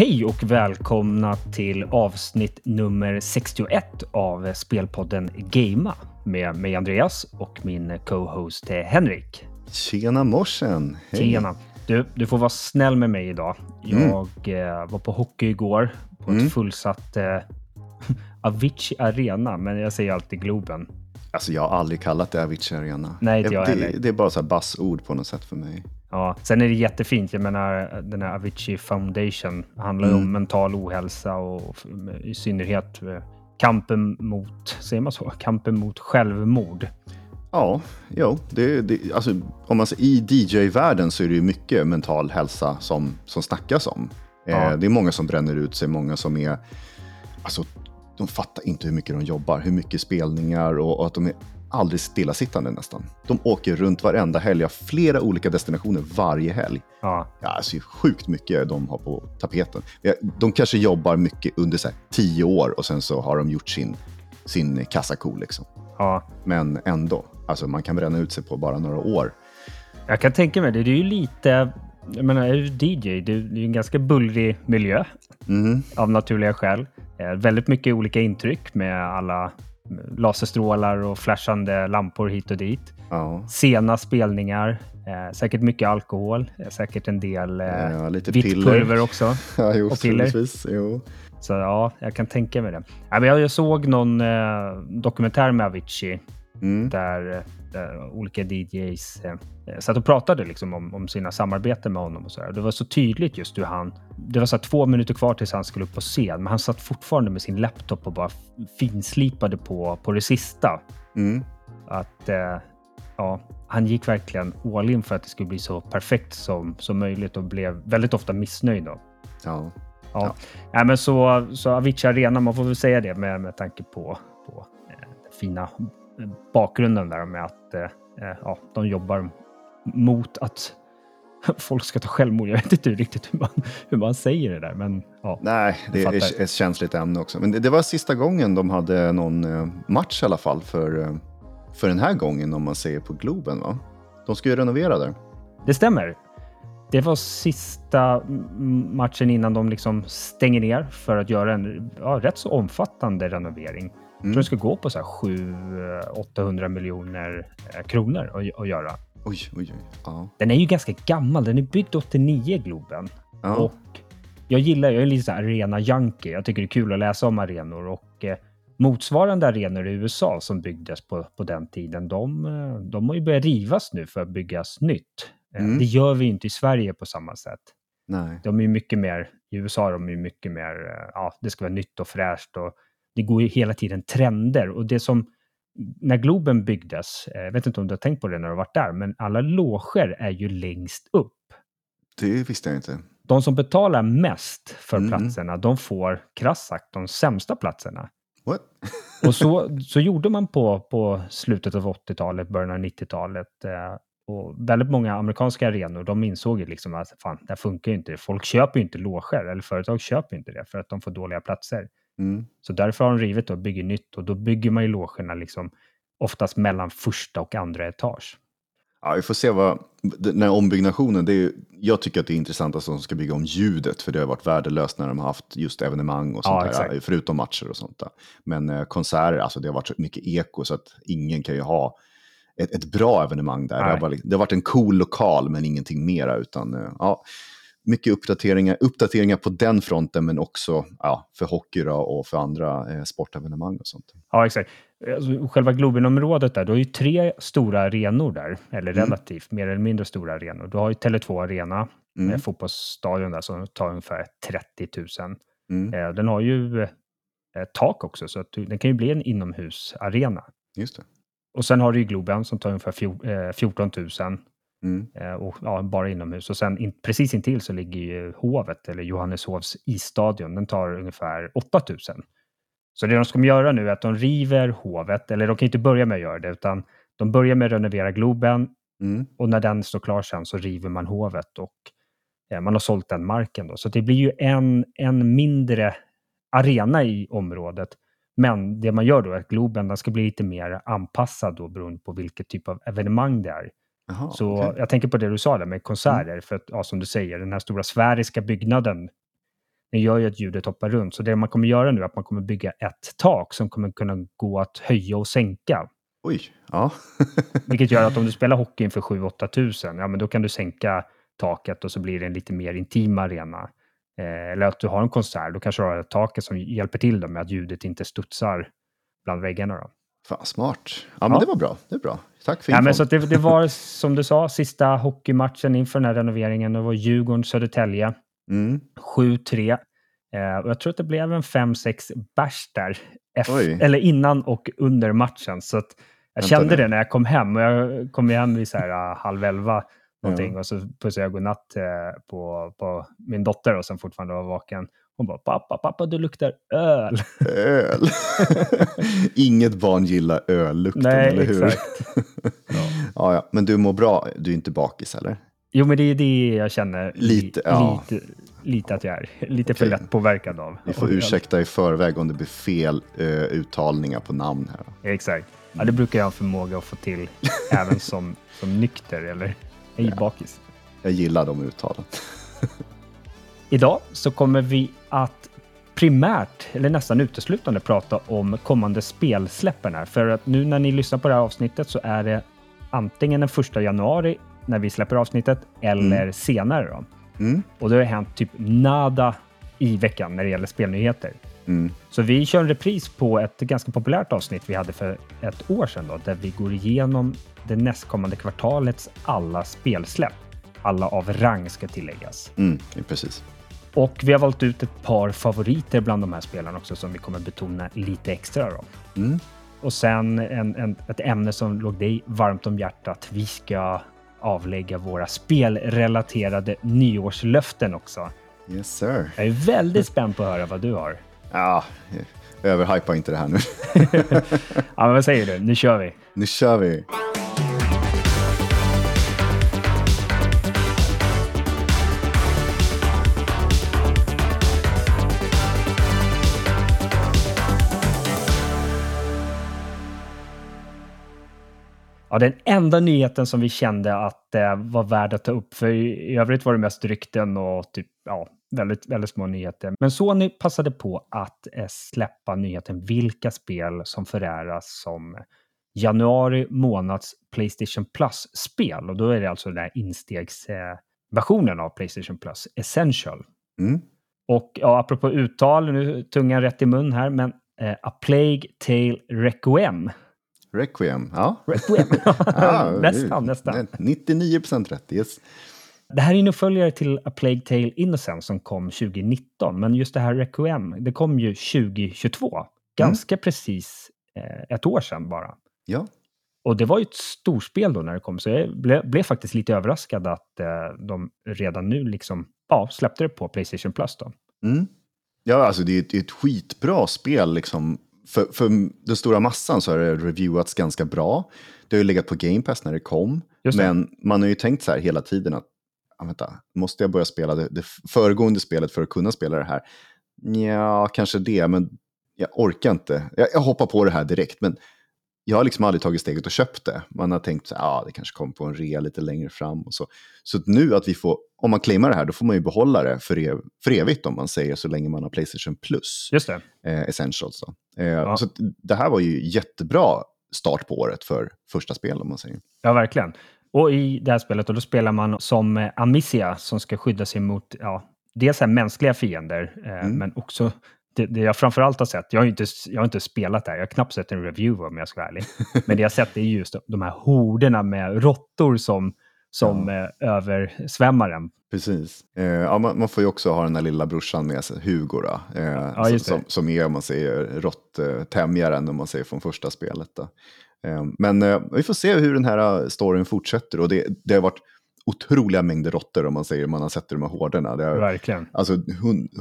Hej och välkomna till avsnitt nummer 61 av spelpodden Gamea med mig Andreas och min co-host Henrik. Tjena morsen! Hej. Tjena! Du, du får vara snäll med mig idag. Jag mm. eh, var på hockey igår på mm. ett fullsatt eh, Avicii Arena, men jag säger alltid Globen. Alltså jag har aldrig kallat det Avicii Arena. Nej, inte jag det, heller. Det är bara så här bassord på något sätt för mig. Ja, sen är det jättefint. Jag menar, den här Avicii Foundation handlar mm. om mental ohälsa och i synnerhet eh, kampen mot, säger man så, kampen mot självmord. Ja, jo, det, det, alltså, om man i DJ-världen så är det ju mycket mental hälsa som, som snackas om. Eh, ja. Eh, det är många som bränner ut sig, många som är alltså, de fattar inte hur mycket de jobbar, hur mycket spelningar och, och att de är aldrig stillasittande nästan. De åker runt varenda helg, har flera olika destinationer varje helg. Ja. Ja, alltså sjukt mycket de har på tapeten. De kanske jobbar mycket under så här, tio år och sen så har de gjort sin, sin kassako. Liksom. Ja. Men ändå, alltså man kan bränna ut sig på bara några år. Jag kan tänka mig det. Det är ju lite, jag menar, är du DJ, det är ju en ganska bullrig miljö mm. av naturliga skäl. Eh, väldigt mycket olika intryck med alla laserstrålar och flashande lampor hit och dit. Ja. Sena spelningar, eh, säkert mycket alkohol, eh, säkert en del eh, ja, lite vitt piller. pulver också. ja, jo, och piller. Jo. Så ja, jag kan tänka mig det. jag såg någon eh, dokumentär med Avicii mm. där där olika DJs eh, satt och pratade liksom om, om sina samarbeten med honom. och så där. Det var så tydligt just hur han... Det var så två minuter kvar tills han skulle upp på scen, men han satt fortfarande med sin laptop och bara finslipade på, på det sista. Mm. Att eh, ja, han gick verkligen all in för att det skulle bli så perfekt som, som möjligt och blev väldigt ofta missnöjd. Då. Ja. Ja. ja. ja men så, så Avicii Arena, man får väl säga det med, med tanke på, på eh, den fina bakgrunden där med att eh, eh, ja, de jobbar mot att folk ska ta självmord. Jag vet inte riktigt hur man, hur man säger det där. Men, ja, Nej, det är ett känsligt ämne också. Men det, det, var sista gången de hade någon eh, match i alla fall för, för den här gången om man säger på Globen. Va? De ska ju renovera där. Det stämmer. Det var sista matchen innan de liksom stänger ner för att göra en ja, rätt så omfattande renovering. Jag tror det ska gå på 700-800 miljoner eh, kronor att, att göra. Oj, oj, oj. Ja. Den är ju ganska gammal. Den är byggd 89, Globen. Ja. Och jag gillar, jag är lite så arena-junkie. Jag tycker det är kul att läsa om arenor och eh, motsvarande arenor i USA som byggdes på, på den tiden, de, eh, de har ju börjat rivas nu för att byggas nytt. Eh, mm. Det gör vi inte i Sverige på samma sätt. Nej. De är mycket mer, i USA är de är mycket mer, ja, det ska vara nytt och fräscht och det går ju hela tiden trender och det som när Globen byggdes, eh, jag vet inte om du har tänkt på det när du har varit där, men alla loger är ju längst upp. Det visste jag inte. De som betalar mest för mm. platserna, de får krasst sagt de sämsta platserna. What? och så, så gjorde man på, på slutet av 80-talet, början av 90-talet. Eh, och väldigt många amerikanska arenor, de insåg ju liksom att fan, det funkar ju inte. Folk köper ju inte loger, eller företag köper inte det för att de får dåliga platser. Mm. Så därför har de rivit och bygger nytt och då bygger man ju logerna liksom oftast mellan första och andra etage. Ja, vi får se vad, den här ombyggnationen, det är, jag tycker att det är intressant att de ska bygga om ljudet, för det har varit värdelöst när de har haft just evenemang och sånt ja, där, förutom matcher och sånt där. Men eh, konserter, alltså det har varit så mycket eko så att ingen kan ju ha ett, ett bra evenemang där. Det har, bara, det har, varit en cool lokal men ingenting mera, utan eh, ja, mycket uppdateringar, uppdateringar på den fronten, men också ja, för hockey och för andra eh, sportevenemang och sånt. Ja, exakt. Alltså, själva Globenområdet där, du har ju tre stora arenor där, eller mm. relativt mer eller mindre stora arenor. Du har ju Tele2 Arena, mm. med fotbollsstadion där som tar ungefär 30 000. Mm. Eh, den har ju eh, tak också, så att den kan ju bli en inomhusarena. Just det. Och sen har du ju Globen som tar ungefär 14 000. Mm. Eh, och, ja, bara inomhus. Och sen in, precis intill så ligger ju Hovet, eller Johanneshovs isstadion. Den tar ungefär 8000. Så det de ska göra nu är att de river Hovet, eller de kan inte börja med att göra det, utan de börjar med att renovera Globen mm. och när den står klar sen så river man Hovet och eh, man har sålt den marken. Då. Så det blir ju en, en mindre arena i området. Men det man gör då är att Globen den ska bli lite mer anpassad då beroende på vilket typ av evenemang det är. Aha, så okay. jag tänker på det du sa där med konserter, mm. för att ja, som du säger, den här stora sfäriska byggnaden, den gör ju att ljudet hoppar runt. Så det man kommer göra nu är att man kommer bygga ett tak som kommer kunna gå att höja och sänka. Oj, ja. Vilket gör att om du spelar hockey inför 7-8 tusen, ja men då kan du sänka taket och så blir det en lite mer intim arena. Eh, eller att du har en konsert, då kanske du har ett taket som hjälper till med att ljudet inte studsar bland väggarna. Då. Fan, smart. Ja, men ja. det var bra. Det är bra. Tack för infon. Ja, men så det, det, var som du sa, sista hockeymatchen inför den här renoveringen. Det var Djurgården-Södertälje. Mm. 7-3. Eh, och jag tror att det blev en 5-6 bärs där. eller innan och under matchen. Så jag Vänta kände nu. det när jag kom hem. Och jag kom hem vid så här, uh, halv elva någonting. Ja. Och så pussade jag godnatt eh, på, på min dotter och sen fortfarande var vaken. Hon bara, pappa, pappa, du luktar öl. Öl? Inget barn gillar öllukten, Nej, eller hur? Exakt. ja. ja, ja. Men du mår bra, du är inte bakis eller? Jo, men det är det jag känner lite, ja. lite, lite att jag är. Lite för lätt påverkad av. Vi får ursäkta i förväg om det blir fel uh, uttalningar på namn här. Exakt. Ja, det brukar jag ha förmåga att få till även som, som nykter eller ej ja. bakis. Jag gillar de uttalen. Idag så kommer vi att primärt, eller nästan uteslutande, prata om kommande spelsläppen här. För att nu när ni lyssnar på det här avsnittet så är det antingen den första januari när vi släpper avsnittet eller mm. senare. Då. Mm. Och det har hänt typ nada i veckan när det gäller spelnyheter. Mm. Så vi kör en repris på ett ganska populärt avsnitt vi hade för ett år sedan då, där vi går igenom det nästkommande kvartalets alla spelsläpp. Alla av rang ska tilläggas. Mm, precis. Och vi har valt ut ett par favoriter bland de här spelarna också som vi kommer betona lite extra. Då. Mm. Och sen en, en, ett ämne som låg dig varmt om hjärtat. Vi ska avlägga våra spelrelaterade nyårslöften också. Yes sir. Jag är väldigt spänd på att höra vad du har. Ja, överhypa inte det här nu. ja, men vad säger du? Nu kör vi. Nu kör vi. Ja, den enda nyheten som vi kände att det var värd att ta upp, för i övrigt var det mest rykten och typ, ja, väldigt, väldigt små nyheter. Men Sony passade på att eh, släppa nyheten vilka spel som föräras som januari månads Playstation Plus-spel. Och då är det alltså den här instegsversionen av Playstation Plus, Essential. Mm. Och ja, apropå uttal, nu tungan rätt i mun här, men eh, A Plague Tale Requiem Requiem, ja. Requiem. ja, nästan, nästan. 99 procent rätt, yes. Det här är en uppföljare till A Plague Tale Innocence som kom 2019, men just det här Requiem, det kom ju 2022. Ganska mm. precis eh, ett år sedan bara. Ja. Och det var ju ett storspel då när det kom, så jag blev, blev faktiskt lite överraskad att eh, de redan nu liksom, ja, släppte det på Playstation Plus då. Mm. Ja, alltså det är ett, ett skitbra spel liksom för, för den stora massan så har det reviewats ganska bra. Det har ju legat på Game Pass när det kom. Det. Men man har ju tänkt så här hela tiden att, ah, vänta, måste jag börja spela det, det föregående spelet för att kunna spela det här? Ja, kanske det, men jag orkar inte. Jag, jag hoppar på det här direkt, men jag har liksom aldrig tagit steget och köpt det. Man har tänkt att ah, det kanske kommer på en rea lite längre fram. Och så så nu att vi får, om man claimar det här, då får man ju behålla det för, ev för evigt om man säger så länge man har Playstation Plus. Just det. Eh, Essentials. Eh, ja. Så det här var ju jättebra start på året för första spel om man säger. Ja, verkligen. Och i det här spelet då, då spelar man som eh, Amicia som ska skydda sig mot ja, dels här mänskliga fiender, eh, mm. men också det, det jag framförallt har sett, jag har, inte, jag har inte spelat det här, jag har knappt sett en review om jag ska vara ärlig. Men det jag har sett är just de här horderna med råttor som, som ja. Eh, översvämmar en. Precis. Eh, ja, man, man, får ju också ha den där lilla brorsan med sig, Hugo, då, eh, ja, som, som är om man säger råtttämjaren om man säger från första spelet. Då. Eh, men eh, vi får se hur den här storyn fortsätter och det, det har varit otroliga mängder råttor om man säger man har sett de här hårderna. Det är, Verkligen. Alltså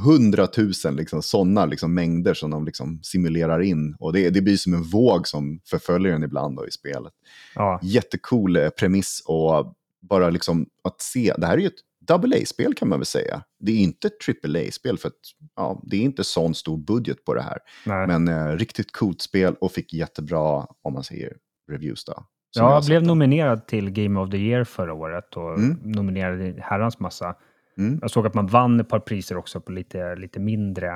hundratusen liksom, sådana liksom, mängder som de liksom, simulerar in. Och det, det blir som en våg som förföljer en ibland då, i spelet. Ja. Jättecool eh, premiss och bara liksom att se, det här är ju ett double A-spel kan man väl säga. Det är inte ett triple A-spel för att ja, det är inte sån stor budget på det här. Nej. Men eh, riktigt coolt spel och fick jättebra, om man säger, reviews då. Ja, jag blev nominerad till Game of the Year förra året och mm. nominerad i herrans massa. Mm. Jag såg att man vann ett par priser också på lite, lite mindre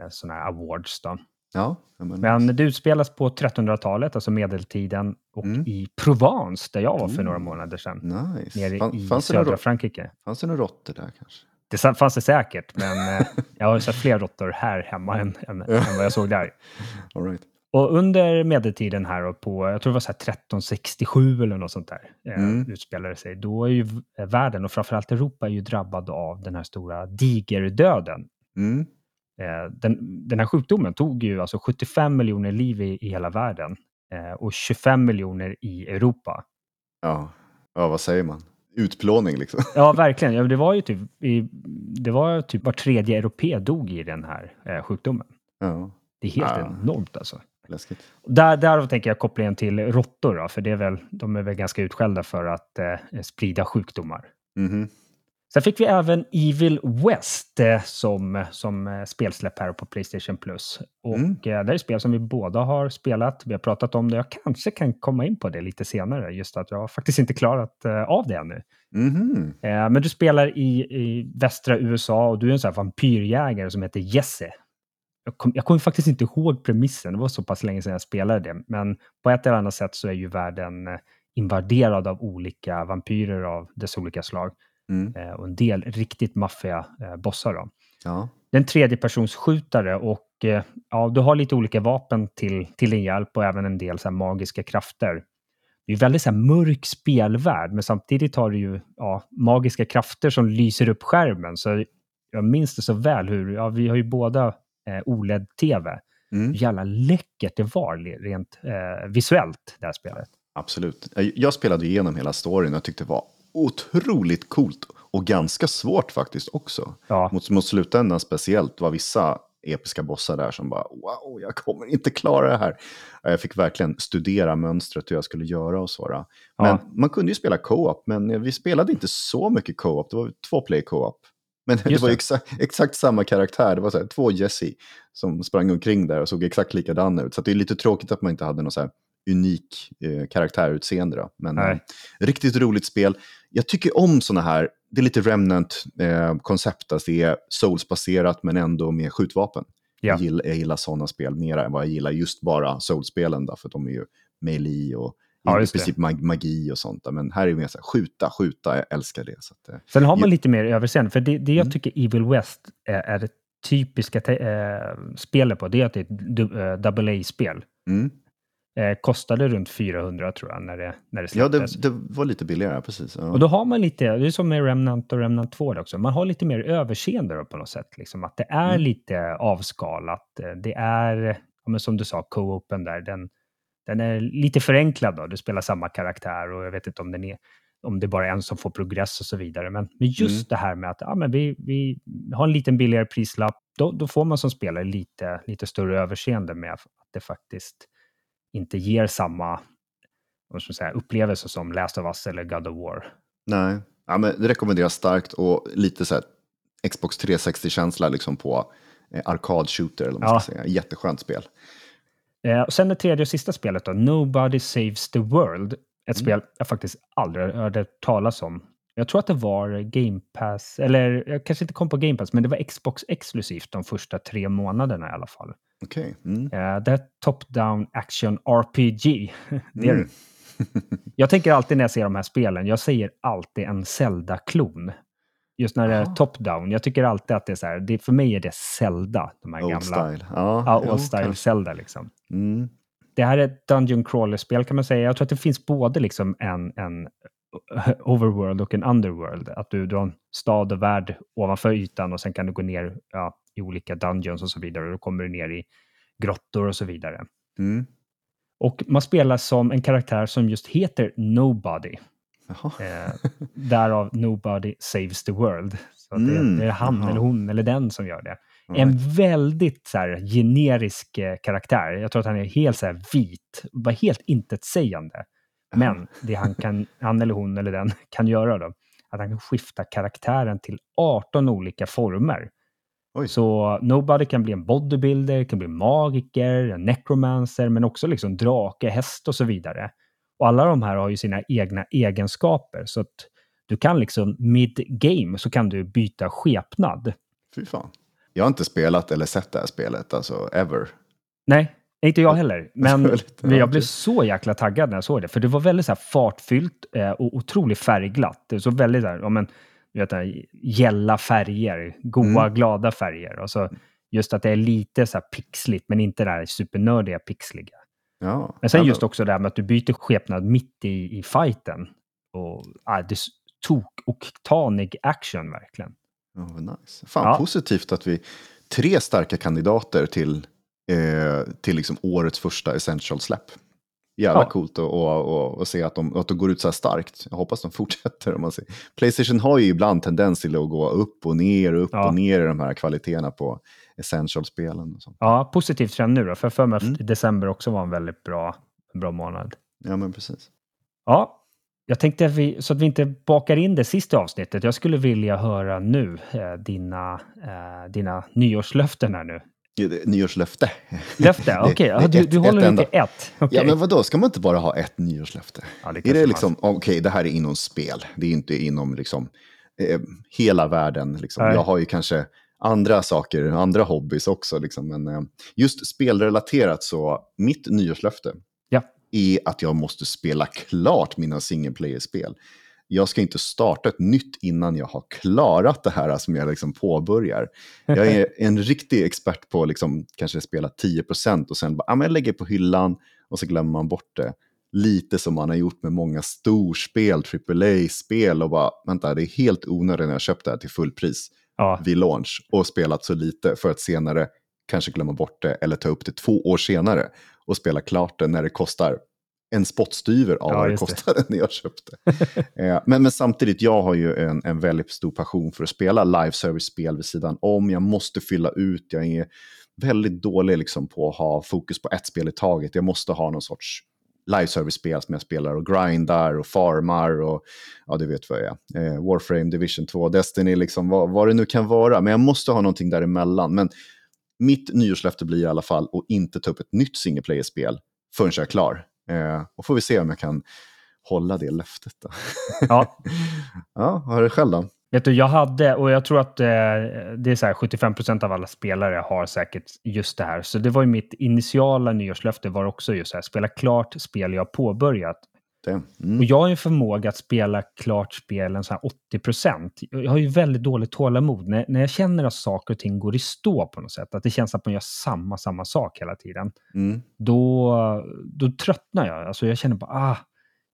eh, sådana här awards. Då. Ja, men, men det utspelas på 1300-talet, alltså medeltiden, och mm. i Provence, där jag var för några månader sedan. Nice. Nere Fann, i södra Frankrike. Fanns det några råttor där kanske? Det fanns det säkert, men eh, jag har sett fler råttor här hemma än, än, än, vad jag såg där. All right. Och under medeltiden här och på, jag tror det var så 1367 eller något sånt där, eh, mm. utspelade sig. Då är ju världen och framförallt Europa är ju drabbad av den här stora digerdöden. Mm. Eh, den, den här sjukdomen tog ju alltså 75 miljoner liv i, i hela världen eh, och 25 miljoner i Europa. Ja. ja, vad säger man? Utplåning liksom. Ja, verkligen. Ja, det var ju typ, i, det var typ var tredje europé dog i den här eh, sjukdomen. Ja. Det är helt ja. enormt alltså. Läskigt. Där, där tänker jag kopplingen till råttor, då, för det är väl, de är väl ganska utskällda för att eh, sprida sjukdomar. Mm -hmm. Sen fick vi även Evil West eh, som, som eh, spelsläpp här på Playstation Plus. Och mm. eh, det är ett spel som vi båda har spelat. Vi har pratat om det. Jag kanske kan komma in på det lite senare, just att jag har faktiskt inte klarat eh, av det ännu. Mm. men du spelar i, i västra USA och du är en sån här vampyrjägare som heter Jesse. Jag, kom, jag kommer faktiskt inte ihåg premissen, det var så pass länge sedan jag spelade det. Men på ett eller annat sätt så är ju världen eh, invaderad av olika vampyrer av dess olika slag. Mm. Eh, och en del riktigt maffiga eh, bossar. Då. Ja. Det är en tredjepersonsskjutare och eh, ja, du har lite olika vapen till, till din hjälp och även en del så magiska krafter. Det är väldigt så mörk spelvärld, men samtidigt har du ju ja, magiska krafter som lyser upp skärmen. Så jag minns det så väl hur, ja, vi har ju båda eh, OLED-TV. Mm. Jävla läckert det var rent eh, visuellt, det här spelet. Absolut. Jag spelade igenom hela storyn och tyckte det var otroligt coolt och ganska svårt faktiskt också. Ja. Mot, mot slutändan speciellt var vissa episka bossar där som bara wow, jag kommer inte klara det här. Jag fick verkligen studera mönstret hur jag skulle göra och så. Men ja. man kunde ju spela co-op, men vi spelade inte så mycket co-op. Det var två play co-op. Men Just det var det. Exakt, exakt samma karaktär. Det var så här, två Jesse som sprang omkring där och såg exakt likadana ut. Så det är lite tråkigt att man inte hade någon så här unik eh, karaktärutseende. Då. Men eh, riktigt roligt spel. Jag tycker om sådana här, det är lite Remnant-koncept, eh, alltså det är Souls-baserat men ändå med skjutvapen. Ja. Jag gillar, jag gillar sådana spel mer än vad jag gillar just bara Souls-spelen, för de är ju melee och ja, i princip mag magi och sånt. Men här är det mer så här, skjuta, skjuta, jag älskar det. Så att, eh, Sen har man jag... lite mer överseende, för det, det jag mm. tycker Evil West är, är det typiska äh, spelet på, det är att det är ett double A-spel. Mm. Eh, kostade runt 400 tror jag när det, när det släpptes. Ja, det, det var lite billigare, precis. Ja. Och då har man lite, det är som med Remnant och Remnant 2 också, man har lite mer överseende då på något sätt. Liksom, att det är mm. lite avskalat. Det är, ja, som du sa, co-open där, den, den är lite förenklad då. Du spelar samma karaktär och jag vet inte om den är om det bara är en som får progress och så vidare. Men, men just mm. det här med att ja, men vi, vi har en liten billigare prislapp, då, då får man som spelare lite, lite större överseende med att det faktiskt inte ger samma vad ska säga, upplevelse som Last of Us eller God of War. Nej, ja, men det rekommenderas starkt och lite så här Xbox 360-känsla liksom på eh, arkad shooter eller man ja. ska säga. Jätteskönt spel. Eh, och sen det tredje och sista spelet då, Nobody Saves the World. Ett mm. spel jag faktiskt aldrig hörde talas om. Jag tror att det var Game Pass, eller jag kanske inte kom på Game Pass, men det var Xbox exklusivt de första tre månaderna i alla fall. Okej. Okay. Mm. Uh, det är Top-Down Action RPG. det är mm. jag tänker alltid när jag ser de här spelen, jag säger alltid en Zelda-klon. Just när det är top-down. Jag tycker alltid att det är så här, det, för mig är det Zelda. De här old gamla. Style. Ja, ja, old style kanske. Zelda liksom. Mm. Det här är ett Dungeon Crawler-spel kan man säga. Jag tror att det finns både liksom en, en overworld och en underworld. Att du, du har en stad och värld ovanför ytan och sen kan du gå ner ja, i olika dungeons och så vidare. Och då kommer du ner i grottor och så vidare. Mm. Och man spelar som en karaktär som just heter Nobody. Eh, därav Nobody Saves the World. Så mm. det, det, är han Aha. eller hon eller den som gör det. Right. En väldigt så här, generisk eh, karaktär. Jag tror att han är helt så här, vit, bara helt intetsägande. Men det han, kan, han eller hon eller den kan göra då, att han kan skifta karaktären till 18 olika former. Oj. Så Nobody kan bli en bodybuilder, kan bli magiker, en necromancer, men också liksom drake, häst och så vidare. Och alla de här har ju sina egna egenskaper. Så att du kan liksom mid-game så kan du byta skepnad. Fy fan. Jag har inte spelat eller sett det här spelet, alltså ever. Nej, inte jag heller. Men, men jag blev så jäkla taggad när jag såg det. För det var väldigt så här fartfyllt eh, och otroligt färgglatt. Det så väldigt där, ja, men, vet du, gälla färger, goa, mm. glada färger. Och så just att det är lite så här pixligt, men inte det här supernördiga pixliga. Ja, men sen just också det här med att du byter skepnad mitt i, i fighten. Och, ah, det tok och tanig action verkligen. Oh, nice. Fan ja. positivt att vi, tre starka kandidater till, eh, till liksom årets första essential-släpp. Jävla ja. coolt att se att de, att de går ut så här starkt. Jag hoppas de fortsätter. Om man ser. Playstation har ju ibland tendens till att gå upp och ner och upp ja. och ner i de här kvaliteterna på essential-spelen. Ja, positivt trend nu då. För för mig mm. december också var en väldigt bra, bra månad. Ja, men precis. Ja, jag tänkte att vi, så att vi inte bakar in det sista avsnittet. Jag skulle vilja höra nu eh, dina, eh, dina nyårslöften här nu. Nyårslöfte. Löfte, okej. Okay. Du, du håller dig till ett. Okay. Ja, men vadå, ska man inte bara ha ett nyårslöfte? Ja, det är det liksom, okej, okay, det här är inom spel. Det är inte inom liksom, eh, hela världen. Liksom. Jag har ju kanske andra saker, andra hobbys också. Liksom. Men eh, just spelrelaterat så, mitt nyårslöfte ja. är att jag måste spela klart mina single player-spel. Jag ska inte starta ett nytt innan jag har klarat det här som jag liksom påbörjar. Jag är en riktig expert på att liksom, kanske spela 10% och sen bara, ah, men jag lägger på hyllan och så glömmer man bort det. Lite som man har gjort med många storspel, AAA-spel och bara, vänta, det är helt onödigt när jag köpt det här till fullpris ja. vid launch och spelat så lite för att senare kanske glömma bort det eller ta upp det två år senare och spela klart det när det kostar en spottstyver av ja, vad det kostade när jag köpte. eh, men, men samtidigt, jag har ju en, en väldigt stor passion för att spela live service-spel vid sidan om. Jag måste fylla ut, jag är väldigt dålig liksom på att ha fokus på ett spel i taget. Jag måste ha någon sorts live service-spel som jag spelar och grindar och farmar och ja, du vet vad jag är. Eh, Warframe, Division 2, Destiny, liksom vad, vad det nu kan vara. Men jag måste ha någonting däremellan. Men mitt nyårslöfte blir i alla fall att inte ta upp ett nytt single player-spel förrän jag är klar. Eh, och får vi se om jag kan hålla det löftet. Då. Ja. ja, har du själv då? Vet du, jag hade, och jag tror att eh, det är så här 75 procent av alla spelare har säkert just det här. Så det var ju mitt initiala nyårslöfte var också just så här, spela klart spel jag påbörjat. Mm. Och jag har ju förmåga att spela klart spelen så här 80 procent. Jag har ju väldigt dåligt tålamod. När, när jag känner att saker och ting går i stå på något sätt, att det känns att man gör samma, samma sak hela tiden, mm. då, då tröttnar jag. Alltså jag känner bara, ah,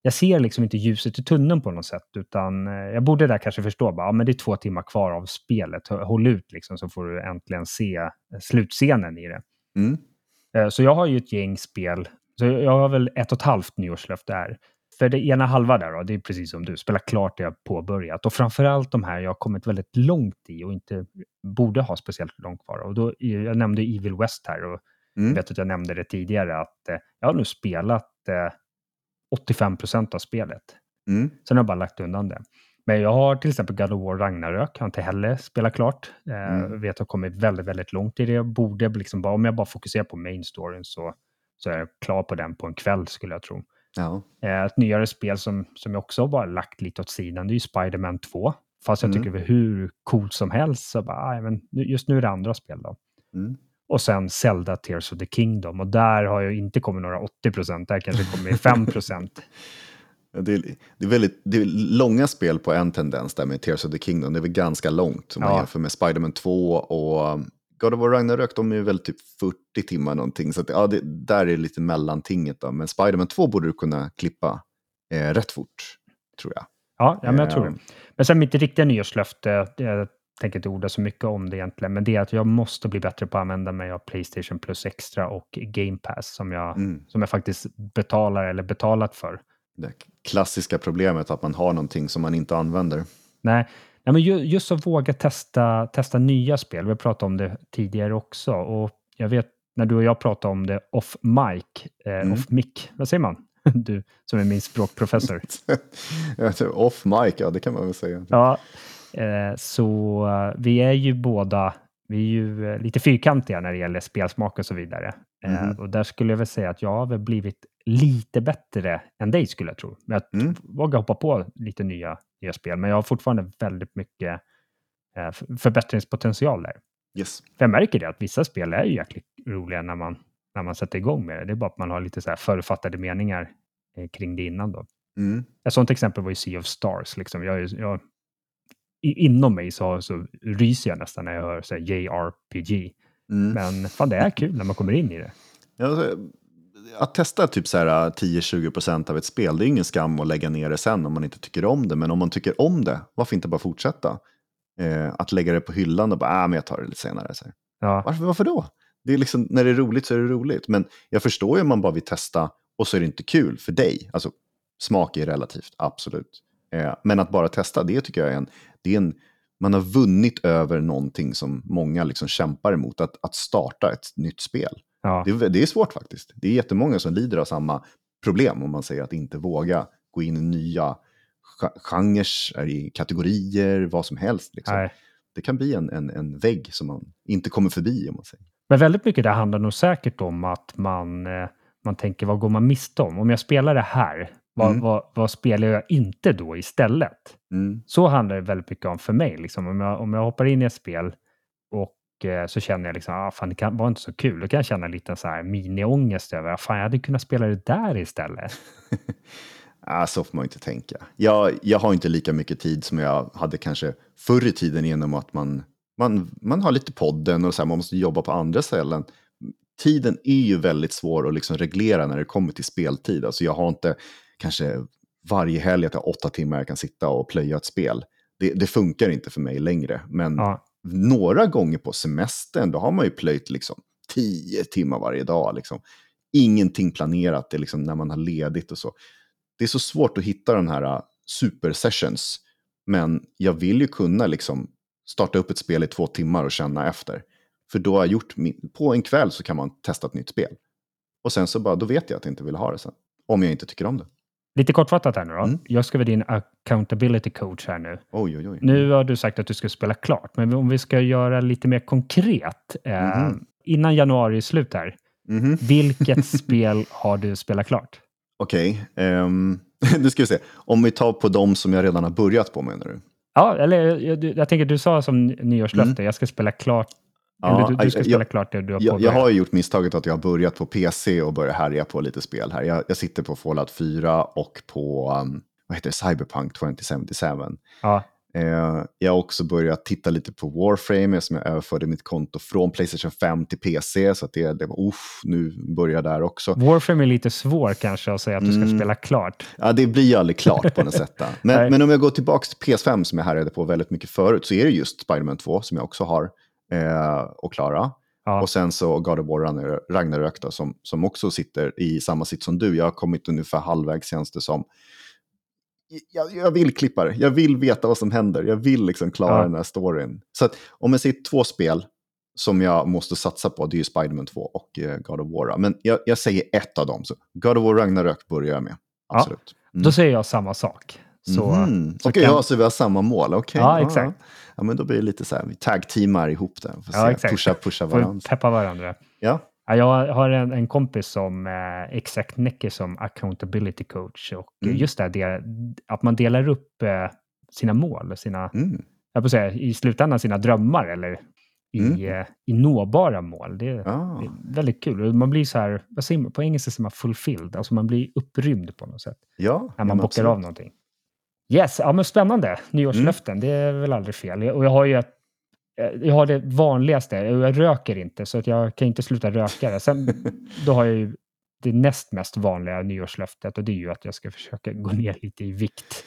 jag ser liksom inte ljuset i tunneln på något sätt, utan eh, jag borde där kanske förstå, bara, ah, men det är två timmar kvar av spelet, håll ut liksom, så får du äntligen se eh, slutscenen i det. Mm. Eh, så jag har ju ett gäng spel, så jag har väl ett och ett halvt nyårslöfte här för det ena halva där då, det är precis som du, spela klart det jag påbörjat. Och framförallt de här jag har kommit väldigt långt i och inte borde ha speciellt långt kvar. Och då, jag nämnde Evil West här och mm. jag vet att jag nämnde det tidigare att jag har nu spelat 85 procent av spelet. Mm. Sen har jag bara lagt undan det. Men jag har till exempel God of War Ragnarök, jag har inte heller spelat klart. Eh, mm. vet att jag kommit väldigt, väldigt långt i det. Jag borde liksom bara, om jag bara fokuserar på main storyn så, så är jag klar på den på en kväll skulle jag tro. Ja. Eh, ett nyare spel som, som jag också bara lagt lite åt sidan, det är ju Spiderman 2. Fast jag mm. tycker det är hur coolt som helst, så bara, men just nu är det andra spel då. Mm. Och sen Zelda Tears of the Kingdom. Och där har jag inte kommit några 80 procent, där kanske kommit 5 procent. det, är, det, är väldigt, det är långa spel på en tendens där med Tears of the Kingdom. Det är väl ganska långt om ja. man jämför med Spiderman 2 och God of War Ragnarök, de är väl typ 40 timmar någonting. Så att, ja, det, där är lite mellantinget. Då. Men Spiderman 2 borde du kunna klippa eh, rätt fort, tror jag. Ja, ja men jag tror det. Ehm. Men sen mitt riktiga nyårslöfte, tänker inte orda så mycket om det egentligen, men det är att jag måste bli bättre på att använda mig av Playstation Plus Extra och Game Pass som jag, mm. som jag faktiskt betalar eller betalat för. Det klassiska problemet att man har någonting som man inte använder. Nej, Ja, men just att våga testa, testa nya spel. Vi pratat om det tidigare också. Och jag vet när du och jag pratade om det off mic, eh, mm. off mic, vad säger man? Du som är min språkprofessor. off mic, ja det kan man väl säga. Ja, så uh, vi är ju båda vi är ju uh, lite fyrkantiga när det gäller spelsmak och så vidare. Mm. Och där skulle jag väl säga att jag har väl blivit lite bättre än dig skulle jag tro. Men att mm. våga hoppa på lite nya nya spel, men jag har fortfarande väldigt mycket eh, förbättringspotential där. Yes. För jag märker det att vissa spel är ju jäkligt roliga när man, när man sätter igång med det. Det är bara att man har lite så här förutfattade meningar eh, kring det innan då. Mm. Ett sånt exempel var ju Sea of Stars. Liksom. Jag, jag, inom mig så, så ryser jag nästan när jag hör så här, JRPG. Mm. Men fan, det är kul när man kommer in i det. Alltså, att testa typ 10-20% av ett spel, det är ingen skam att lägga ner det sen om man inte tycker om det. Men om man tycker om det, varför inte bara fortsätta? Eh, att lägga det på hyllan och bara, ah, men jag tar det lite senare. Så ja. varför, varför då? Det är liksom, när det är roligt så är det roligt. Men jag förstår ju om man bara vill testa och så är det inte kul för dig. Alltså, smak är relativt, absolut. Eh, men att bara testa, det tycker jag är en, det är en man har vunnit över någonting som många liksom kämpar emot, att, att starta ett nytt spel. Ja. Det, det, är svårt faktiskt. Det är jättemånga som lider av samma problem om man säger att inte våga gå in i nya genrer, kategorier, vad som helst. Liksom. Det kan bli en, en, en vägg som man inte kommer förbi. om man säger. Men väldigt mycket det handlar nog säkert om att man, eh, man tänker vad går man miste om? Om jag spelar det här, vad, mm. vad, vad, spelar jag inte då istället? Mm. Så handlar det väldigt mycket om för mig. Liksom. Om, jag, om jag hoppar in i ett spel och eh, så känner jag liksom, ah, fan det kan, var inte så kul. Då kan jag känna lite så här mini-ångest över, ah, fan jag hade kunnat spela det där istället. ah, så får man inte tänka. Jag, jag har inte lika mycket tid som jag hade kanske förr i tiden genom att man, man, man har lite podden och så här, man måste jobba på andra ställen. Tiden är ju väldigt svår att liksom reglera när det kommer till speltid. Alltså jag har inte kanske varje helg att jag har åtta timmar jag kan sitta och plöja ett spel. Det, det funkar inte för mig längre. Men ja. några gånger på semestern, då har man ju plöjt liksom tio timmar varje dag. Liksom. Ingenting planerat, det är liksom när man har ledigt och så. Det är så svårt att hitta de här uh, super-sessions. Men jag vill ju kunna liksom starta upp ett spel i två timmar och känna efter. För då har jag gjort, på en kväll så kan man testa ett nytt spel. Och sen så bara, då vet jag att jag inte vill ha det sen. Om jag inte tycker om det. Lite kortfattat här nu då. Mm. Jag ska vara din accountability coach här nu. Oj, oj, oj. Nu har du sagt att du ska spela klart, men om vi ska göra lite mer konkret. Eh, mm. Innan januari är slut här. Mm. Vilket spel har du spelat klart? Okej, okay, um, ehm, nu ska vi se. Om vi tar på de som jag redan har börjat på menar du? Ja, eller jag, jag tänker du sa som nyårslöfte, mm. jag ska spela klart Ja, du, du, ska spela jag, klart det du har jag, jag har ju gjort misstaget att jag har börjat på PC och börjat härja på lite spel här. Jag, jag sitter på Fallout 4 och på um, vad heter det, Cyberpunk 2077. Ja. Eh, jag har också börjat titta lite på Warframe som jag överförde mitt konto från Playstation 5 till PC. Så att det, det var, uff, nu börjar där också. Warframe är lite svår kanske att säga att du ska mm. spela klart. Ja, det blir ju aldrig klart på något sätt. Men, men om jag går tillbaka till PS5 som jag härjade på väldigt mycket förut så är det just Spiderman 2 som jag också har eh, och klara. Ja. Och sen så God of War Ragnarök då, som, som också sitter i samma sitt som du. Jag har kommit ungefär halvvägs känns det som. Jag, jag, vill klippa det, jag vill veta vad som händer, jag vill liksom klara ja. den här storyn. Så att, om jag säger två spel som jag måste satsa på, det är ju Spiderman 2 och eh, God of War. Men jag, jag, säger ett av dem, så God of War Ragnarök börjar jag med. Absolut. Mm. Då säger jag samma sak. Så, mm. så Okej, kan... ja, så vi har samma mål. Okay. Ja, exakt. Ja, men då blir det lite så här, vi tag-teamar ihop det. Ja, exakt. Pusha, pusha varandra. Peppa varandra. Ja. ja jag har en, en kompis som eh, exakt Necke som accountability coach. Och mm. just det, det, att man delar upp eh, sina mål, sina, mm. jag får säga, i slutändan sina drömmar eller i, mm. eh, i nåbara mål. Det, ah. det, är väldigt kul. Man blir så här, på engelska säger man fulfilled, alltså man blir upprymd på något sätt. Ja, när man bockar av någonting. Yes, ja men spännande. Nyårslöften, mm. det är väl aldrig fel. Och jag har ju ett, eh, jag har det vanligaste, jag röker inte så att jag kan inte sluta röka. Sen då har jag ju det näst mest vanliga nyårslöftet och det är ju att jag ska försöka gå ner lite i vikt.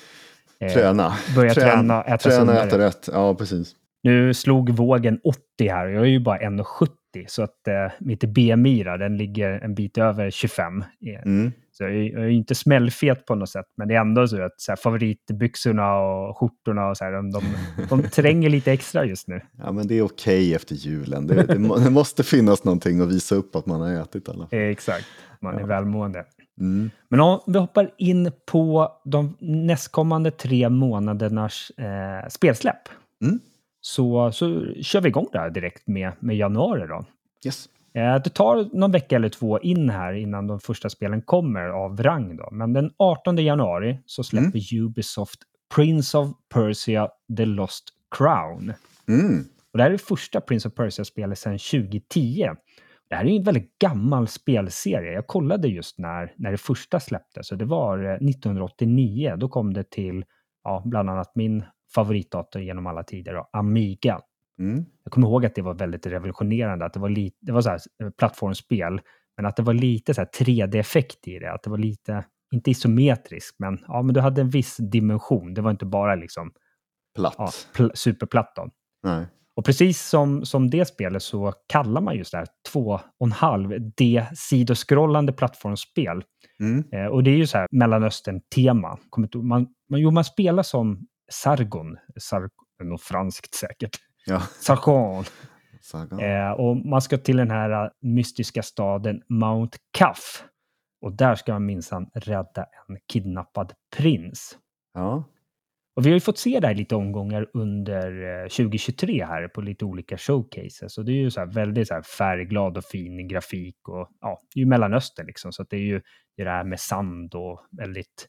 Eh, träna. Börja träna, träna äta Träna, äta rätt. Ja, precis. Nu slog vågen 80 här och jag är ju bara 1,70 så att eh, mitt BMI den ligger en bit över 25. Mm. Jag är, jag är inte smällfet på något sätt, men det är ändå så att så här, favoritbyxorna och skjortorna och så här, de, de, de tränger lite extra just nu. Ja, men det är okej okay efter julen. Det, det, det, måste finnas någonting att visa upp att man har ätit alla. Exakt, man är välmående. Mm. Men om vi hoppar in på de nästkommande tre månadernas eh, spelsläpp. Mm. Så, så kör vi igång där direkt med, med januari då. Yes. Eh, det tar någon vecka eller två in här innan de första spelen kommer av rang. Då. Men den 18 januari så släpper mm. Ubisoft Prince of Persia The Lost Crown. Mm. Och det här är det första Prince of Persia-spelet sedan 2010. Det här är en väldigt gammal spelserie. Jag kollade just när, när det första släpptes. det var 1989. Då kom det till ja, bland annat min favoritdator genom alla tider, då, Amiga. Mm. Jag kommer ihåg att det var väldigt revolutionerande. Att det var, lite, det var så här, plattformsspel, men att det var lite 3D-effekt i det. Att det var lite, inte isometriskt, men, ja, men du hade en viss dimension. Det var inte bara liksom Platt. Ja, pl superplatt. Då. Nej. Och precis som, som det spelet så kallar man just det här 2,5D-sidoskrollande plattformsspel. Mm. Eh, och det är ju så här Mellanöstern-tema. Man, man, jo, man spelar som Sargon. Sargon något franskt säkert. Ja. Sargon. Eh, och man ska till den här eh, mystiska staden Mount Kaf. Och där ska man minsann rädda en kidnappad prins. Ja. Och vi har ju fått se det här lite omgångar under 2023 här på lite olika showcases. Och det är ju så väldigt så färgglad och fin grafik och ja, det är ju Mellanöstern liksom. Så det är ju det här med sand och väldigt,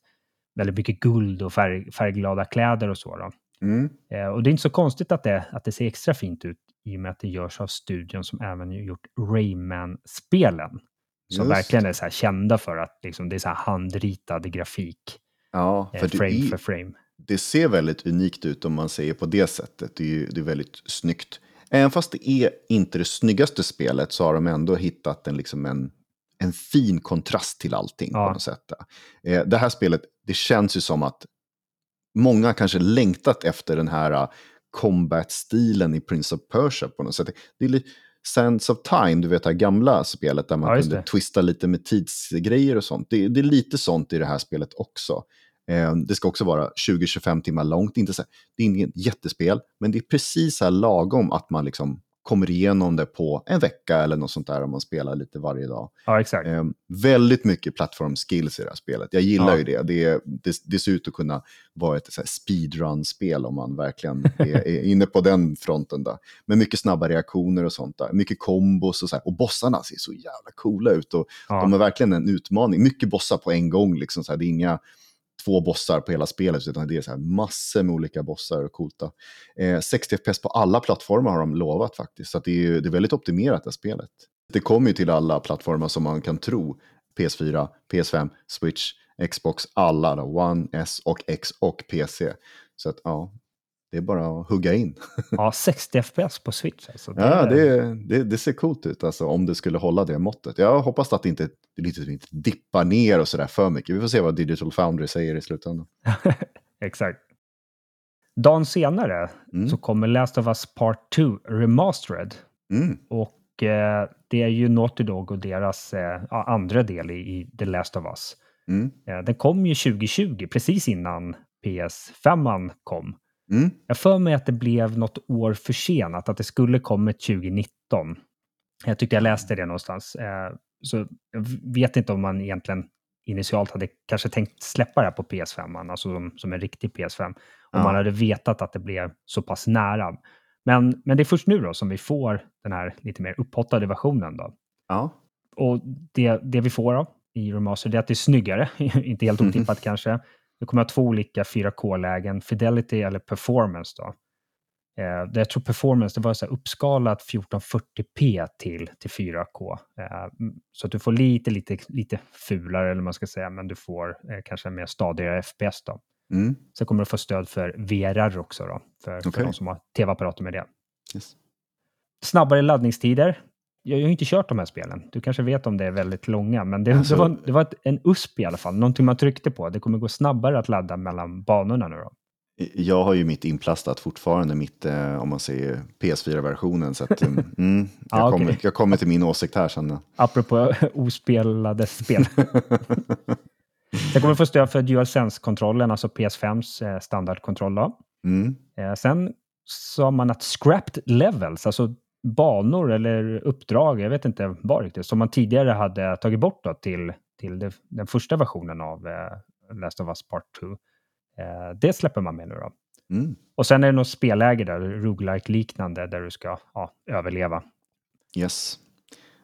väldigt mycket guld och färg, färgglada kläder och så. Då. Mm. Eh, och det är inte så konstigt att det, att det ser extra fint ut i och med att det görs av studion som även gjort Rayman-spelen. Som Just. verkligen är så kända för att liksom, det är så här handritad grafik. Ja, Eh, för det, frame är, för frame. det ser väldigt unikt ut om man säger på det sättet. Det är, ju, det är väldigt snyggt. Även fast det är inte det snyggaste spelet så har de ändå hittat en, liksom en, en fin kontrast till allting Ja. på något sätt. Eh, det här spelet, det känns ju som att många kanske längtat efter den här uh, combat-stilen i Prince of Persia på något sätt. Det är lite Sands of Time, du vet det här gamla spelet där man Ja, kunde det. twista lite med tidsgrejer och sånt. Det, det är lite sånt i det här spelet också. Eh, det ska också vara 20-25 timmar långt. Inte så, det är inget jättespel, men det är precis så här lagom att man liksom kommer igenom det på en vecka eller något sånt där om man spelar lite varje dag. Ja, exakt. Eh, väldigt mycket plattformskills i det här spelet. Jag gillar Ja. ju det. Det, är- det. det ser ut att kunna vara ett speedrun-spel om man verkligen är, är inne på den fronten. Där. Med mycket snabba reaktioner och sånt där. Mycket kombos och så här. Och bossarna ser så jävla coola ut. Och Ja. De är verkligen en utmaning. Mycket bossar på en gång. Liksom, så här. Det är inga två bossar på hela spelet, utan det är så här massor med olika bossar och coola. Eh, 60 FPS på alla plattformar har de lovat faktiskt, så att det, är, ju- det är väldigt optimerat det här spelet. Det kommer ju till alla plattformar som man kan tro. PS4, PS5, Switch, Xbox, alla då, One, S och X och PC. Så att ja, det är bara att hugga in. Ja, 60 FPS på Switch alltså. Ja, är- det, det, det ser coolt ut alltså, om det skulle hålla det måttet. Jag hoppas att det inte, det inte dippar ner och sådär för mycket. Vi får se vad Digital Foundry säger i slutändan. Exakt. Dagen senare Mm. så kommer Last of Us Part 2 Remastered. Mm. Och eh, det är ju Naughty Dog och deras eh, andra del i, i The Last of Us. Mm. Eh, den kom ju 2020, precis innan PS5 kom. Mm. Jag för mig att det blev något år försenat, att det skulle kommit 2019. Jag tyckte jag läste det någonstans. Eh, så jag vet inte om man egentligen initialt hade kanske tänkt släppa det här på PS5, alltså som, som en riktig PS5. Om Ja. man hade vetat att det blev så pass nära. Men, men det är först nu då som vi får den här lite mer upphottade versionen. Då. Ja. Och det, det vi får då, i Remaster det är att det är snyggare, inte helt otippat kanske. Det kommer ha två olika 4K-lägen, Fidelity eller Performance. Då. Eh, jag tror Performance det var så uppskalat 1440p till, till 4K. Eh, mm, så att du får lite, lite, lite fulare, eller man ska säga, men du får eh, kanske en mer stadigare FPS. Då. Mm. Sen kommer du få stöd för VRR också, då, för, för Okej. de som har tv-apparater med det. Yes. Snabbare laddningstider. Jag har ju inte kört de här spelen. Du kanske vet om det är väldigt långa, men det, Alltså- det var, det var ett, en USP i alla fall. Någonting man tryckte på. Det kommer gå snabbare att ladda mellan banorna nu då. Jag har ju mitt inplastat fortfarande, mitt, eh, om man säger PS4-versionen. Så att, mm, mm, jag, Ja, okej. kommer, jag kommer till min åsikt här sen. Apropå ospelade spel. Sen kommer få stöd för DualSense-kontrollen, alltså PS5s eh, standardkontroll. Mm. Eh, sen sa man att scrapped levels, alltså banor eller uppdrag, jag vet inte vad riktigt, som man tidigare hade tagit bort då till, till det, den första versionen av eh, Last of Us Part 2. Eh, det släpper man med nu då. Mm. Och sen är det något spelläge där, roguelike liknande där du ska ja, överleva. Yes.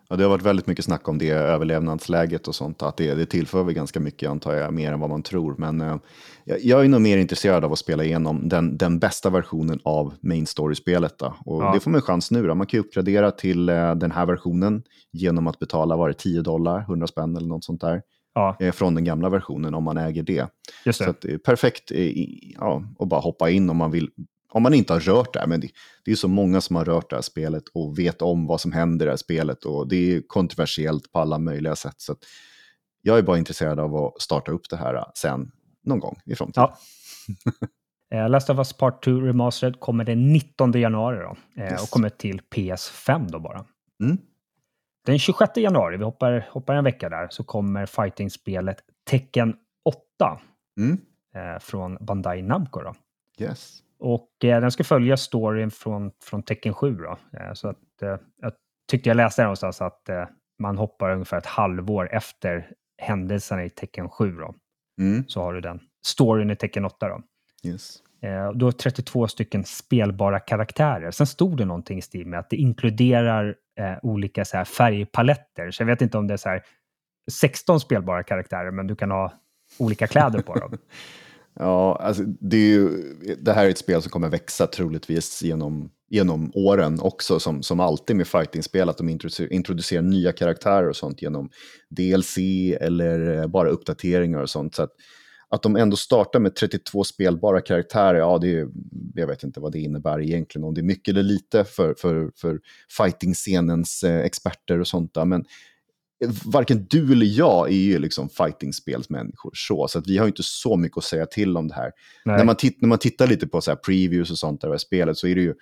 Ja, det har varit väldigt mycket snack om det överlevnadsläget och sånt. Att det, det tillför väl ganska mycket antar jag, mer än vad man tror. Men eh, jag är nog mer intresserad av att spela igenom den, den bästa versionen av main story-spelet. Och ja. det får man en chans nu. Då. Man kan ju uppgradera till eh, den här versionen genom att betala var det 10 dollar, 100 spänn eller något sånt där. Ja. Eh, från den gamla versionen om man äger det. Just det. Så att, perfekt eh, ja, att bara hoppa in om man vill om man inte har rört det här, men det, det är så många som har rört det här spelet och vet om vad som händer i det här spelet och det är kontroversiellt på alla möjliga sätt. Så jag är bara intresserad av att starta upp det här sen någon gång i framtiden. Ja. Last of Us Part 2 Remastered kommer den 19 januari då, yes. och kommer till PS5 då bara. Mm. Den 26 januari, vi hoppar, hoppar en vecka där, så kommer fighting-spelet Tekken 8 mm. eh, från Bandai Namco. Då. Yes. Och eh, den ska följa storyn från, från Tecken 7. Då. Eh, så att, eh, jag tyckte jag läste någonstans att eh, man hoppar ungefär ett halvår efter händelserna i Tecken 7. Då. Mm. Så har du den storyn i Tecken 8. Då. Yes. Du har 32 stycken spelbara karaktärer. Sen stod det någonting i stil med att det inkluderar eh, olika så här, färgpaletter. Så jag vet inte om det är så här, 16 spelbara karaktärer, men du kan ha olika kläder på dem. Ja, alltså det, är ju, det här är ett spel som kommer växa troligtvis genom, genom åren också, som, som alltid med fighting-spel, att de introducerar, introducerar nya karaktärer och sånt genom DLC eller eh, bara uppdateringar och sånt. Så att, att de ändå startar med 32 spelbara karaktärer, ja, det är, jag vet inte vad det innebär egentligen, om det är mycket eller lite för, för, för fighting-scenens eh, experter och sånt där. Men varken du eller jag är ju liksom fighting-spelsmänniskor så, så att vi har inte så mycket att säga till om det här. När man, när man tittar lite på så previews och sånt där av spelet så är det ju,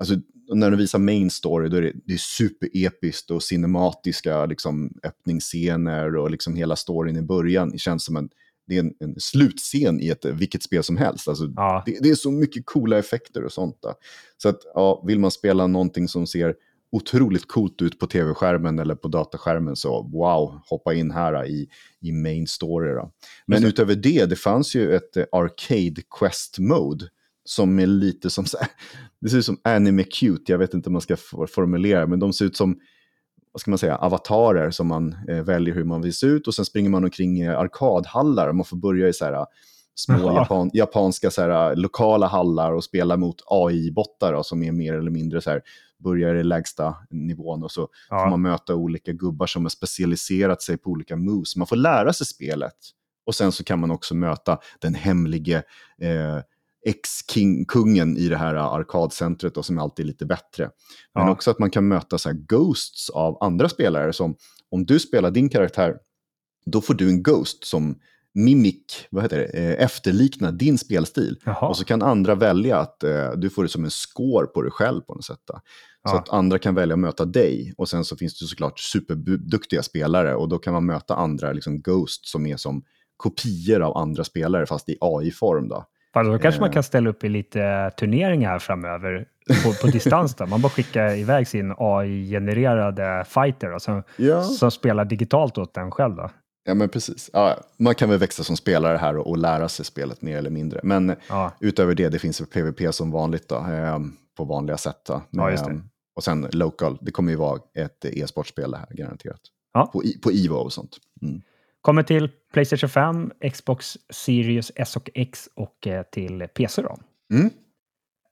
alltså när de visar main story då är det, det är superepiskt och cinematiska liksom, öppningsscener och liksom hela storyn i början det känns som en, det är en, en slutscen i ett vilket spel som helst. Alltså, ja. det, det, är så mycket coola effekter och sånt. Där. Så att, ja, vill man spela någonting som ser otroligt coolt ut på tv-skärmen eller på dataskärmen så wow, hoppa in här i, i main story. Då. Men mm. utöver det, det fanns ju ett uh, arcade quest mode som är lite som, det ser ut som anime cute, jag vet inte om man ska formulera, men de ser ut som, vad ska man säga, avatarer som man eh, väljer hur man vill se ut och sen springer man omkring i arkadhallar och man får börja i så här små japan, japanska så här, lokala hallar och spela mot AI-bottar som är mer eller mindre så här, börjar i lägsta nivån och så ja. får man möta olika gubbar som har specialiserat sig på olika moves. Man får lära sig spelet och sen så kan man också möta den hemlige eh, ex-kungen i det här arkadcentret och som alltid är lite bättre. Men ja. också att man kan möta så ghosts av andra spelare som om du spelar din karaktär, då får du en ghost som mimik, vad heter det, eh, efterlikna din spelstil. Jaha. Och så kan andra välja att eh, du får det som en score på dig själv på något sätt. Då. Så ja. att andra kan välja att möta dig. Och sen så finns det såklart superduktiga spelare och då kan man möta andra liksom Ghost som är som kopior av andra spelare fast i AI-form. Då. Fast då kanske man kan ställa upp i lite turneringar framöver på, på distans. Då. Man bara skickar iväg sin AI-genererade fighter då, som, ja. som spelar digitalt åt den själv. Då. Ja, men precis. Ja, man kan väl växa som spelare här och, och lära sig spelet mer eller mindre. Men ja. utöver det, det finns PVP som vanligt då, eh, på vanliga sätt. Då. Men, ja, eh, och sen local, det kommer ju vara ett e-sportspel det här, garanterat. Ja. På, på Ivo och sånt. Mm. Kommer till Playstation 5, Xbox Series S och X och eh, till PC då. Mm.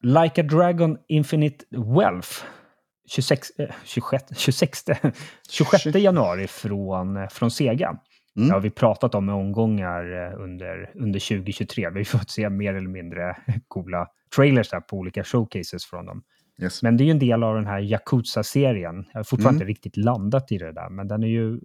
Like a Dragon Infinite Wealth 26, 26, 26, 26 januari från, eh, från Sega. Mm. Det har vi pratat om i omgångar eh, under, under 2023. Vi har fått se mer eller mindre coola trailers där på olika showcases från dem. Yes. Men det är ju en del av den här Yakuza-serien. Jag har fortfarande mm. inte riktigt landat i det där, men den är ju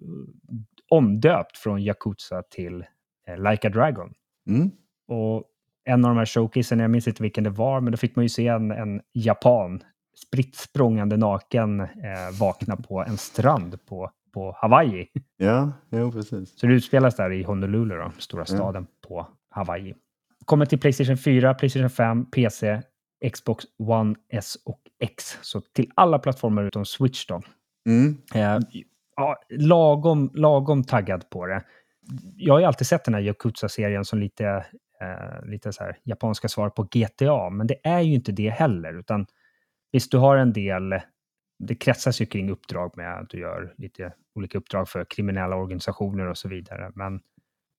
omdöpt från Yakuza till eh, Like a Dragon. Mm. Och en av de här showcasen, jag minns inte vilken det var, men då fick man ju se en, en japan spritt språngande naken eh, vakna på en strand på på Hawaii. Ja, jo, precis. Så det utspelas där i Honolulu, då, stora staden ja. på Hawaii. Kommer till Playstation 4, Playstation 5, PC, Xbox One S och X. Så till alla plattformar utom Switch då. Mm. Eh, ja, lagom, lagom taggad på det. Jag har ju alltid sett den här Yakuza-serien som lite, eh, lite så här japanska svar på GTA, men det är ju inte det heller, utan visst, du har en del det kretsas ju kring uppdrag med att du gör lite olika uppdrag för kriminella organisationer och så vidare. Men,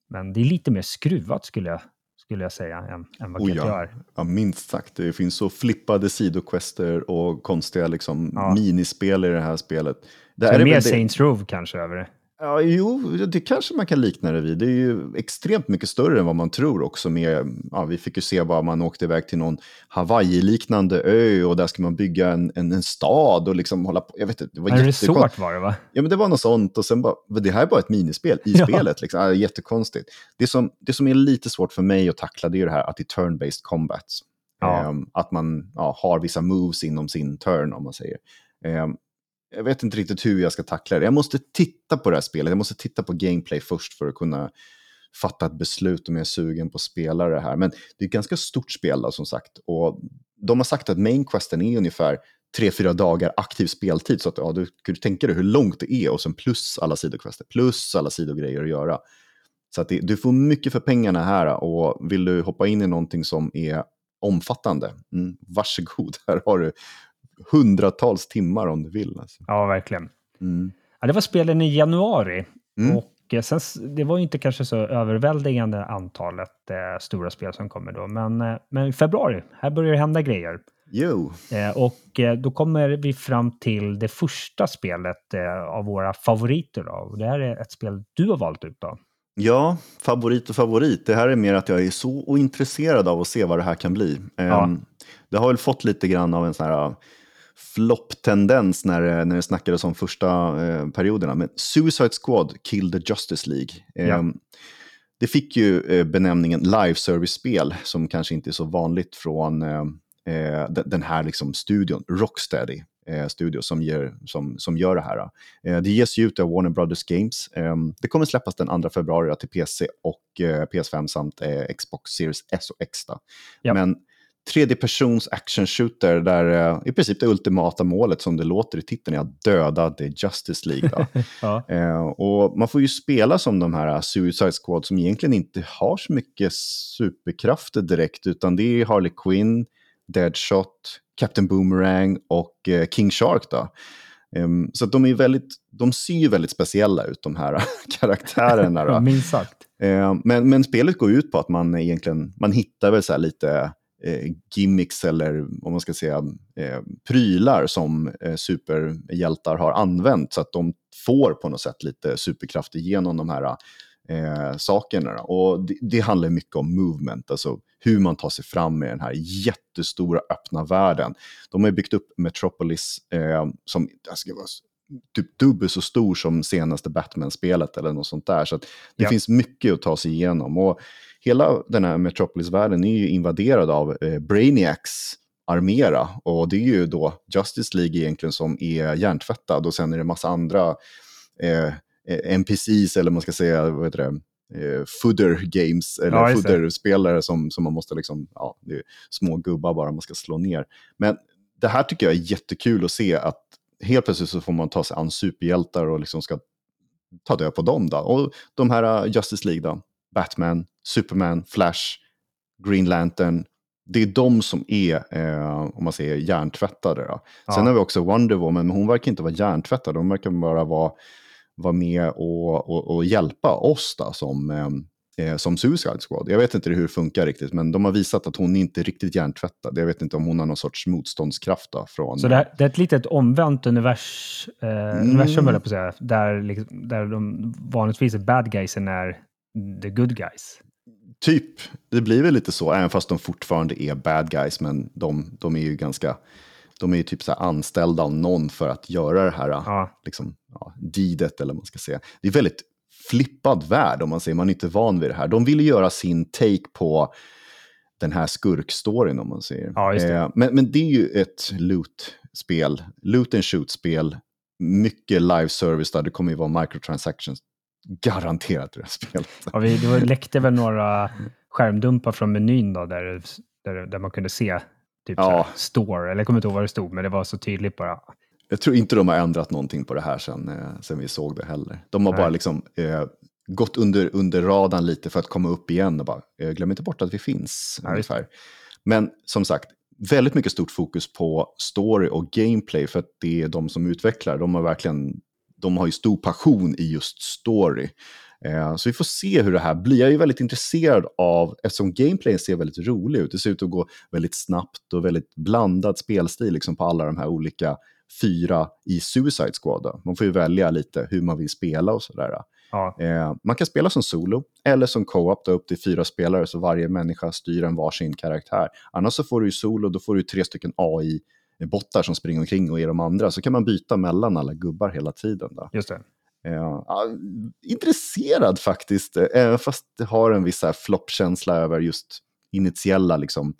men det är lite mer skruvat skulle jag, skulle jag säga än, än vad oh, ja. är. Ja, minst sagt. Det finns så flippade sidoquester och konstiga liksom, ja. minispel i det här spelet. Det så är, är mer det... Saints Row kanske över det? Ja, jo, det kanske man kan likna det vid. Det är ju extremt mycket större än vad man tror också. Med, ja, vi fick ju se bara man åkte iväg till någon Hawaii-liknande ö och där ska man bygga en, en, en stad och liksom hålla på. Jag vet inte, det var en resort var det va? Ja, men det var något sånt och sen bara, det här är bara ett minispel i ja. spelet. Liksom. Ja, jättekonstigt. Det som, det som är lite svårt för mig att tackla det är det här att det är turn-based combat. Ja. Um, att man ja, har vissa moves inom sin turn om man säger. Um, jag vet inte riktigt hur jag ska tackla det. Jag måste titta på det här spelet, jag måste titta på gameplay först för att kunna fatta ett beslut om jag är sugen på att spela det här. Men det är ett ganska stort spel då, som sagt. Och de har sagt att main questen är ungefär tre fyra dagar aktiv speltid. Så att ja, du kan tänka dig hur långt det är och sen plus alla sidoquester, plus alla sidogrejer att göra. Så att det, du får mycket för pengarna här och vill du hoppa in i någonting som är omfattande, mm, varsågod, här har du hundratals timmar om du vill. Alltså. Ja, verkligen. Mm. Ja, det var spelen i januari. Mm. Och eh, sen, det var inte kanske så överväldigande antalet eh, stora spel som kommer då. Men, eh, men i februari, här börjar det hända grejer. Jo. Eh, och eh, då kommer vi fram till det första spelet eh, av våra favoriter. Då. Och det här är ett spel du har valt ut. Då. Ja, favorit och favorit. Det här är mer att jag är så intresserad av att se vad det här kan bli. Ja. Um, det har väl fått lite grann av en sån här flopp-tendens när, när det snackades om första eh, perioderna. Men Suicide Squad, Kill the Justice League. Eh, ja. Det fick ju eh, benämningen live service-spel, som kanske inte är så vanligt från eh, eh, den här liksom, studion, Rocksteady. Eh, studio som, ger, som, som gör det här. det ges ju ut av Warner Brothers Games. det kommer släppas den 2 februari till PC och PS5 samt Xbox Series S och X. Ja. Men tredje persons action shooter där uh, i princip det ultimata målet som det låter i titeln är att döda The Justice League. ja. uh, och man får ju spela som de här Suicide Squad som egentligen inte har så mycket superkrafter direkt utan det är Harley Quinn, Deadshot, Captain Boomerang och uh, King Shark. Då. Um, så de, är väldigt, de ser ju väldigt speciella ut de här karaktärerna. Minst sagt. Men, men spelet går ut på att man egentligen man hittar väl så lite eh, gimmicks eller om man ska säga eh, prylar som eh, superhjältar har använt så att de får på något sätt lite superkrafter genom de här eh, sakerna. Och det, det, handlar mycket om movement, alltså hur man tar sig fram med den här jättestora öppna världen. De har byggt upp Metropolis eh, som ska vara typ dubbelt så stor som senaste Batman-spelet eller något sånt där. Så det ja. finns mycket att ta sig igenom. Och hela den här Metropolis-världen är ju invaderad av eh, Brainiacs armera. Och det är ju då Justice League egentligen som är hjärntvättad och sen är det massa andra eh, eh NPCs eller man ska säga, vad heter det, eh, fooder games, eller ja, fooder-spelare som, som man måste liksom, ja, det är små gubbar bara man ska slå ner. Men det här tycker jag är jättekul att se att helt plötsligt så får man ta sig an superhjältar och liksom ska ta död på dem då. Och de här uh, Justice League då, Batman, Superman, Flash, Green Lantern. Det är de som är, eh, om man säger hjärntvättade. Då. Ja. Sen har vi också Wonder Woman, men hon verkar inte vara hjärntvättad. Hon verkar bara vara, vara med och, och, och hjälpa oss då, som, eh, eh, som Suicide Squad. Jag vet inte hur det funkar riktigt, men de har visat att hon inte är riktigt hjärntvättad. Jag vet inte om hon har någon sorts motståndskraft. Då, från... Så det, här, det är ett litet omvänt univers, eh, mm. universum, på att säga, där, liksom, där de vanligtvis är bad guysen är the good guys. Typ, det blir väl lite så, även fast de fortfarande är bad guys, men de, de är ju ganska de är ju typ så anställda av någon för att göra det här ja. liksom, ja, deedet, eller vad man ska säga. Det är väldigt flippad värld om man säger, man är inte van vid det här. De vill göra sin take på den här skurkstoryn om man säger. Ja, eh, men, men det är ju ett loot-spel, loot and shoot-spel, mycket live service där det kommer ju vara microtransactions garanterat det här spelet. Ja, vi, det läckte väl några skärmdumpar från menyn då, där, där, där man kunde se typ ja. store, eller jag kommer inte ihåg vad det stod, men det var så tydligt bara. Jag tror inte de har ändrat någonting på det här sen, eh, sen vi såg det heller. De har Nej. bara liksom eh, gått under, under radarn lite för att komma upp igen och bara, eh, glöm inte bort att vi finns. Ja, ungefär. Men som sagt, väldigt mycket stort fokus på story och gameplay för att det är de som utvecklar. De har verkligen de har ju stor passion i just story. Eh, så vi får se hur det här blir. Jag är väldigt intresserad av, eftersom gameplayen ser väldigt rolig ut, det ser ut att gå väldigt snabbt och väldigt blandad spelstil liksom på alla de här olika fyra i Suicide Squad. Man får ju välja lite hur man vill spela och sådär. Ja. Eh, man kan spela som solo eller som co-op, upp till fyra spelare, så varje människa styr en varsin karaktär. Annars så får du ju solo, då får du tre stycken AI-bottar som springer omkring och är de andra. Så kan man byta mellan alla gubbar hela tiden. Då. Just det. Ja, intresserad faktiskt, även fast det har en viss floppkänsla över just initiella liksom,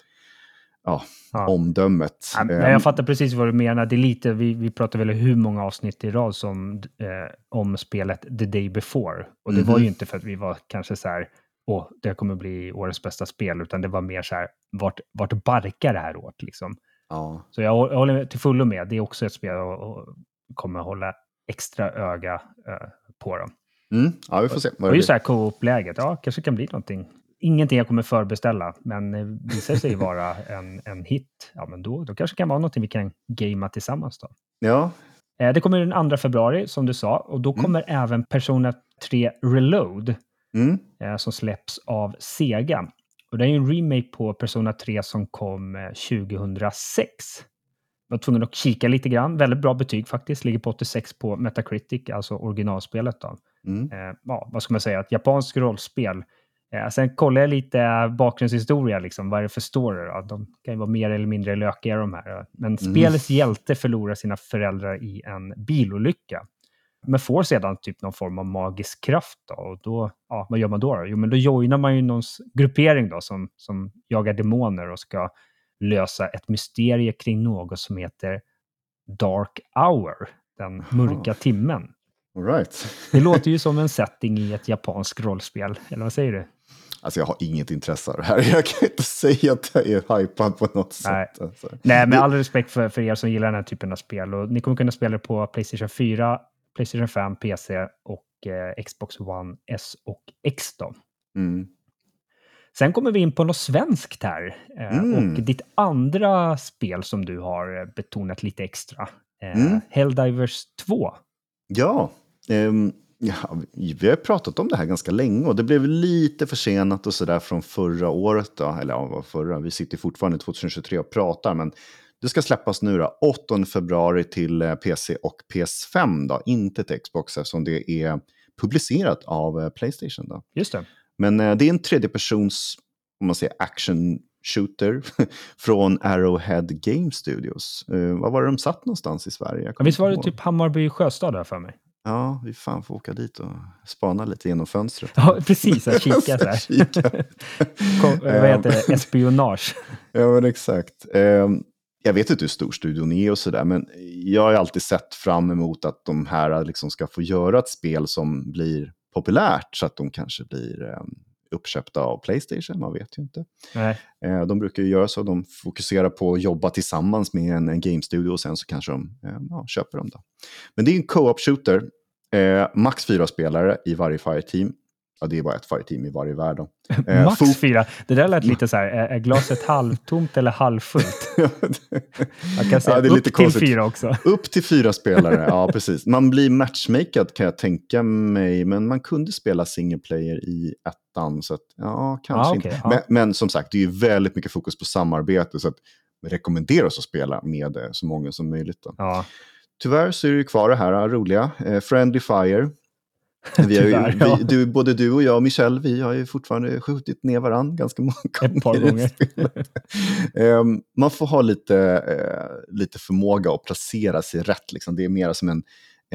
ja, ja. omdömet. Ja, men jag fattar precis vad du menar. Det är lite, vi, vi pratar väl hur många avsnitt i rad som, eh, om spelet The Day Before. Och det mm var ju mhm. inte för att vi var kanske så här, åh, det kommer bli årets bästa spel, utan det var mer så här, vart, vart barkar det här åt liksom? Ja. Så jag, jag håller till fullo med. Det är också ett spel och kommer hålla extra öga eh, på dem. Mm. Ja, vi får se. Och, och just det här co-op-läget, ja, kanske kan bli någonting. Ingenting jag kommer förbeställa, men eh, visar sig vara en, en hit, ja men då, då kanske det kan vara någonting vi kan gamea tillsammans då. Ja. Eh, det kommer den 2 februari, som du sa, och då mm. kommer mm. även Persona 3 Reload, mm. som släpps av Sega. Och det är ju en remake på Persona 3 som kom 2006. Eh, var tvungen att kika lite grann. Väldigt bra betyg faktiskt. Ligger på 86 på Metacritic, alltså originalspelet. Då. Mm. Eh, ja, vad ska man säga? Ett japanskt rollspel. Eh, sen kollar jag lite bakgrundshistoria. Liksom. Vad är det för story? Då? De kan ju vara mer eller mindre lökiga de här. Men mm. spelets hjälte förlorar sina föräldrar i en bilolycka. Men får sedan typ någon form av magisk kraft. Då, och då, ja, vad gör man då? då? Jo, men då joinar man ju någon gruppering då, som, som jagar demoner och ska lösa ett mysterie kring något som heter Dark Hour, den mörka timmen. All right. det låter ju som en setting i ett japanskt rollspel, eller vad säger du? Alltså jag har inget intresse av det här. Jag kan inte säga att jag är hypad på något Nej. sätt. Alltså. Nej, med all respekt för, för er som gillar den här typen av spel. Och ni kommer kunna spela det på Playstation 4, Playstation 5, PC och eh, Xbox One S och X. Då. Mm. Sen kommer vi in på något svenskt här. Eh, mm. Och ditt andra spel som du har betonat lite extra. Eh, mm. Helldivers 2. Ja, um, ja, vi har pratat om det här ganska länge och det blev lite försenat och sådär från förra året. Då. Eller ja, förra, vi sitter fortfarande 2023 och pratar, men det ska släppas nu då, 8 februari till eh, PC och PS5, då, inte till Xbox eftersom det är publicerat av Playstation. Då. Just det. Men eh, det är en tredjepersons, om man säger action shooter från Arrowhead Game Studios. Eh, var var det de satt någonstans i Sverige? Visst var det typ Hammarby Sjöstad där för mig? Ja, vi fan får åka dit och spana lite genom fönstret. Ja, precis. Och kika så här. kika. Kom, vad heter det? Espionage. ja, men exakt. Um, jag vet inte hur stor studion är och sådär, men jag har alltid sett fram emot att de här liksom ska få göra ett spel som blir populärt så att de kanske blir eh, uppköpta av Playstation, man vet ju inte. Eh, de brukar ju göra så, de fokuserar på att jobba tillsammans med en, en game studio och sen så kanske de eh, ja, köper dem. Då. Men det är en co-op shooter, eh, max fyra spelare i varje Fireteam. Ja, det är bara ett fireteam i varje värld. Eh, Max fyra. Det där lät lite så här, är glaset halvtomt eller halvfullt? Jag kan säga ja, det är upp lite till konstigt. fyra också. Upp till fyra spelare, ja precis. Man blir matchmakad kan jag tänka mig, men man kunde spela single player i ettan. Så att, ja, kanske ah, okay, inte. Ah. Men, men, som sagt, det är ju väldigt mycket fokus på samarbete, så att rekommenderas att spela med eh, så många som möjligt. Ah. Tyvärr så är det ju kvar det här roliga, eh, Friendly Fire vi har ju, Tyvärr, ja. vi, du, både du och jag och Michel, vi har ju fortfarande skjutit ner varandra ganska många gånger. Ett par gånger. um, man får ha lite, uh, lite förmåga att placera sig rätt. Liksom. Det är mer som en,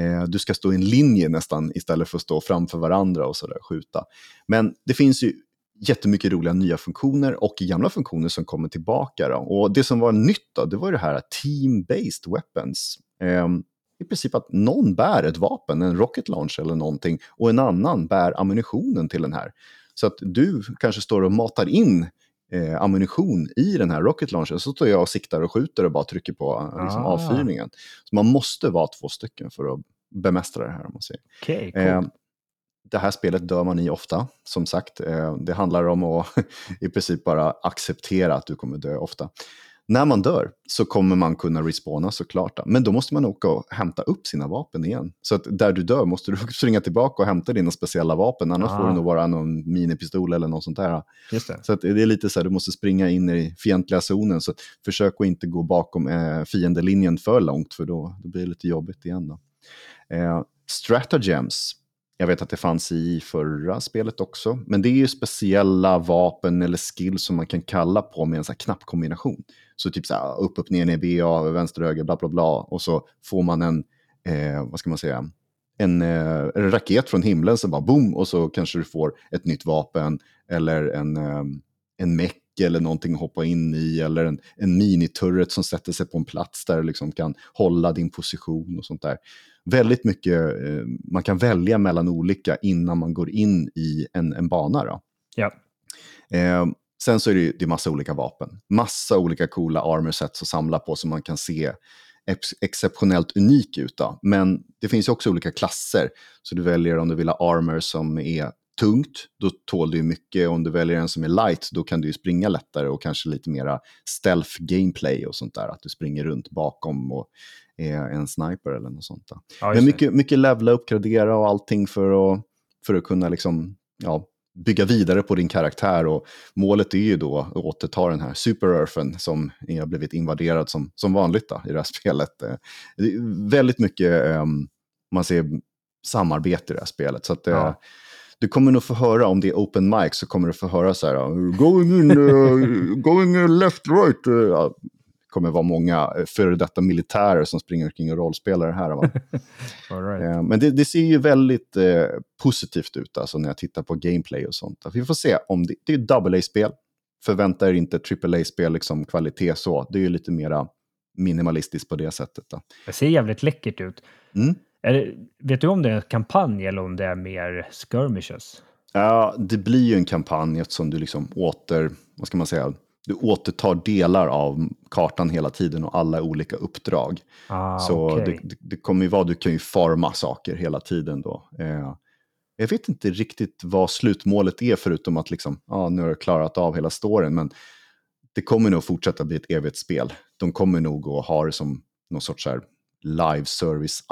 uh, du ska stå i en linje nästan istället för att stå framför varandra och sådär skjuta. Men det finns ju jättemycket roliga nya funktioner och gamla funktioner som kommer tillbaka. Då. Och det som var nytt då, det var det här team-based weapons. Um, i princip att någon bär ett vapen, en rocket launch eller någonting, och en annan bär ammunitionen till den här. Så att du kanske står och matar in eh, ammunition i den här rocket launchen, så står jag och siktar och skjuter och bara trycker på liksom, ah. avfyrningen. Så man måste vara två stycken för att bemästra det här. Om man säger. Okay, cool. eh, det här spelet dör man i ofta, som sagt. Eh, det handlar om att i princip bara acceptera att du kommer dö ofta. När man dör så kommer man kunna respawna såklart. Men då måste man åka och hämta upp sina vapen igen. Så att där du dör måste du springa tillbaka och hämta dina speciella vapen. Annars ah. får det nog vara någon minipistol eller något sånt där. Så att det är lite så här, du måste springa in i fientliga zonen. Så försök att inte gå bakom eh, fiendelinjen för långt, för då, då blir det lite jobbigt igen. Då. Eh, stratagems jag vet att det fanns i förra spelet också. Men det är ju speciella vapen eller skills som man kan kalla på med en sån här knappkombination. Så typ så här, upp, upp, ner, ner, B, A, vänster, höger, bla, bla, bla. Och så får man en, eh, vad ska man säga, en, eh, en raket från himlen som bara boom och så kanske du får ett nytt vapen eller en, eh, en meck eller någonting att hoppa in i eller en, en miniturret som sätter sig på en plats där du liksom kan hålla din position och sånt där väldigt mycket, eh, man kan välja mellan olika innan man går in i en, en bana. Då. Ja. Eh, sen så är det, det är massa olika vapen. Massa olika coola armor sets att samla på som man kan se ex exceptionellt unik ut. Då. Men det finns också olika klasser. Så du väljer om du vill ha armor som är tungt, då tål du mycket. Om du väljer en som är light, då kan du springa lättare och kanske lite mera stealth gameplay och sånt där. Att du springer runt bakom och är en sniper eller något sånt. Ja, Men mycket, mycket levla, uppgradera och allting för att, för att kunna liksom, ja, bygga vidare på din karaktär. Och målet är ju då att återta den här super-earthen som har blivit invaderad som, som vanligt då, i det här spelet. Eh, det är väldigt mycket, um, man ser samarbete i det här spelet. Så att, ja. Uh, du kommer nog få höra, om det är open mic, så kommer du få höra så här, going in, uh, going left, right. Uh, kommer vara många eh, före detta militärer som springer omkring och rollspelar här. Va? right. Eh, men det, det, ser ju väldigt eh, positivt ut alltså, när jag tittar på gameplay och sånt. Vi får se om det, det är ett double A-spel. Förvänta er inte triple A-spel, liksom kvalitet så. Det är ju lite mera minimalistiskt på det sättet. Då. Det ser jävligt läckert ut. Mm. Det, vet du om det är en kampanj eller om det är mer skirmishes? Ja, det blir ju en kampanj eftersom du liksom åter, vad ska man säga, du återtar delar av kartan hela tiden och alla olika uppdrag. Ah, så okay. det, det, kommer ju vara, du kan ju forma saker hela tiden då. Eh, jag vet inte riktigt vad slutmålet är förutom att liksom, ah, nu har du klarat av hela storyn. Men det kommer nog fortsätta bli ett evighetsspel. De kommer nog att ha det som någon sorts här live service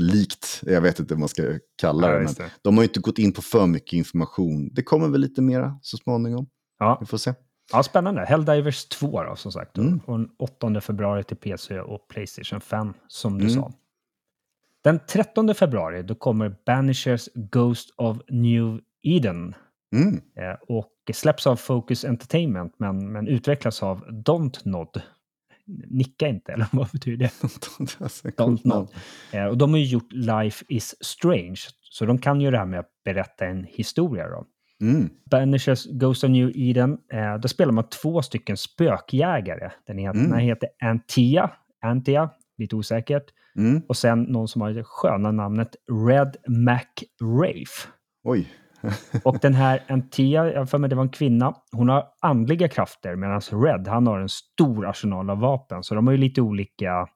likt, jag vet inte vad man ska kalla det, ja, men det. de har inte gått in på för mycket information. Det kommer väl lite mera så småningom. Ja. Vi får se. Ja, spännande. Helldivers 2 då, som sagt. Mm. Och den 8 februari till PC och Playstation 5, som du mm. sa. Den 13 februari då kommer Banishers Ghost of New Eden. Mm. Eh, och släpps av Focus Entertainment, men, men utvecklas av Dontnod. Nicka inte, eller vad betyder det? Dontnod. Eh, och de har ju gjort Life is Strange, så de kan ju det här med att berätta en historia. Då. Mm. Banishers Ghost of New Eden. Eh, då spelar man två stycken spökjägare. Den heter, mm. den heter Antia, Antia, lite osäkert. Mm. Och sen någon som har det sköna namnet Red Mac Rafe. Oj. Och den här Antia, jag för mig det var en kvinna, hon har andliga krafter medan Red, han har en stor arsenal av vapen. Så de har ju lite olika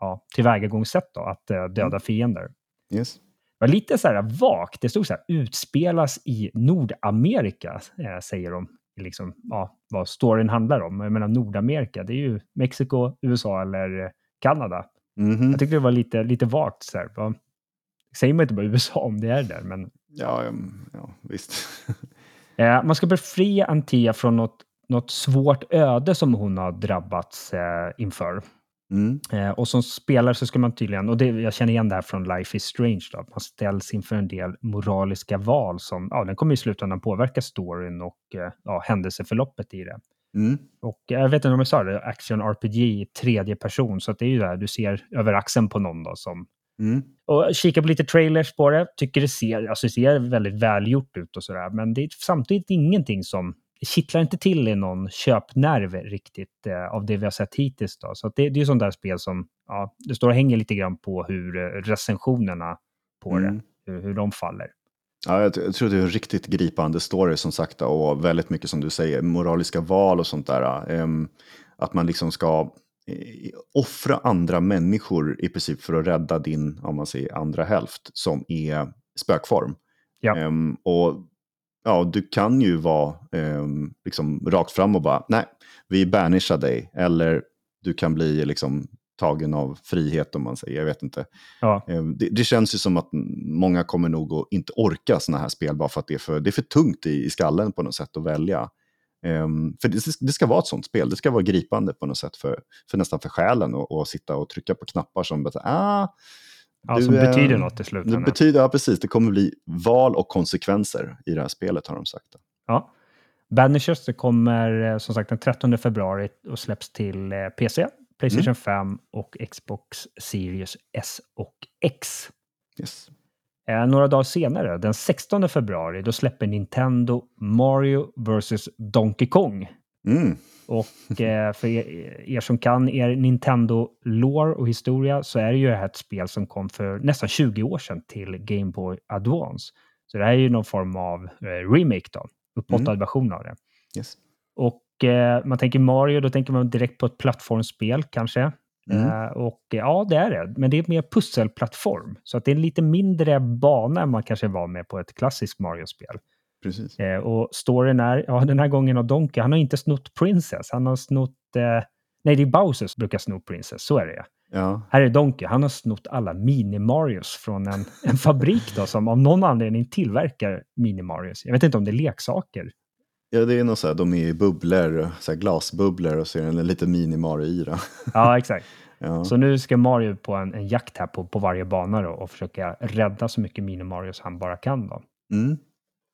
ja, tillvägagångssätt då, att uh, döda mm. fiender. Yes var lite så här vagt. Det stod så här utspelas i Nordamerika, eh, säger de. Liksom, ja, vad storyn handlar om. Jag menar Nordamerika, det är ju Mexiko, USA eller Kanada. Mm -hmm. Jag tyckte det var lite, lite vagt. Så här. Säger man inte bara USA om det är där? Men... Ja, ja, visst. eh, man ska befria Antia från något, något svårt öde som hon har drabbats eh, inför. Mm. Eh, och som spelare så ska man tydligen, och det, jag känner igen det här från Life is Strange, då, att man ställs inför en del moraliska val som ja, den kommer i slutändan påverka storyn och ja, händelseförloppet i det. Mm. Och jag vet inte om jag sa det, action RPG i tredje person, så att det är ju där du ser över axeln på någon då som... Mm. Och kika på lite trailers på det, tycker det ser, alltså det ser väldigt välgjort ut och sådär, men det är samtidigt ingenting som kittlar inte till i någon köpnerv riktigt eh, av det vi har sett hittills. Då. Så det, det är ju sånt där spel som ja, det står och hänger lite grann på hur eh, recensionerna på mm. det, hur, hur de faller. Ja, jag, jag, tror det är en riktigt gripande story som sagt och väldigt mycket som du säger, moraliska val och sånt där. Um, att man liksom ska offra andra människor i princip för att rädda din, om man säger andra hälft, som är spökform. Ja. Um, och ja, du kan ju vara eh, liksom rakt fram och bara, nej, vi banishar dig. Eller du kan bli liksom tagen av frihet om man säger, jag vet inte. Ja. Eh, det, det, känns ju som att många kommer nog att inte orka sådana här spel bara för att det är för, det är för tungt i, i skallen på något sätt att välja. Um, för det, det, ska vara ett sånt spel, det ska vara gripande på något sätt för, för nästan för själen och, sitta och trycka på knappar som bara, ah, Ja, du, som betyder något i slutändan. Det betyder, ja, precis. Det kommer bli val och konsekvenser i det här spelet har de sagt. Ja. Banishers det kommer eh, som sagt den 13 februari och släpps till eh, PC, Playstation mm. 5 och Xbox Series S och X. Yes. Eh, några dagar senare, den 16 februari, då släpper Nintendo Mario vs Donkey Kong. Mm. Och eh, för er, er, som kan er Nintendo-lore och historia så är det ju det här ett spel som kom för nästan 20 år sedan till Game Boy Advance. Så det här är ju någon form av eh, remake då, upphottad mm. version av det. Yes. Och eh, man tänker Mario, då tänker man direkt på ett plattformsspel kanske. Mm. Uh, och ja, det är det. Men det är mer pusselplattform. Så att det är en lite mindre bana än man kanske var med på ett klassiskt Mario-spel. Precis. Uh, och storyn är, ja den här gången har Donkey, han har inte snott Princess, han har snott, uh, nej det är Bowser som brukar sno Princess, så är det ja. Här är Donkey, han har snott alla Mini-Marios från en, en fabrik då som av någon anledning tillverkar Mini-Marios. Jag vet inte om det är leksaker. Ja, det är nog så här, de är i bubblor, så här glasbubblor och så är det en liten mini-Mario i det. Ja, exakt. ja. Så nu ska Mario på en, en jakt här på, på varje bana då och försöka rädda så mycket mini-Marios han bara kan. Då. Mm.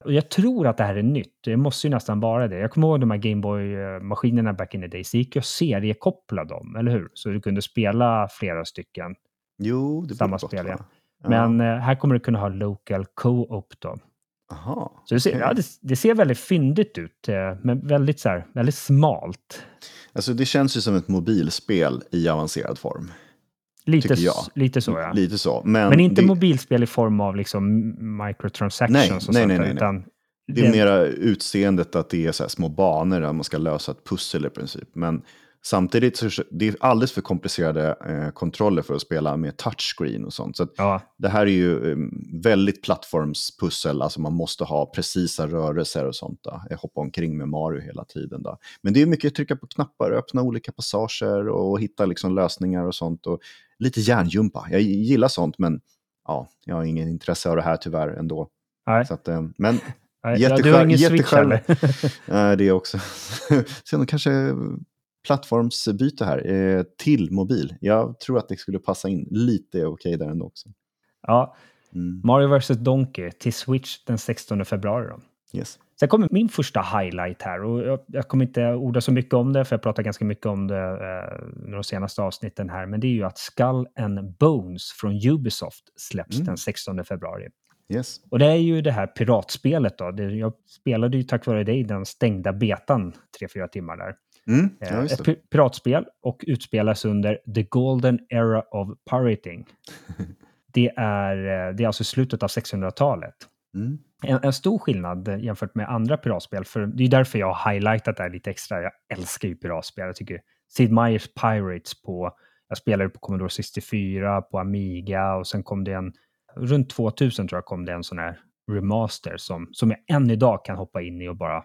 Och jag tror att det här är nytt. Det måste ju nästan vara det. Jag kommer ihåg de här Gameboy-maskinerna back in the days. Det gick ju att seriekoppla dem, eller hur? Så du kunde spela flera stycken. Jo, det Samma spel, ja. Men eh, här kommer du kunna ha local co-op då. Aha, så det ser, okay. ja, det, det, ser väldigt fyndigt ut, eh, men väldigt, så här, väldigt smalt. Alltså det känns ju som ett mobilspel i avancerad form. Lite, lite så, ja. Lite så. Men, men inte det... mobilspel i form av liksom microtransactions nej, och nej, sånt nej, nej, utan det är mera utseendet att det är så små banor där man ska lösa ett pussel i princip. Men Samtidigt så det är alldeles för komplicerade eh, kontroller för att spela med touchscreen och sånt. Så ja. det här är ju eh, väldigt plattformspussel, alltså man måste ha precisa rörelser och sånt. Då. Jag hoppar omkring med Mario hela tiden. Då. Men det är mycket att trycka på knappar, öppna olika passager och hitta liksom lösningar och sånt. Och lite hjärnjumpa. Jag gillar sånt, men ja, jag har ingen intresse av det här tyvärr ändå. Nej. Så att, eh, men Nej, ja, du har ingen Switch heller? Nej, det också. Sen kanske plattformsbyte här eh, till mobil. Jag tror att det skulle passa in lite okej okay där ändå också. Ja, mm. Mario vs Donkey till Switch den 16 februari. Då. Yes. Sen kommer min första highlight här och jag, jag, kommer inte orda så mycket om det för jag pratar ganska mycket om det eh, de senaste avsnitten här. Men det är ju att Skull and Bones från Ubisoft släpps mm. den 16 februari. Yes. Och det är ju det här piratspelet då. Det, jag spelade ju tack vare dig den stängda betan 3-4 timmar där. Mm, ja, eh, ett piratspel och utspelas under the golden era of pirating. det, är, eh, det är alltså slutet av 600-talet. Mm. En, en, stor skillnad jämfört med andra piratspel, för det är därför jag har highlightat det här lite extra. Jag älskar ju piratspel. Jag tycker Sid Meier's Pirates på, jag spelade på Commodore 64, på Amiga och sen kom det en, runt 2000 tror jag kom det en sån här remaster som, som jag än idag kan hoppa in i och bara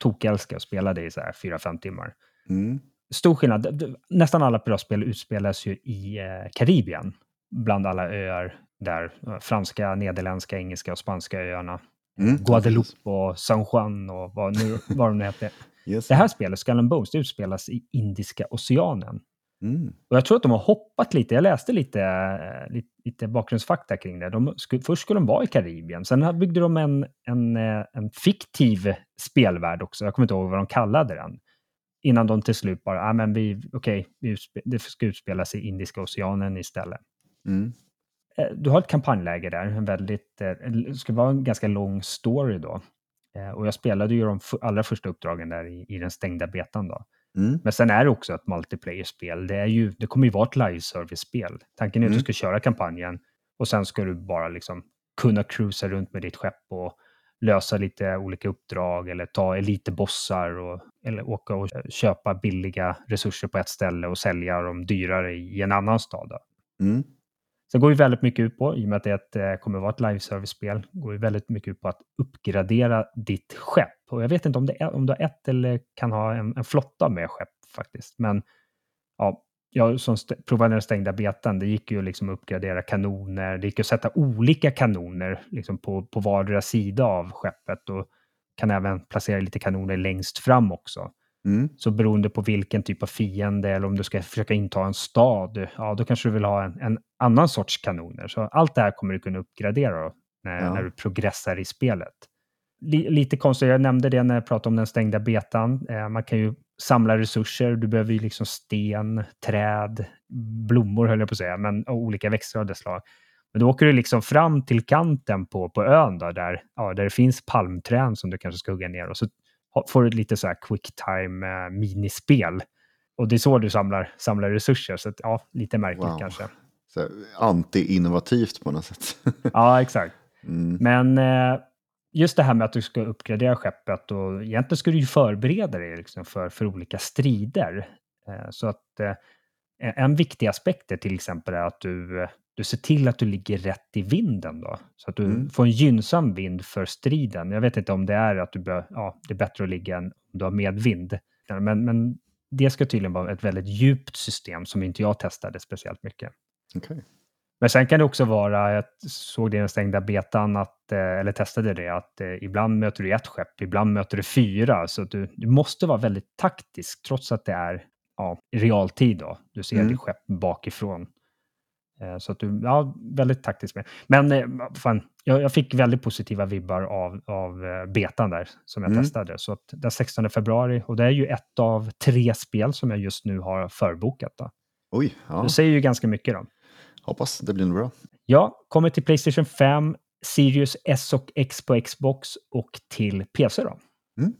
tokälskar att spela det i så här 4-5 timmar. Mm. Stor skillnad. Nästan alla piratspel utspelas ju i eh, Karibien. Bland alla öar där. Franska, nederländska, engelska och spanska öarna. Mm, Guadeloupe och San Juan och vad, nu, vad de nu hette. yes. Det här spelet, Skull and Bones, det utspelas i Indiska oceanen. Mm. Och jag tror att de har hoppat lite. Jag läste lite, eh, lite, lite bakgrundsfakta kring det. De skulle, först skulle de vara i Karibien. Sen byggde de en, en, eh, en fiktiv spelvärld också. Jag kommer inte ihåg vad de kallade den. Innan de till slut bara, ah, men vi, okej, okay, det ska utspelas i Indiska oceanen istället. Mm. Eh, du har ett kampanjläge där, en väldigt, det ska vara en ganska lång story då. Och jag spelade ju de allra första uppdragen där i, i den stängda betan då. Mm. Men sen är det också ett multiplayer-spel. Det, är ju, det kommer ju vara ett live-service-spel. Tanken är mm. att du mm. ska köra kampanjen och sen ska du bara liksom kunna cruisa runt med ditt skepp och lösa lite olika uppdrag eller ta elitebossar och, eller åka och köpa billiga resurser på ett ställe och sälja dem dyrare i en annan stad. Mm. Sen går ju väldigt mycket ut på, i och med att det är ett, eh, kommer vara ett liveservice-spel, går ju väldigt mycket ut på att uppgradera ditt skepp. Och jag vet inte om, det är, om du har ett eller kan ha en, en flotta med skepp faktiskt. Men ja, jag som provade den stängda betan, det gick ju liksom att uppgradera kanoner. Det gick att sätta olika kanoner liksom på, på vardera sida av skeppet och kan även placera lite kanoner längst fram också. Mm. Så beroende på vilken typ av fiende eller om du ska försöka inta en stad, ja då kanske du vill ha en, en annan sorts kanoner. Så allt det här kommer du kunna uppgradera då, när, ja. när du progressar i spelet. lite konstigt, jag nämnde det när jag pratade om den stängda betan. Eh, man kan ju samla resurser. Du behöver ju liksom sten, träd, blommor höll jag på att säga, men olika växter av det slag. Men då åker du liksom fram till kanten på, på ön då, där, ja, där det finns palmträd som du kanske ska hugga ner och så får du lite så här quick time eh, minispel. Och det är så du samlar, samlar resurser, så att, ja, lite märkligt wow. kanske. Anti-innovativt på något sätt. ja, exakt. Mm. Men eh, just det här med att du ska uppgradera skeppet och egentligen ska du ju förbereda dig liksom för, för olika strider. Eh, så att eh, en viktig aspekt är till exempel är att du, du ser till att du ligger rätt i vinden då. Så att du mm. får en gynnsam vind för striden. Jag vet inte om det är att du bör, ja, det är bättre att ligga än om du har medvind. Men, men det ska tydligen vara ett väldigt djupt system som inte jag testade speciellt mycket. Okay. Men sen kan det också vara, jag såg det i den stängda betan, att, eh, eller testade det, att eh, ibland möter du ett skepp, ibland möter du fyra. Så du, du måste vara väldigt taktisk trots att det är ja, realtid. Då. Du ser mm. ditt skepp bakifrån. Eh, så att du, ja, väldigt taktisk med. Men fan, jag, jag, fick väldigt positiva vibbar av, av betan där som jag mm. testade. Så att den 16 februari, och det är ju ett av tre spel som jag just nu har förbokat. Då. Oj, ja. Det säger ju ganska mycket då. Hoppas det blir bra. Ja, kommer till Playstation 5, Sirius S och X på Xbox och till PC då. Mm.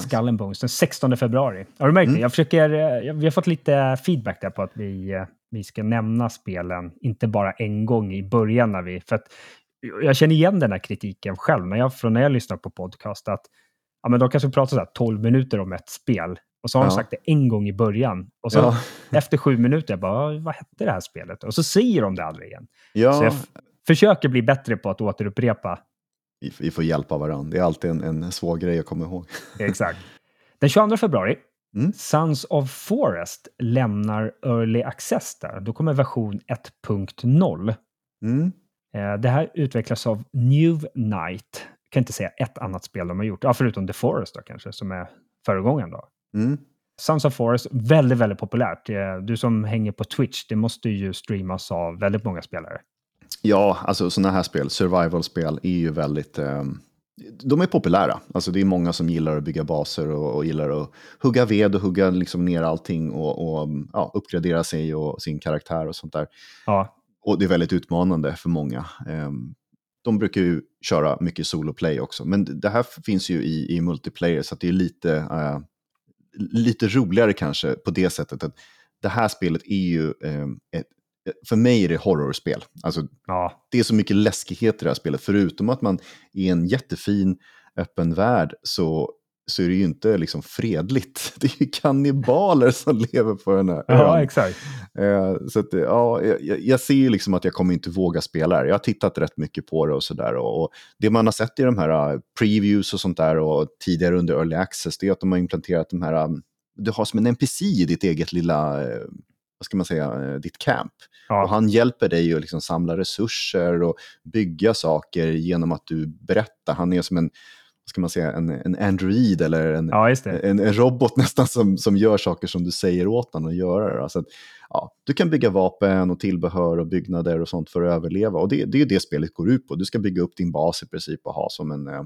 Skull and Bones den 16 februari. Har du märkt mm. det? Jag försöker, eh, vi har fått lite feedback där på att vi, eh, vi ska nämna spelen, inte bara en gång i början när vi... För att jag känner igen den här kritiken själv när jag, från när jag lyssnar på podcast. Att ja, men de kanske pratar så här 12 minuter om ett spel och så har ja. de sagt det en gång i början. Och så ja. efter sju minuter, jag bara, vad hette det här spelet? Och så säger de det aldrig igen. Ja. Så jag försöker bli bättre på att återupprepa. Vi, vi får hjälpa varandra. Det är alltid en, en svår grej att komma ihåg. Exakt. Den 22 februari, mm. Sons of Forest lämnar Early Access där. Då kommer version 1.0. Mm. Eh, det här utvecklas av New Night. Jag kan inte säga ett annat spel de har gjort, ja, förutom The Forest då kanske, som är föregångaren. Då. Mm. Sons of Forest, väldigt, väldigt populärt. Du som hänger på Twitch, det måste ju streamas av väldigt många spelare. Ja, alltså sådana här spel, survival-spel, är ju väldigt... Eh, de är populära. Alltså det är många som gillar att bygga baser och, och gillar att hugga ved och hugga liksom ner allting och, och ja, uppgradera sig och sin karaktär och sånt där. Ja. Och det är väldigt utmanande för många. Eh, de brukar ju köra mycket solo play också, men det här finns ju i, i multiplayer så det är lite... Eh, lite roligare kanske på det sättet att det här spelet är ju eh, ett, för mig är det horrorspel. Alltså, ja. Det är så mycket läskighet i det här spelet. Förutom att man i en jättefin öppen värld så, så är det ju inte liksom fredligt. Det är ju kannibaler som lever på den här ön. Ja, exakt. Eh, så att, ja, jag, jag ser ju liksom att jag kommer inte våga spela det. Jag har tittat rätt mycket på det och sådär. Och, och, det man har sett i de här uh, previews och sånt där och tidigare under early access, det är att de har implanterat de här, um, du har som en NPC i ditt eget lilla, uh, vad ska man säga, uh, ditt camp. Ja. Och han hjälper dig att liksom samla resurser och bygga saker genom att du berättar. Han är som en ska man säga, en, en android eller en, ja, en, en, robot nästan som, som gör saker som du säger åt honom att göra. Alltså, ja, du kan bygga vapen och tillbehör och byggnader och sånt för att överleva. Och det, det är det spelet går ut på. Du ska bygga upp din bas i princip och ha som en, eh,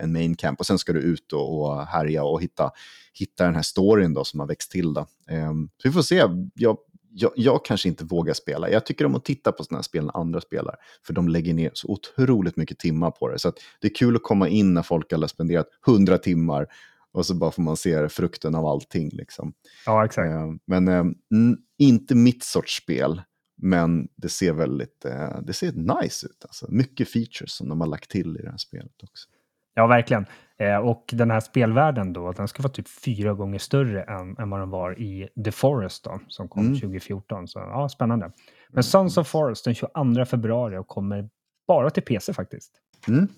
en main camp. Och sen ska du ut och, och härja och hitta, hitta den här storyn då som har växt till. Då. Eh, så vi får se. Jag jag, jag, kanske inte vågar spela. Jag tycker om att titta på sådana här spel när andra spelar. För de lägger ner så otroligt mycket timmar på det. Så det är kul att komma in när folk har spenderat hundra timmar och så bara får man se frukten av allting. Liksom. Ja, exakt. Eh, men eh, inte mitt sorts spel. Men det ser väldigt eh, det ser nice ut. Alltså. Mycket features som de har lagt till i det här spelet också. Ja, verkligen. Eh, och den här spelvärlden då, den ska vara typ fyra gånger större än, än vad den var i The Forest då, som kom mm. 2014. Så ja, spännande. Men. Sons of Forest den 22 februari och kommer bara till PC faktiskt. Mm.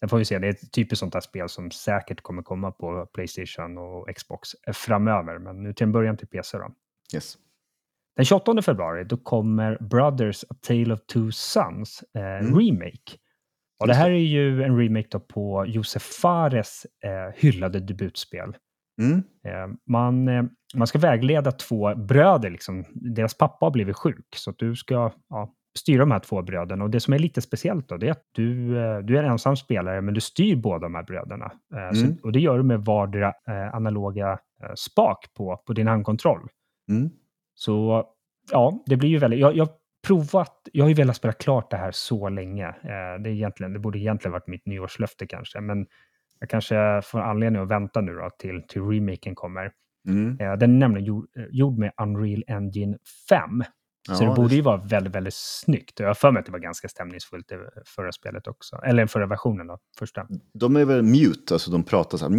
Sen får vi se, det är ett typiskt sånt här spel som säkert kommer komma på Playstation och Xbox framöver, men nu till en början till PC då. Yes. Den 28 februari då kommer Brothers A Tale of Two Sons eh, mm. Remake. Och det här är ju en remake på Josef Fares eh, hyllade debutspel. Mm. Eh, man, eh, man ska vägleda två bröder, liksom. deras pappa har blivit sjuk, så du ska ja, styra de här två bröderna. Och det som är lite speciellt då, det är att du, eh, du är en ensam spelare, men du styr båda de här bröderna. Eh, mm. Så, och det gör du med vardera eh, analoga spak på, på din handkontroll. Mm. Så ja, det blir ju väldigt... Jag, jag provat, jag har ju velat spela klart det här så länge. Eh, det, är egentligen, det borde egentligen varit mitt nyårslöfte kanske, men jag kanske får anledning att vänta nu då till, till remaken kommer. Mm. Eh, den är nämligen gjord, eh, gjord med Unreal Engine 5. Så ja, det borde ju vara väldigt, väldigt snyggt. Jag har för mig att det var ganska stämningsfullt i förra spelet också. Eller förra versionen då, första. De är väl mute, alltså de pratar så här.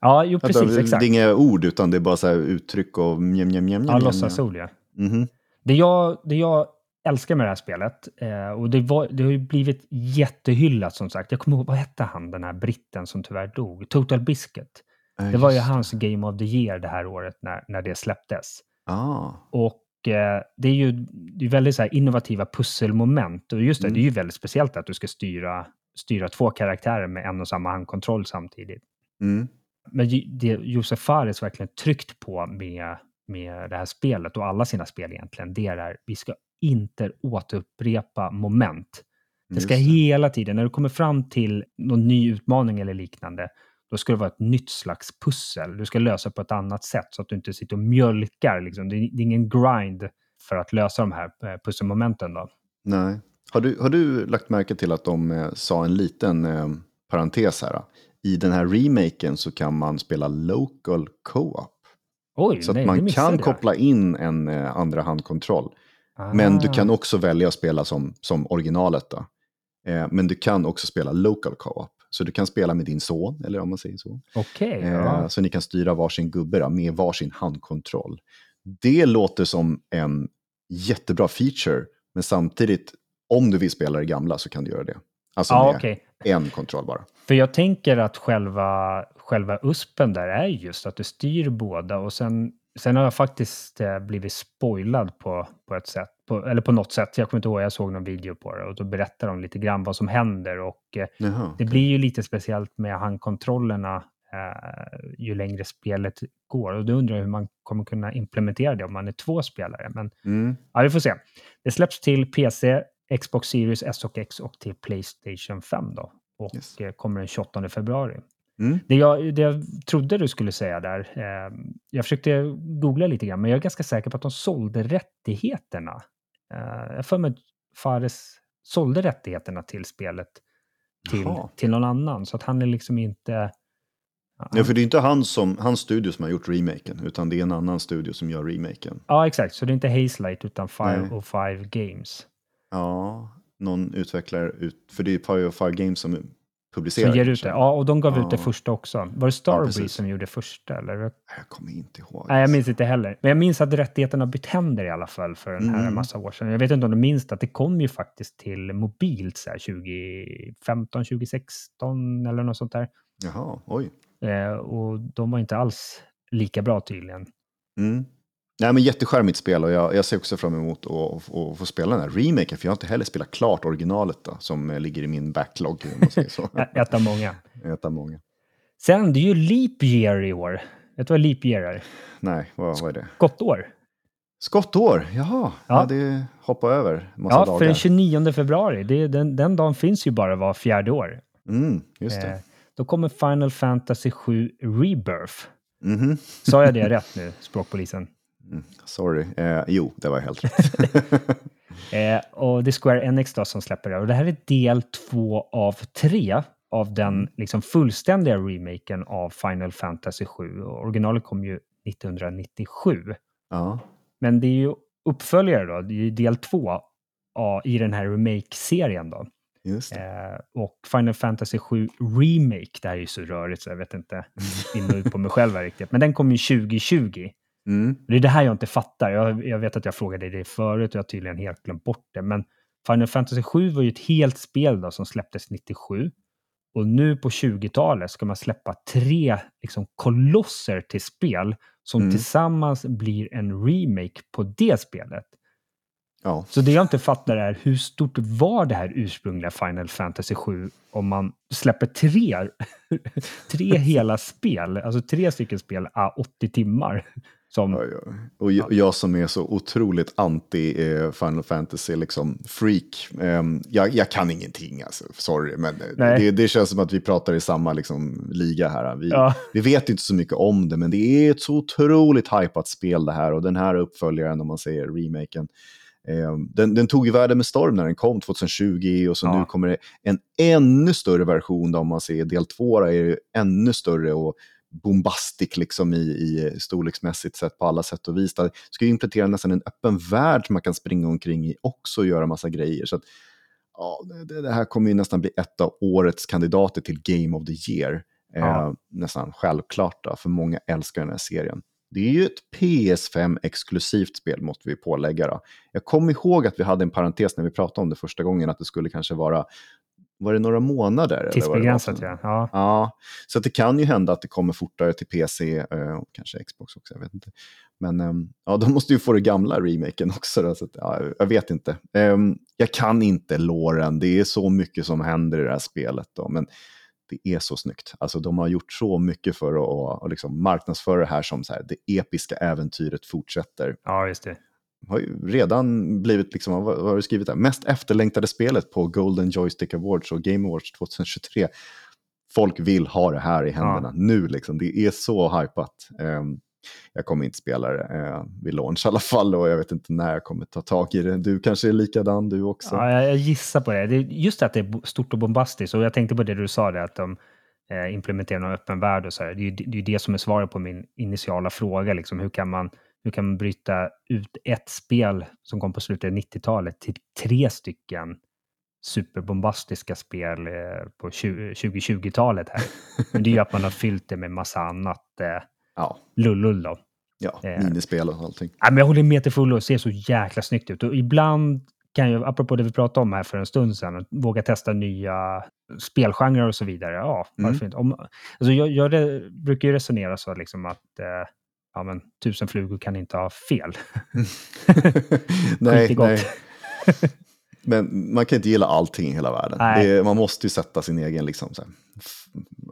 Ja, jo precis, exakt. Det är inga ord, utan det är bara så uttryck och mjam, mjam, mjam, Ja, låtsasord ja. Mm -hmm. Det jag, det jag älskar med det här spelet, eh, och det, var, det har ju blivit jättehyllat som sagt. Jag kommer ihåg, vad hette han, den här britten som tyvärr dog? Total Biscuit. Det var ju hans Game of the Year det här året när, när det släpptes. Ah. Och eh, det är ju det är väldigt så innovativa pusselmoment. Och just det, mm. det är ju väldigt speciellt att du ska styra, styra två karaktärer med en och samma handkontroll samtidigt. Mm. Men det Josef Fares verkligen tryckt på med med det här spelet och alla sina spel egentligen, det är vi ska inte återupprepa moment. Det ska hela tiden, när du kommer fram till någon ny utmaning eller liknande, då ska det vara ett nytt slags pussel. Du ska lösa på ett annat sätt så att du inte sitter och mjölkar. Liksom. Det, är, det är ingen grind för att lösa de här eh, pusselmomenten. Då. Nej. Har du, har du lagt märke till att de eh, sa en liten eh, parentes här? I den här remaken så kan man spela local co-op. Oj, så nej, att man kan koppla in en eh, andra handkontroll. Ah. Men du kan också välja att spela som, som originalet. Då. Eh, men du kan också spela local co-op. Så du kan spela med din son, eller om man säger så. Okay, eh, ja. Så ni kan styra varsin gubbe då, med varsin handkontroll. Det låter som en jättebra feature, men samtidigt, om du vill spela det gamla så kan du göra det. Alltså ah, med okay. En kontroll bara. För jag tänker att själva, själva USPen där är just att du styr båda och sen, sen har jag faktiskt eh, blivit spoilad på, på ett sätt, på, eller på något sätt. Jag kommer inte ihåg, jag såg någon video på det och då berättar de lite grann vad som händer och eh, Jaha, det blir ju lite speciellt med handkontrollerna eh, ju längre spelet går och då undrar jag hur man kommer kunna implementera det om man är två spelare. Men mm. ja, vi får se. Det släpps till PC, Xbox Series S och X och till Playstation 5 då och yes. Eh, kommer den 28 februari. Mm. Det, jag, det jag trodde du skulle säga där, eh, jag försökte googla lite grann, men jag är ganska säker på att de sålde rättigheterna. Eh, jag för mig Fares sålde rättigheterna till spelet till, till någon annan, så att han är liksom inte... Ja, för det är inte han som, hans studio som har gjort remaken, utan det är en annan studio som gör remaken. Ja, exakt. Så det är inte Hazelight, utan Fire of Five Games. Ja, någon utvecklare ut, för det är of Five Games som publicerar. Som ger ut det, ja, och de gav ja. ut det första också. Var det Starbreeze ja, som gjorde första? Eller? Jag kommer inte ihåg. Nej, jag minns inte heller. Men jag minns att rättigheterna bytt händer i alla fall för här mm. massa år sedan. Jag vet inte om du minns att det kom ju faktiskt till mobilt så här 2015, 2016 eller något sånt där. Jaha, oj. Eh, och de var inte alls lika bra tydligen. Mm. Nej, men jätteskärmigt spel och jag, jag ser också fram emot att, få spela den här remaken. För jag har inte heller spelat klart originalet då, som ligger i min backlog. Ett av många. Ett av många. Sen, det är ju leap year i år. Vet du vad leap year är? Nej, vad, vad är det? Skottår. Skottår, jaha. Ja. ja det hoppar över massa ja, dagar. för den 29 februari. Det, den, den dagen finns ju bara var fjärde år. Mm, just det. Eh, då kommer Final Fantasy 7 Rebirth. Mm -hmm. Sa jag det rätt nu, språkpolisen? Mm, sorry. Eh, jo, det var helt rätt. eh, och det är Square Enix då som släpper det. Och det här är del två av tre av den mm. liksom, fullständiga remaken av Final Fantasy 7. Originalet kom ju 1997. Ja. Men det är ju uppföljare då, det är ju del två i den här remake-serien då. Eh, och Final Fantasy 7 Remake, det här är ju så rörigt så jag vet inte in och ut på mig själv riktigt. Men den kom ju 2020. Mm. Det är det här jag inte fattar. Jag, jag vet att jag frågade dig det förut och jag har tydligen helt glömt bort det. Men Final Fantasy 7 var ju ett helt spel då, som släpptes 97. Och nu på 20-talet ska man släppa tre liksom, kolosser till spel som mm. tillsammans blir en remake på det spelet. Ja. Så det jag inte fattar är hur stort var det här ursprungliga Final Fantasy 7 om man släpper tre, tre hela spel, alltså tre stycken spel, 80 timmar. Som, ja, ja. Och jag, jag, som är så otroligt anti eh, Final Fantasy, liksom freak. Eh, jag, jag, kan ingenting, alltså. sorry. Men det, det, känns som att vi pratar i samma liksom, liga här. Vi, ja. vi vet inte så mycket om det, men det är ett så otroligt hypat spel det här. Och den här uppföljaren, om man säger remaken, eh, den, den, tog ju världen med storm när den kom 2020 och så nu kommer det en ännu större version. Då, om man ser del 2 är ännu större. och bombastic liksom i, i storleksmässigt sett på alla sätt och vis. Det ska ju implementera nästan en öppen värld som man kan springa omkring i också och göra massa grejer. Så att, ja, det, det, här kommer ju nästan bli ett av årets kandidater till Game of the Year. Ja. Eh, nästan självklart, då, för många älskar den här serien. Det är ju ett PS5-exklusivt spel, måste vi pålägga. Då. Jag kommer ihåg att vi hade en parentes när vi pratade om det första gången, att det skulle kanske vara var det några månader? Tidsbegränsat, ja. ja. Ja, så det kan ju hända att det kommer fortare till PC eh, och kanske Xbox också, jag vet inte. Men ehm, ja, de måste ju få det gamla remaken också. Då, så att, ja, jag vet inte. Ehm, jag kan inte låren, det är så mycket som händer i det här spelet. Då, men det är så snyggt. Alltså, de har gjort så mycket för att och liksom marknadsföra det här som så här, det episka äventyret fortsätter. Ja, just det har ju redan blivit, liksom, vad, har du skrivit där? Mest efterlängtade spelet på Golden Joystick Awards och Game Awards 2023. Folk vill ha det här i händerna ja. nu, liksom. det är så hypat. Um, jag kommer inte spela det eh, vid launch i alla fall och jag vet inte när jag kommer ta tag i det. Du kanske är likadan du också? Ja, jag gissar på det. det just det att det är stort och bombastiskt och jag tänkte på det du sa, det, att de eh, implementerar någon öppen värld och så här. Det är ju det, det som är svaret på min initiala fråga, liksom. hur kan man hur kan man bryta ut ett spel som kom på slutet av 90-talet till tre stycken superbombastiska spel eh, på 2020-talet här. Men det är ju att man har fyllt det med massa annat eh, ja. lullull då. Ja, eh, minispel och allting. Ja, men jag håller med till fullo och ser så jäkla snyggt ut. Och ibland kan jag, apropå det vi pratade om här för en stund sedan, våga testa nya spelgenrer och så vidare. Ja, varför mm. inte? Om, alltså jag, jag det, brukar ju resonera så liksom att eh, ja, men, tusen flugor kan inte ha fel. nej, nej. men man kan inte gilla allting i hela världen. Är, man måste ju sätta sin egen liksom, så här,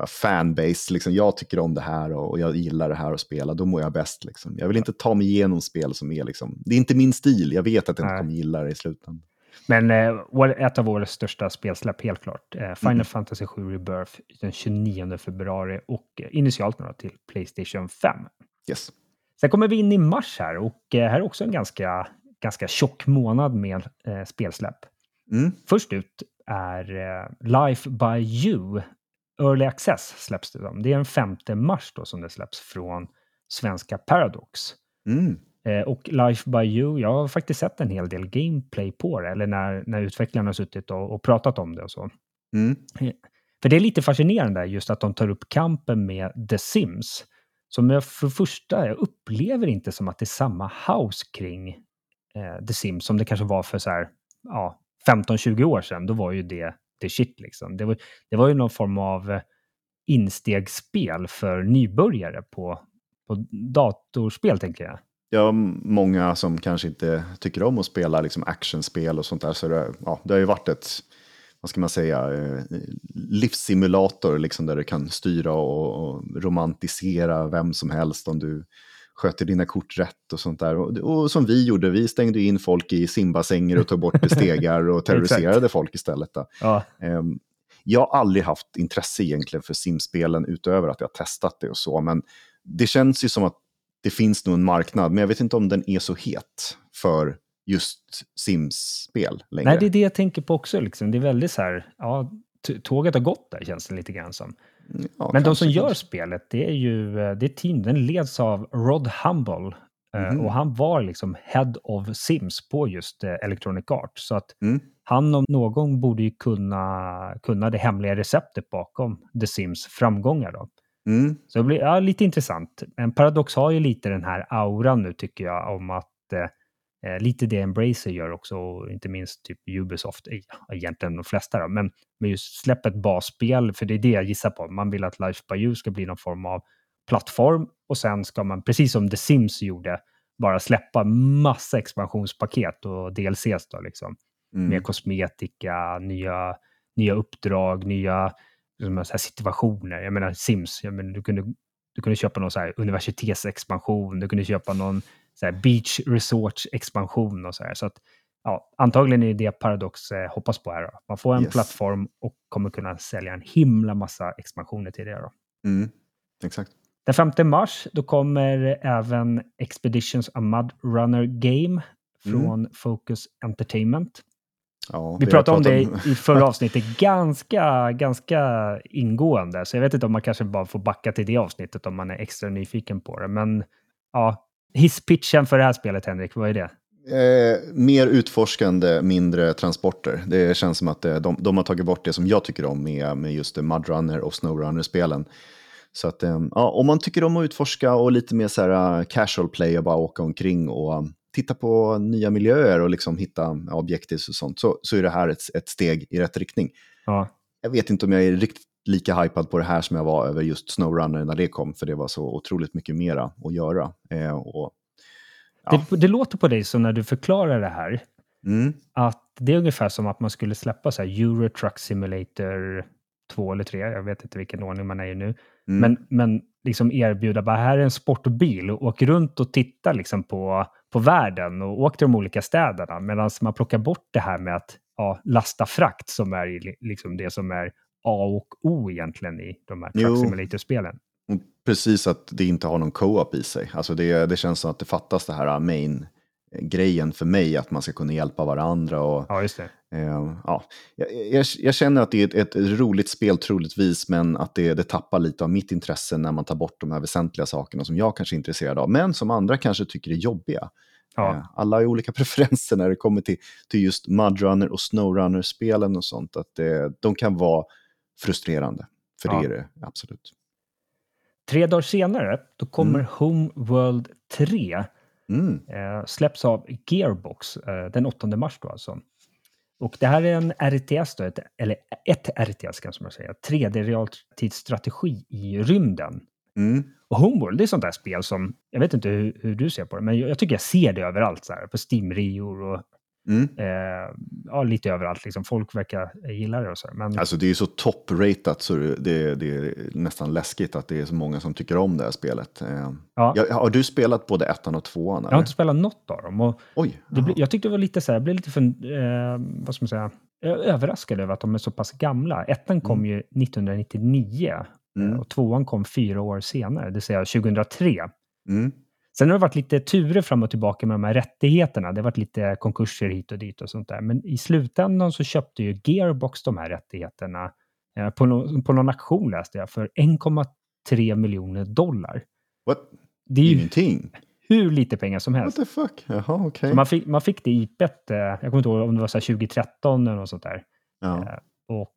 fanbase. Liksom, jag tycker om det här och jag gillar det här att spela. Då mår jag bäst. Liksom. Jag vill inte ta mig igenom spel som är... Liksom, det är inte min stil. Jag vet att jag inte kommer gilla det i slutändan. Men eh, ett av våra största spelsläpp, helt klart. Eh, Final mm. Fantasy 7 Rebirth den 29 februari och eh, initialt nu till Playstation 5. Yes. Sen kommer vi in i mars här och eh, här är också en ganska, ganska tjock månad med eh, spelsläpp. Mm. Först ut är eh, Life by You. Early Access släpps det som. Det är den 5 mars då som det släpps från svenska Paradox. Mm. Eh, och Life by You, jag har faktiskt sett en hel del gameplay på det, eller när, när utvecklarna har suttit och, och pratat om det och så. Mm. Eh, för det är lite fascinerande just att de tar upp kampen med The Sims. Som jag för första, jag upplever inte som att det är samma house kring eh, The Sims som det kanske var för så här, ja, 15-20 år sedan. Då var ju det the shit liksom. Det var, det var ju någon form av eh, instegsspel för nybörjare på, på datorspel, tänker jag. Ja, många som kanske inte tycker om att spela liksom actionspel och sånt där. Så det, ja, det har ju varit ett vad ska man säga, eh, livssimulator liksom, där du kan styra och, och, romantisera vem som helst om du sköter dina kort rätt och sånt där. Och, och som vi gjorde, vi stängde in folk i simbassänger och tog bort stegar och terroriserade folk istället. Ja. Um, jag har aldrig haft intresse egentligen för simspelen utöver att jag har testat det och så, men det känns ju som att det finns nog en marknad, men jag vet inte om den är så het för just Sims-spel längre. Nej, det är det jag tänker på också. Liksom. Det är väldigt så här, ja, tåget har gått där känns det lite grann som. Ja, Men de som gör spelet, det är ju eh, det är team, den leds av Rod Humble. Mm. Och han var liksom Head of Sims på just eh, Electronic Arts. Så att mm. han om någon borde ju kunna, kunna det hemliga receptet bakom The Sims framgångar. Då. Mm. Så det blir ja, lite intressant. En Paradox har ju lite den här auran nu tycker jag om att eh lite det Embracer gör också, och inte minst typ Ubisoft, ja, egentligen de flesta då, men, men just släpp ett basspel, för det är det jag gissar på. Man vill att Life by You ska bli någon form av plattform och sen ska man, precis som The Sims gjorde, bara släppa massa expansionspaket och DLCs då liksom. Mm. Med kosmetika, nya, nya uppdrag, nya så här situationer. Jag menar Sims, jag menar, du, kunde, du kunde köpa någon så universitetsexpansion, du kunde köpa någon så beach resort expansion och så här. Så att, ja, antagligen är det Paradox eh, hoppas på här. Då. Man får en yes. plattform och kommer kunna sälja en himla massa expansioner till det. Då. Mm. Exakt. Den 5 mars då kommer även Expeditions a Mud Runner Game från mm. Focus Entertainment. Ja, vi, vi pratade om det i förra avsnittet ganska, ganska ingående, så jag vet inte om man kanske bara får backa till det avsnittet om man är extra nyfiken på det. Men ja, hisspitchen för det här spelet, Henrik, vad är det? Eh, mer utforskande, mindre transporter. Det känns som att de, de har tagit bort det som jag tycker om med, med just Mudrunner och Snowrunner-spelen. Så att, eh, ja, om man tycker om att utforska och lite mer så här uh, casual play och bara åka omkring och um, titta på nya miljöer och liksom hitta objektivs och sånt, så, så är det här ett, ett steg i rätt riktning. Ja. Jag vet inte om jag är riktigt lika hypad på det här som jag var över just Snowrunner när det kom, för det var så otroligt mycket mera att göra. Eh, och, ja. det, det, låter på dig som när du förklarar det här, mm. att det är ungefär som att man skulle släppa så här Euro Truck Simulator 2 eller 3, jag vet inte vilken ordning man är i nu, Mm. Men, men liksom erbjuda, bara här är en sportbil och åk runt och titta liksom på, på världen och åk till de olika städerna. Medan man plockar bort det här med att ja, lasta frakt som är liksom det som är A och O egentligen i de här Truck Simulator-spelen. Precis att det inte har någon co-op i sig. Alltså det, det känns som att det fattas det här main grejen för mig, att man ska kunna hjälpa varandra. Och, ja, just det. Eh, ja, jag, jag, känner att det är ett, ett, roligt spel troligtvis, men att det, det tappar lite av mitt intresse när man tar bort de här väsentliga sakerna som jag kanske är intresserad av, men som andra kanske tycker är jobbiga. Ja. Eh, alla har ju olika preferenser när det kommer till, till just Mudrunner och Snowrunner-spelen och sånt, att det, de kan vara frustrerande. För ja. det är det absolut. Tre dagar senare, då kommer mm. Home World 3 Mm. Eh, släpps av Gearbox eh, den 8 mars då alltså. Och det här är en RTS då, ett, eller ett RTS kan man säga, 3D realtidsstrategi i rymden. Mm. Och Homeworld, det är sånt där spel som, jag vet inte hur, hur du ser på det, men jag, jag, tycker jag ser det överallt så här, på Steam-reor och Mm. Eh, ja, lite överallt. Liksom. Folk verkar gilla det. Och så. Men... Alltså, det är så top-ratat så det, det, är nästan läskigt att det är så många som tycker om det här spelet. Eh, ja. Jag, har du spelat både ettan och tvåan? Eller? Jag har inte spelat något av dem. Och Oj, det, jag tyckte det var lite så här, jag blev lite för, eh, vad ska man säga, överraskad över att de är så pass gamla. Ettan kom mm. ju 1999 mm. och tvåan kom fyra år senare, det vill säga 2003. Sen har det varit lite turer fram och tillbaka med de här rättigheterna. Det har varit lite konkurser hit och dit och sånt där. Men i slutändan så köpte ju Gearbox de här rättigheterna eh, på, no på någon auktion läste jag för 1,3 miljoner dollar. What? Det är ju Ingenting? hur lite pengar som helst. What the fuck? Jaha, okay. man, fick, man fick det IPet, eh, jag kommer inte ihåg om det var så 2013 eller något sånt där. Ja. Eh, och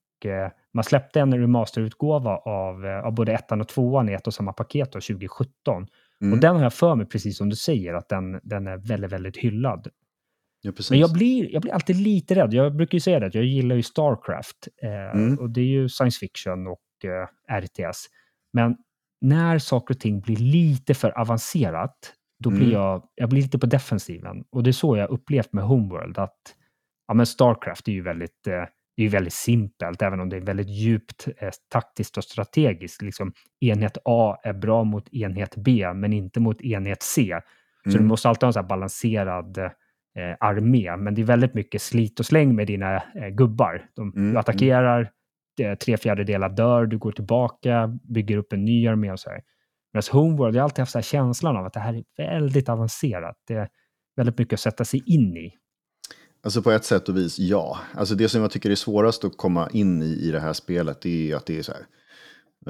man släppte en remasterutgåva av, av både ettan och tvåan i ett och samma paket då, 2017. Mm. Och den har jag för mig, precis som du säger, att den, den är väldigt, väldigt hyllad. Ja, Men jag blir, jag blir alltid lite rädd. Jag brukar ju säga det, att jag gillar ju Starcraft. Eh, mm. Och det är ju science fiction och eh, RTS. Men när saker och ting blir lite för avancerat, då blir mm. jag, jag blir lite på defensiven. Och det är så jag upplevt med Homeworld, att ja, men Starcraft är ju väldigt eh, det är ju väldigt simpelt, även om det är väldigt djupt eh, taktiskt och strategiskt. Liksom, enhet A är bra mot enhet B, men inte mot enhet C. Så mm. du måste alltid ha en så balanserad eh, armé, men det är väldigt mycket slit och släng med dina eh, gubbar. De, mm. Du mm. attackerar, eh, tre fjärdedelar dör, du går tillbaka, bygger upp en ny armé och så här. Medan Homeworld, jag har alltid haft så känslan av att det här är väldigt avancerat. Det är väldigt mycket att sätta sig in i. Alltså på ett sätt och vis, ja. Alltså det som jag tycker är svårast att komma in i i det här spelet, det är att det är så här.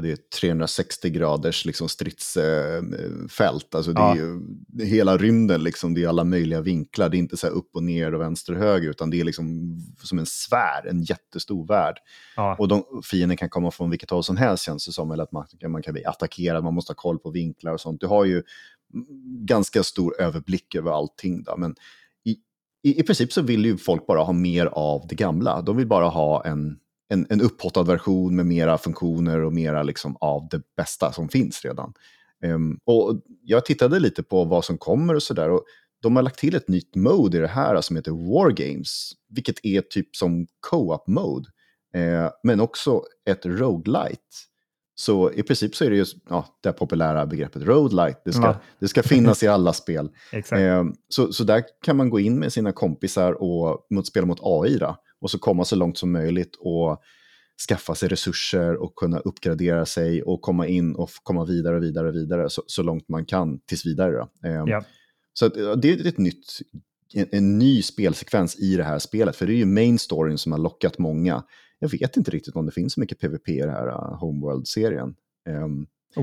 det är 360 graders liksom, stridsfält. Alltså, det ja. är ju, hela rymden, liksom, det är alla möjliga vinklar. Det är inte så upp och ner och vänster och höger, utan det är liksom som en sfär, en jättestor värld. Ja. Och de, fienden kan komma från vilket håll som helst, känns det som. Eller att man, man kan bli attackerad, man måste ha koll på vinklar och sånt. Du har ju ganska stor överblick över allting. Då. Men i, i, princip så vill ju folk bara ha mer av det gamla. De vill bara ha en en, en upphottad version med mera funktioner och mera liksom av det bästa som finns redan. Um, och jag tittade lite på vad som kommer och sådär. De har lagt till ett nytt mode i det här som heter War Games, vilket är typ som co-op mode, eh, men också ett roguelite. Så i princip så är det ju ja, det populära begreppet roadlight. Det ska, ja. det ska finnas i alla spel. eh, så, så där kan man gå in med sina kompisar och mot, spela mot AI. Då och så komma så långt som möjligt och skaffa sig resurser och kunna uppgradera sig och komma in och komma vidare och vidare och vidare så, så långt man kan tills vidare. Eh, ja. Så att, det är ett nytt, en, en, ny spelsekvens i det här spelet, för det är ju main storyn som har lockat många. Jag vet inte riktigt om det finns så mycket PVP i den här uh, Homeworld-serien. Eh,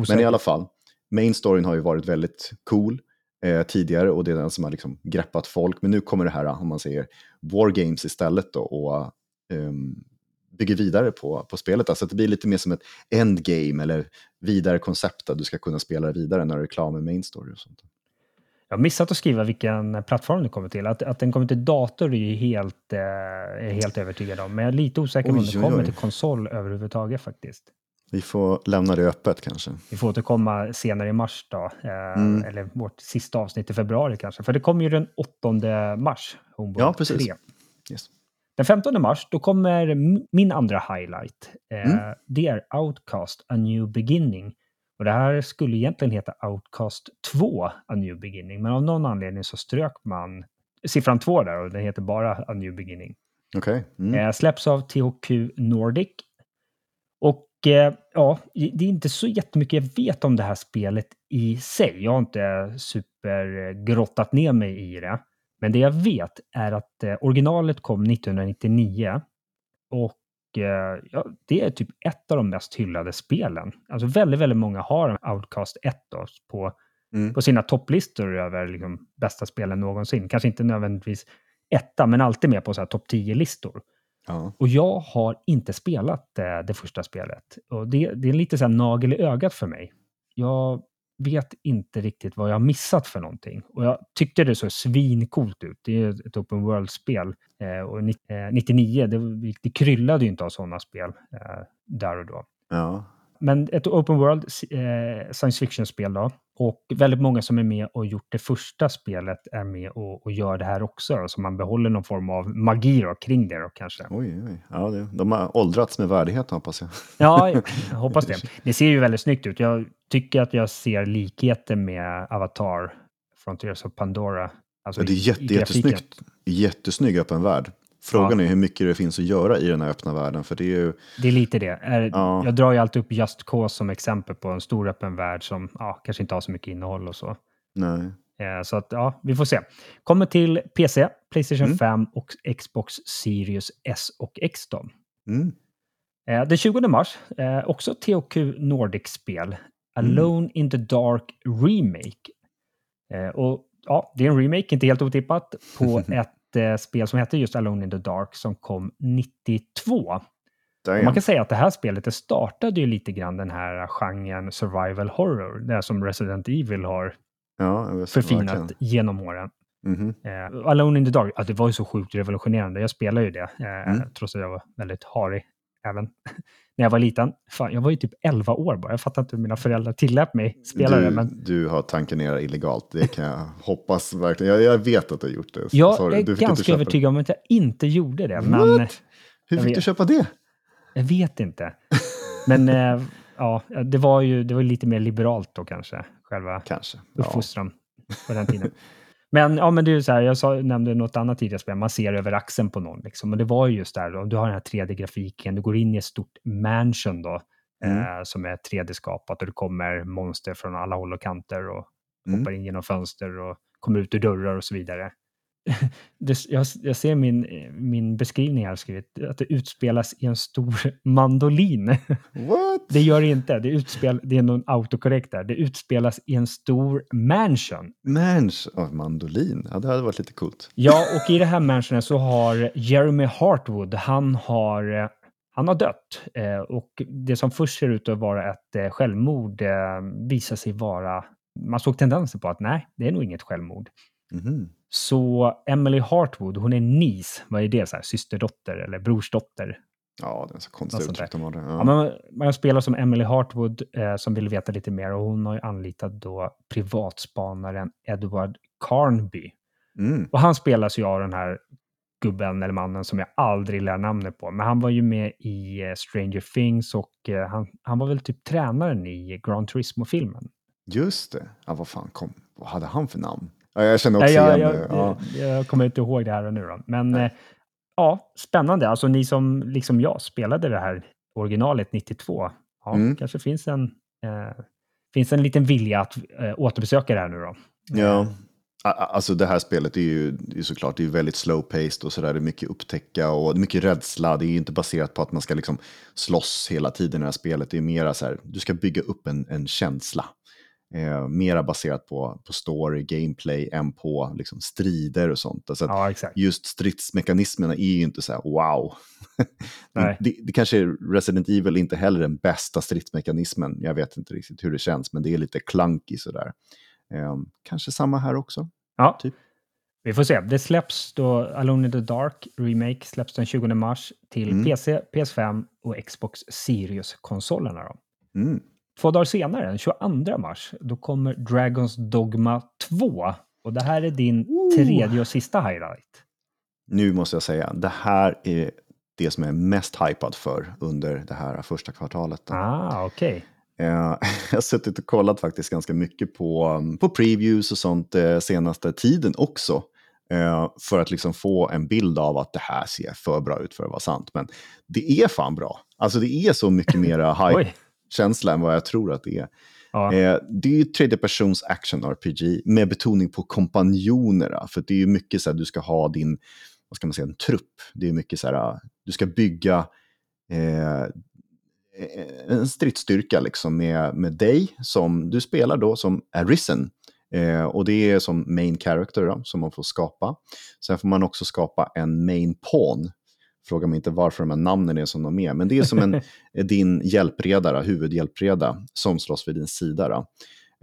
men i alla fall, main storyn har ju varit väldigt cool eh, tidigare och det är den som har liksom greppat folk. Men nu kommer det här, om man säger, War Games istället då, och um, bygger vidare på, på spelet. Alltså det blir lite mer som ett endgame eller vidare koncept att du ska kunna spela vidare när du är klar med main story och sånt. Jag har missat att skriva vilken plattform det kommer till. Att, att den kommer till dator är ju helt, eh, är helt övertygad om. Men jag är lite osäker på om den kommer till konsol överhuvudtaget faktiskt. Vi får lämna det öppet kanske. Vi får återkomma senare i mars då, eh, mm. eller vårt sista avsnitt i februari kanske. För det kommer ju den 8 mars, Homeboard Ja, precis. Yes. Den 15 mars, då kommer min andra highlight. Eh, mm. Det är Outcast, A New Beginning. Och det här skulle egentligen heta Outcast 2, A New Beginning. Men av någon anledning så strök man siffran 2 där och den heter bara A New Beginning. Okay. Mm. Eh, släpps av THQ Nordic. Och eh, ja, det är inte så jättemycket jag vet om det här spelet i sig. Jag har inte supergrottat ner mig i det. Men det jag vet är att eh, originalet kom 1999 och ja, det är typ ett av de mest hyllade spelen. Alltså väldigt, väldigt många har Outcast 1 då, på, mm. på sina topplistor över liksom, bästa spelen någonsin. Kanske inte nödvändigtvis etta, men alltid med på topp 10-listor. Ja. Och jag har inte spelat eh, det första spelet. Och det, det är lite så nagel i ögat för mig. Jag vet inte riktigt vad jag har missat för någonting. Och jag tyckte det såg svincoolt ut. Det är ett open world-spel. Eh, och 99, eh, det, det kryllade ju inte av sådana spel eh, där och då. Ja. Men ett open world eh, science fiction-spel då. Och väldigt många som är med och gjort det första spelet är med och, och gör det här också. Så man behåller någon form av magi då, kring det då kanske. Oj, oj. Ja, det, de har åldrats med värdighet hoppas jag. Ja, jag hoppas det. Det ser ju väldigt snyggt ut. Jag tycker att jag ser likheter med Avatar, Frontiers of Pandora. Alltså ja, det är jätte, jättesnyggt. Jättesnygg öppen värld. Frågan ja. är hur mycket det finns att göra i den här öppna världen. För det, är ju... det är lite det. Är, ja. Jag drar ju alltid upp Just Cause som exempel på en stor öppen värld som ja, kanske inte har så mycket innehåll och så. Nej. Eh, så att, ja, vi får se. Kommer till PC, Playstation mm. 5 och Xbox Series S och X. Då. Mm. Eh, den 20 mars, eh, också THQ Nordic-spel, Alone mm. in the Dark Remake. och ja, det är en remake, inte helt otippat, på ett eh, spel som hette just Alone in the Dark som kom 92. Damn. Man kan säga att det här spelet det startade ju lite grann den här genren survival horror, det som Resident Evil har ja, förfinat verkligen. genom åren. Mm -hmm. uh, Alone in the Dark, ja, det var ju så sjukt revolutionerande. Jag spelade ju det, uh, mm. trots att jag var väldigt harig även när jag var liten. Fan, jag var ju typ 11 år bara. Jag fattar inte hur mina föräldrar tillät mig spela du, det. Men... Du har tankenerat illegalt, det kan jag hoppas verkligen. Jag, jag, vet att du har gjort det. Jag Sorry, är ganska övertygad om att jag inte gjorde det. Men, hur fick vet. du köpa det? Jag vet inte. Men äh, ja, det var ju det var lite mer liberalt då kanske. Själva kanske. uppfostran ja. på den tiden. Men, ja, men det är så här, jag sa, nämnde något annat tidigare spel, man ser över axeln på någon. Liksom. Och det var ju just där, då, du har den här 3D-grafiken, du går in i ett stort mansion då, mm. eh, som är 3D-skapat och det kommer monster från alla håll och kanter och mm. hoppar in genom fönster och kommer ut ur dörrar och så vidare. det, jag, jag, ser min, min beskrivning här skrivit, att det utspelas i en stor mandolin. What? Det gör det inte. Det, utspel, det är någon autokorrekt där. Det utspelas i en stor mansion. Mansion? Oh, mandolin? Ja, det hade varit lite coolt. Ja, och i det här mansionet så har Jeremy Hartwood, han har han har dött eh, och det som först ser ut att vara ett eh, självmord eh, visar sig vara... Man såg tendenser på att nej, det är nog inget självmord. Mm. Så Emily Hartwood, hon är niece, vad är det, så här, systerdotter eller brorsdotter? Ja, det är så konstigt uttryck de har det. Ja. Ja, man, man spelar som Emily Hartwood eh, som vill veta lite mer och hon har ju anlitat då privatspanaren Edward Carnby. Mm. Och han spelas ju av den här gubben eller mannen som jag aldrig lär namnet på. Men han var ju med i eh, Stranger Things och eh, han, han var väl typ tränaren i Gran Turismo-filmen. Just det. Ja, vad fan kom, vad hade han för namn? Ja, jag känner också ja, igen jag, jag, jag, kommer inte ihåg det här och nu då. Men eh, ja, spännande. Alltså ni som liksom jag spelade det här originalet 92. Ja, Mm. kanske finns en, eh, finns en liten vilja att eh, återbesöka det här nu då. Ja. A- Alltså det här spelet är ju är såklart det är väldigt slow-paced och sådär. Det är mycket upptäcka och mycket rädsla. Det är ju inte baserat på att man ska liksom slåss hela tiden i det här spelet. Det är mera så här, du ska bygga upp en, en känsla. Eh, mera baserat på, på story, gameplay än på liksom, strider och sånt. Alltså Ja, just stridsmekanismerna är ju inte så här wow. Det, det kanske är Resident Evil inte heller den bästa stridsmekanismen. Jag vet inte riktigt hur det känns, men det är lite clunky sådär. Eh, kanske samma här också. Ja. Typ. Vi får se. Det släpps då, Alone in the Dark Remake släpps den 20 mars till Mm. PC, PS5 och Xbox Series-konsolerna. Mm. Två dagar senare, den 22 mars, då kommer Dragons Dogma 2. Och det här är din tredje och sista highlight. Nu måste jag säga, det här är det som jag är mest hypad för under det här första kvartalet. då. Ah, okej. Eh, jag har suttit och kollat faktiskt ganska mycket på, på previews och sånt eh, senaste tiden också. Eh, för att liksom få en bild av att det här ser för bra ut för att vara sant. Men det är fan bra. Alltså det är så mycket mera Oj. Hype-känsla än vad jag tror att det är. Ja. Eh, det är ju tredje persons action RPG med betoning på kompanjonerna. För det är ju mycket så här, du ska ha din, vad ska man säga, en trupp. Det är mycket så här, du ska bygga eh, en stridsstyrka liksom med, med dig som du spelar då som Arisen. Eh, och det är som main character då, som man får skapa. Sen får man också skapa en main pawn. Fråga mig inte varför de här namnen är som de är, men det är som en, din hjälpreda, huvudhjälpreda, som slåss vid din sida.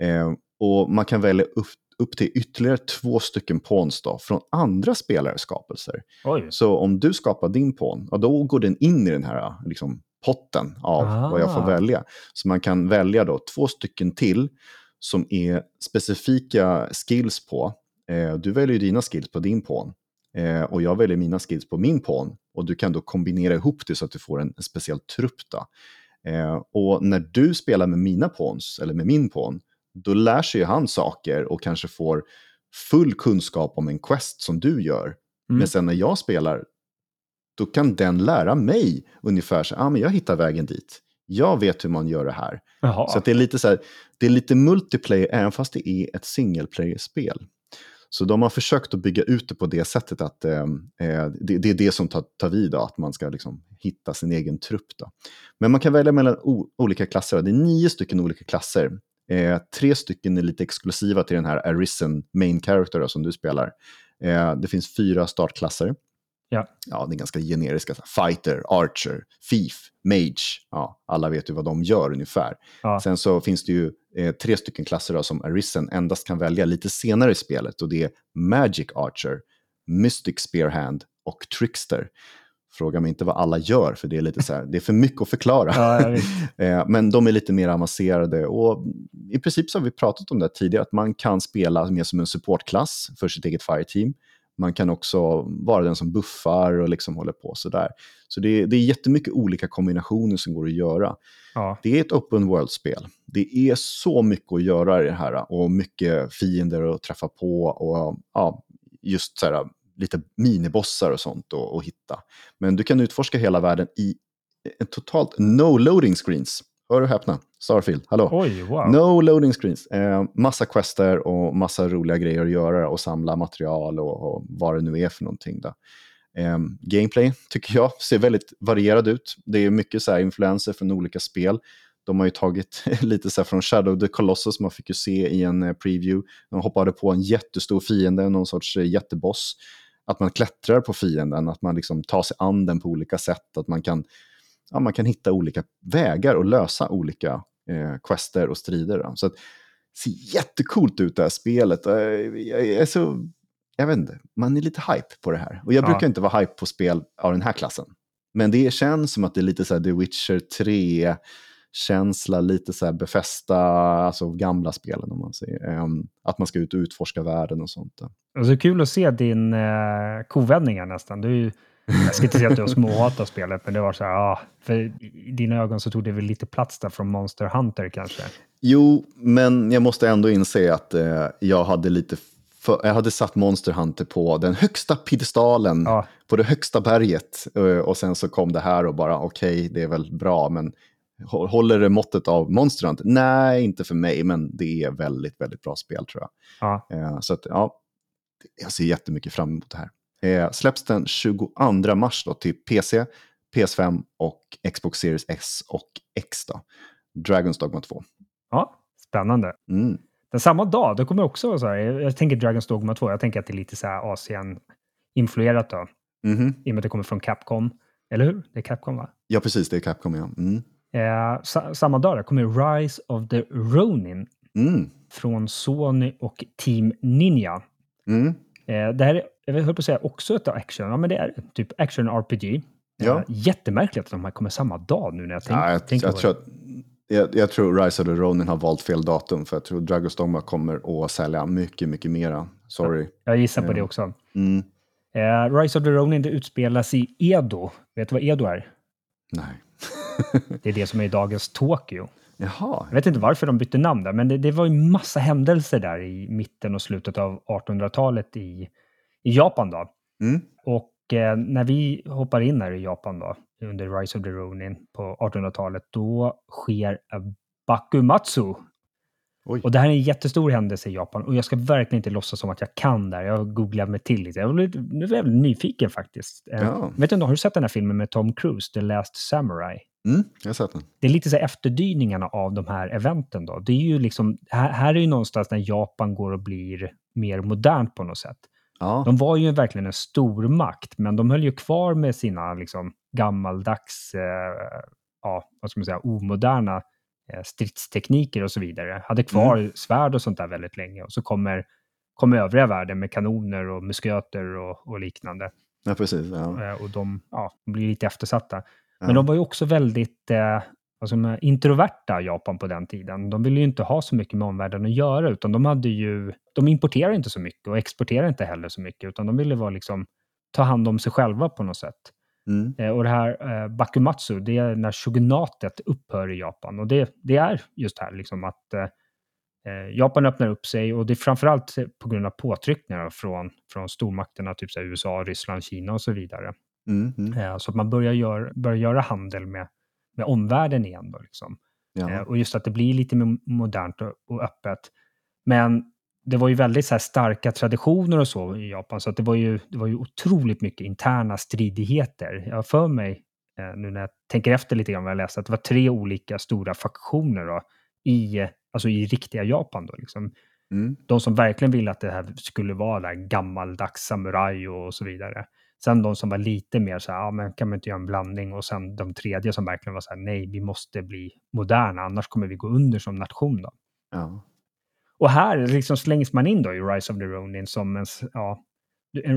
Eh, och man kan välja upp, upp till ytterligare två stycken pawns då, från andra spelares skapelser. Oj. Så om du skapar din pawn, ja, då går den in i den här liksom, potten av vad jag får Ah. välja. Så man kan välja då två stycken till som är specifika skills på. Eh, du väljer dina skills på din pawn eh, och jag väljer mina skills på min pawn. Och du kan då kombinera ihop det så att du får en, en speciell trupp. Eh, och när du spelar med mina pawns, eller med min pawn, då lär sig han saker och kanske får full kunskap om en quest som du gör. Mm. Men sen när jag spelar, då kan den lära mig ungefär så ah, men jag hittar vägen dit. Jag vet hur man gör det här. Jaha. Så det är lite så här, det är lite multiplayer även fast det är ett single player-spel. Så de har försökt att bygga ut det på det sättet att eh, eh, det, det är det som tar, tar vid, då, att man ska liksom hitta sin egen trupp. Då. Men man kan välja mellan o, olika klasser. Då. Det är nio stycken olika klasser. Eh, tre stycken är lite exklusiva till den här Arisen main character då, som du spelar. Eh, det finns fyra startklasser. Ja. Ja, det är ganska generiska. Fighter, Archer, Thief, Mage. Ja, alla vet ju vad de gör ungefär. Ja. Sen så finns det ju eh, tre stycken klasser då, som Arisen endast kan välja lite senare i spelet. Och det är Magic Archer, Mystic Spearhand och Trickster. Fråga mig inte vad alla gör, för det är lite så här, det är för mycket att förklara. Ja. Eh, Men de är lite mer avancerade och i princip så har vi pratat om det tidigare, att man kan spela mer som en supportklass för sitt eget fireteam. Man kan också vara den som buffar och liksom håller på sådär. Så det det är jättemycket olika kombinationer som går att göra. Ja. Det är ett open world-spel. Det är så mycket att göra i det här och mycket fiender att träffa på och ja, just så här, lite minibossar och sånt att hitta. Men du kan utforska hela världen i en totalt no loading screens hör du häpna, Starfield, hallå. Oj, wow. No loading screens. Eh, massa quester och massa roliga grejer att göra och samla material och, och vad det nu är för någonting. Då. Eh, gameplay tycker jag ser väldigt varierad ut. Det är mycket så här influenser från olika spel. De har ju tagit lite så från Shadow the Colossus, man fick ju se i en eh, preview. De hoppade på en jättestor fiende, någon sorts eh, jätteboss. Att man klättrar på fienden, att man liksom tar sig an den på olika sätt, att man kan, ja, man kan hitta olika vägar och lösa olika eh, quester och strider. Då. Så att, det ser jättekult ut det här spelet. Jag är så, jag vet inte, man är lite hype på det här. Och jag ja. brukar inte vara hype på spel av den här klassen. Men det känns som att det är lite så här The Witcher 3, känsla, lite så här befästa, alltså gamla spelen om man säger. Um, att man ska ut och utforska världen och sånt. Alltså, kul att se din uh, kovändningar nästan. Du, jag ska inte säga att du har småhatat spelet, men det var så här, ja, för i dina ögon så tog det väl lite plats där från Monster Hunter kanske? Jo, men jag måste ändå inse att uh, jag hade lite för, jag hade satt Monster Hunter på den högsta piedestalen, ja. på det högsta berget. Uh, och sen så kom det här och bara, okej, okay, det är väl bra, men Håller det måttet av Monster Hunter? Nej, inte för mig, men det är väldigt, väldigt bra spel tror jag. Ja. Eh, så att, ja, jag ser jättemycket fram emot det här. Eh, släpps den 22 mars då till PC, PS5 och Xbox Series S och X. Då. Dragons Dogma 2. Ja, spännande. Mm. Den samma dag, det kommer också så här, jag tänker Dragons Dogma 2, jag tänker att det är lite så här Asien-influerat då. Mm -hmm. I och med att det kommer från Capcom. Eller hur? Det är Capcom va? Ja, precis, det är Capcom ja. Mm. Eh, sa samma dag kommer Rise of the Ronin mm. från Sony och Team Ninja. Eh, det här jag höll på att säga också ett action, ja men det är typ action RPG. Ja. Eh, jättemärkligt att de här kommer samma dag nu när jag tänker, ja, jag, tänker jag på tror det. Att, jag, jag, tror Rise of the Ronin har valt fel datum för jag tror Dragons Dogma kommer att sälja mycket, mycket mera. Sorry. Jag gissar på det också. Mm. Eh, Rise of the Ronin det utspelas i Edo. Vet du vad Edo är? Nej. det är det som är dagens Tokyo. Jaha. Jag vet inte varför de bytte namn där, men det, det var ju massa händelser där i mitten och slutet av 1800-talet i, i Japan. Då. Mm. Och eh, när vi hoppar in här i Japan då, under Rise of the Ronin på 1800-talet, då sker Bakumatsu. Oj. Och det här är en jättestor händelse i Japan och jag ska verkligen inte låtsas som att jag kan där. Jag googlar mig till lite. Jag är väldigt nyfiken faktiskt. Eh, ja. Vet du, har du sett den här filmen med Tom Cruise, The Last Samurai? Mm, jag har sett den. Det är lite så här efterdyningarna av de här eventen då. Det är ju liksom, här, här är ju någonstans när Japan går och blir mer modernt på något sätt. Ja. De var ju verkligen en stor makt, men de höll ju kvar med sina liksom, gammaldags, eh, ja, vad ska man säga, omoderna eh, stridstekniker och så vidare. Hade kvar mm. svärd och sånt där väldigt länge. Och så kommer, kommer övriga världen med kanoner och musköter och, och liknande. Ja, precis. Ja. Eh, och de, ja, de blir lite eftersatta. Men de var ju också väldigt eh, alltså introverta, Japan, på den tiden. De ville ju inte ha så mycket med omvärlden att göra, utan de hade ju... De importerade inte så mycket och exporterade inte heller så mycket, utan de ville vara liksom, ta hand om sig själva på något sätt. Mm. Eh, och det här eh, Bakumatsu, det är när shogunatet upphör i Japan. Och det, det är just här liksom att eh, eh Japan öppnar upp sig och det är framförallt på grund av påtryckningar från, från stormakterna, typ så USA, Ryssland, Kina och så vidare. Mm, mm. Så att man börjar, gör, börjar göra handel med, med omvärlden igen. Då, liksom. Ja. Eh, och just att det blir lite mer modernt och, och öppet. Men det var ju väldigt så starka traditioner och så i Japan, så att det, var ju, det var ju otroligt mycket interna stridigheter. Jag har för mig, eh, nu när jag tänker efter lite grann vad jag läste, att det var tre olika stora faktioner då, i, alltså i riktiga Japan. Då, liksom. Mm. De som verkligen ville att det här skulle vara där gammaldags samuraj och så vidare. Sen de som var lite mer så här, ja men kan man inte göra en blandning? Och sen de tredje som verkligen var så här, nej, vi måste bli moderna, annars kommer vi gå under som nation. Då. Ja. Och här liksom slängs man in då i Rise of the Ronin som en, ja,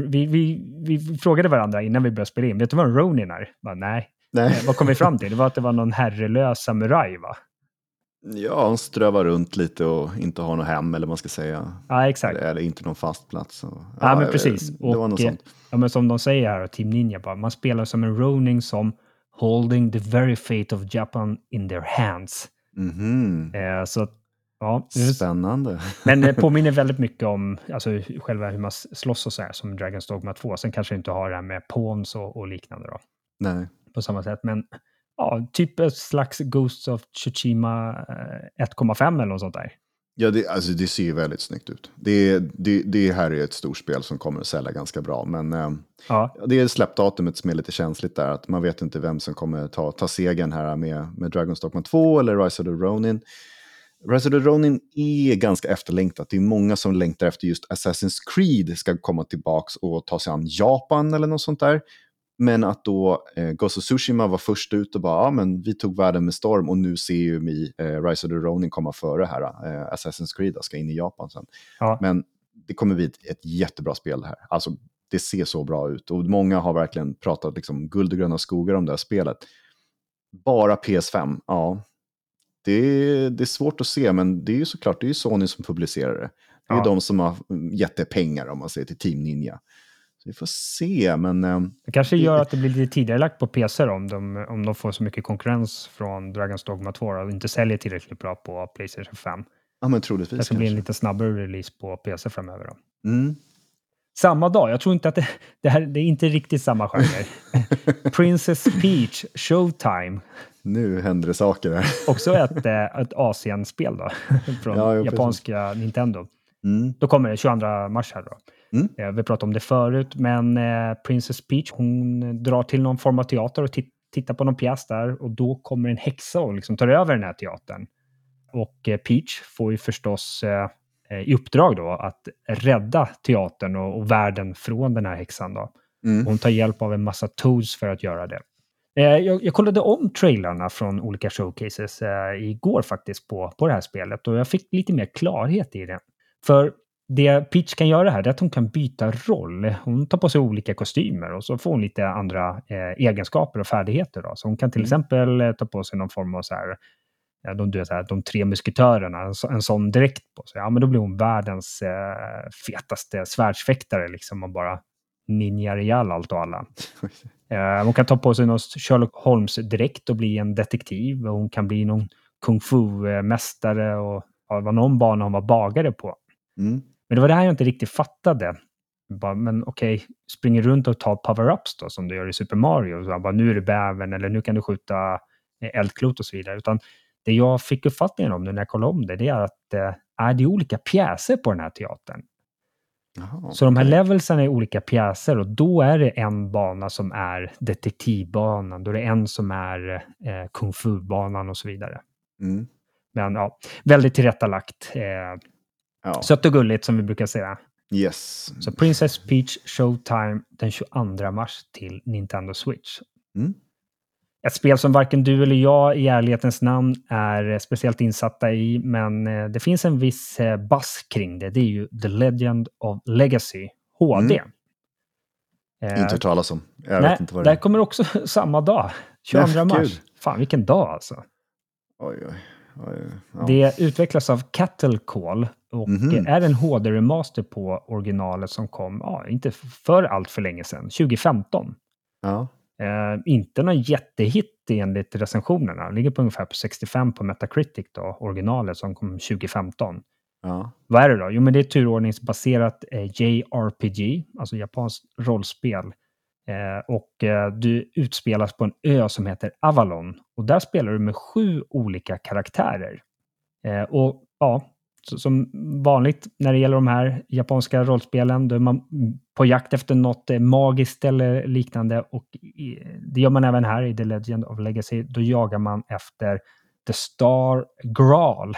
vi, vi, vi frågade varandra innan vi började spela in, vet du vad en Ronin är? Bara, nej. nej. Eh, vad kom vi fram till? Det var att det var någon herrelös samuraj, va? Ja, han strövar runt lite och inte har något hem eller vad man ska säga. Ja, exakt. Eller, eller inte någon fast plats. ja, ja, men precis. Det var något sånt. Ja, men som de säger här, Team Ninja, bara, man spelar som en Ronin som holding the very fate of Japan in their hands. Mm -hmm. eh, så Ja, Spännande. Men det påminner väldigt mycket om alltså, själva hur man slåss och så här, som Dragon's Dogma 2. Sen kanske inte har det här med pawns och, och liknande då. Nej. På samma sätt. Men ja, typ ett slags Ghost of Tsushima 1,5 eller något sånt där. Ja, det, alltså, det ser ju väldigt snyggt ut. Det, det, det här är ett stort spel som kommer att sälja ganska bra. Men eh, ja. det är släppdatumet som är lite känsligt där. Att man vet inte vem som kommer ta, ta segern här med, med Dragon's Dogma 2 eller Rise of the Ronin. Rise of the Ronin är ganska efterlängtat. Det är många som längtar efter just Assassin's Creed ska komma tillbaka och ta sig an Japan eller något sånt där. Men att då eh, Ghost of Tsushima var först ut och bara, ja men vi tog världen med storm och nu ser ju vi eh, Rise of the Ronin komma före här. Eh, Assassin's Creed ska in i Japan sen. Ja. Men det kommer bli ett, ett jättebra spel det här. Alltså det ser så bra ut och många har verkligen pratat liksom guld och gröna skogar om det här spelet. Bara PS5, ja. Det är, det är svårt att se, men det är ju såklart det är Sony som publicerar det. Det är ja. de som har gett det pengar om man säger till Team Ninja. Så vi får se, men... Eh, det kanske gör att det blir lite tidigare lagt på PC då, om de, om de får så mycket konkurrens från Dragon's Dogma 2 och inte säljer tillräckligt bra på Playstation 5. Ja, men troligtvis. Det ska bli en lite snabbare release på PC framöver då. Mm. Samma dag, jag tror inte att det, det här det är inte riktigt samma genre. Princess Peach Showtime. Nu händer det saker här. Också ett, eh, ett Asien-spel då, från ja, japanska. Nintendo. Mm. Då kommer det 22 mars här då. Mm. Eh, vi pratade om det förut, men eh, Princess Peach hon drar till någon form av teater och tittar på någon pjäs där och då kommer en häxa och liksom tar över den här teatern. Och eh, Peach får ju förstås i uppdrag då att rädda teatern och, och världen från den här häxan. Då. Mm. Hon tar hjälp av en massa toads för att göra det. Jag, jag, kollade om trailarna från olika showcases eh, igår faktiskt på, på det här spelet och jag fick lite mer klarhet i det. För det Peach kan göra här är att hon kan byta roll. Hon tar på sig olika kostymer och så får hon lite andra eh, egenskaper och färdigheter. Då. Så hon kan till mm. exempel eh, ta på sig någon form av så här, de, du så här, de tre musketörerna, en, en sån direkt på sig. Ja, men då blir hon världens eh, fetaste svärdsfäktare liksom och bara ninjar ihjäl allt och alla. eh, hon kan ta på sig någon Sherlock Holmes direkt och bli en detektiv. Och hon kan bli någon kung fu-mästare och ja, var någon bana hon var bagare på. Mm. Men det var det här jag inte riktigt fattade. Bara, men okej, okay, springer runt och tar power-ups då, som du gör i Super Mario. Så bara, nu är det bäven eller nu kan du skjuta eldklot och så vidare. Utan det jag fick uppfattningen om nu när jag kollade om det, det är att eh, det är olika pjäser på den här teatern. Aha, så de här levelsen är olika pjäser och då är det en bana som är detektivbanan, då är det en som är eh, kung fu-banan och så vidare. Mm. Men ja, väldigt tillrättalagt. Eh, Ja. Sött och gulligt som vi brukar säga. Yes. Så Princess Peach Showtime den 22 mars till Nintendo Switch. Mm. Ett spel som varken du eller jag i ärlighetens namn är speciellt insatta i, men eh, det finns en viss eh, bass kring det. Det är ju The Legend of Legacy HD. Mm. Eh, inte hört talas om. Jag nej, vet inte vad det är. kommer också samma dag, 22 nej, mars. Gud. Fan, vilken dag alltså. Oj, oj. Ja. Det utvecklas av Cattle Call och mm -hmm. är en HD-remaster på originalet som kom, ja, inte för allt för länge sedan, 2015. Ja. Eh, inte någon jättehit enligt recensionerna. Ligger på ungefär på 65 på Metacritic då, originalet som kom 2015. Ja. Vad är det då? Jo, men det är turordningsbaserat eh, JRPG, alltså japanskt rollspel. Eh, och eh, du utspelas på en ö som heter Avalon. Och där spelar du med sju olika karaktärer. Eh, och ja, som vanligt när det gäller de här japanska rollspelen, då är man på jakt efter något magiskt eller liknande. Och det gör man även här i The Legend of Legacy. Då jagar man efter The Star Graal,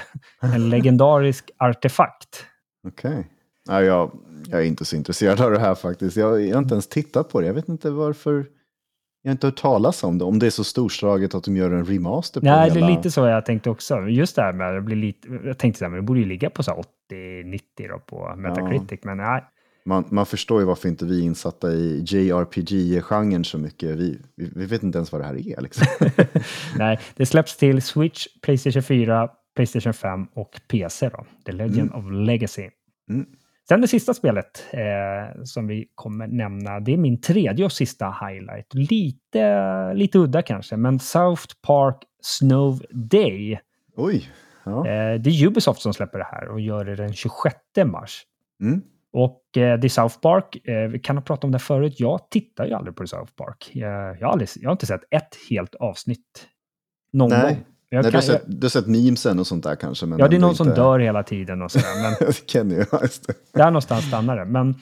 en legendarisk artefakt. Okej. Okay. Ja, jag, jag är inte så intresserad av det här faktiskt. Jag, jag har inte ens tittat på det. Jag vet inte varför. Jag har inte hört talas om det. Om det är så storslaget att de gör en remaster på Nej, hela... det är lite så jag tänkte också. Just det här med att det blir lite... Jag tänkte att det borde ju ligga på 80-90 på Metacritic, ja. men nej. Man, man förstår ju varför inte vi är insatta i JRPG-genren så mycket. Vi, vi, vi, vet inte ens vad det här är. Liksom. nej, det släpps till Switch, Playstation 4, Playstation 5 och PC. Då. The Legend mm. of Legacy. Mm. Sen det sista spelet eh, som vi kommer nämna, det är min tredje och sista highlight. Lite, lite udda kanske, men South Park Snow Day. Oj! Ja. Eh, det är Ubisoft som släpper det här och gör det den 26 mars. Mm. Och eh, det är South Park. Eh, vi kan ha pratat om det förut. Jag tittar ju aldrig på South Park. Jag, jag, har aldrig, jag har inte sett ett helt avsnitt någon Nej. gång. Nej, du, kan, har sett, du har sett memesen och sånt där kanske? Men ja, det är någon som inte- dör hela tiden och sådär. Men Kenny, ja, just det. där någonstans stannar det. Men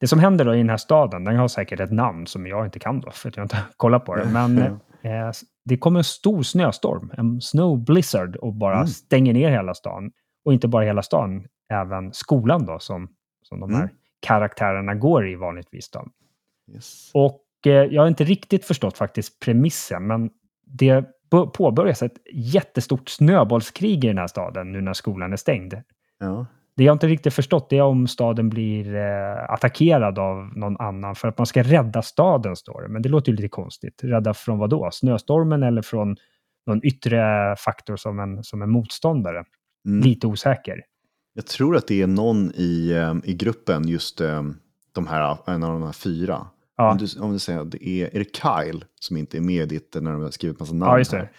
det som händer då i den här staden, den har säkert ett namn som jag inte kan då, för att jag inte har kollat på det. Men eh, det kommer en stor snöstorm, en snow blizzard, och bara Mm. stänger ner hela stan. Och inte bara hela stan, även skolan då, som, som de här Mm. karaktärerna går i vanligtvis. Då. Yes. Och eh, jag har inte riktigt förstått faktiskt premissen, men det påbörjas ett jättestort snöbollskrig i den här staden nu när skolan är stängd. Ja. Det jag inte riktigt förstått är om staden blir eh, attackerad av någon annan för att man ska rädda staden, står det. Men det låter ju lite konstigt. Rädda från vad då? Snöstormen eller från någon yttre faktor som en, som en motståndare? Mm. Lite osäker. Jag tror att det är någon i, eh, i gruppen, just eh, de här, en av de här fyra. Ja, Om, du, om du säger att det är, är det Kyle som inte är med i ditt när de har skrivit massa namn Ja, just det. här?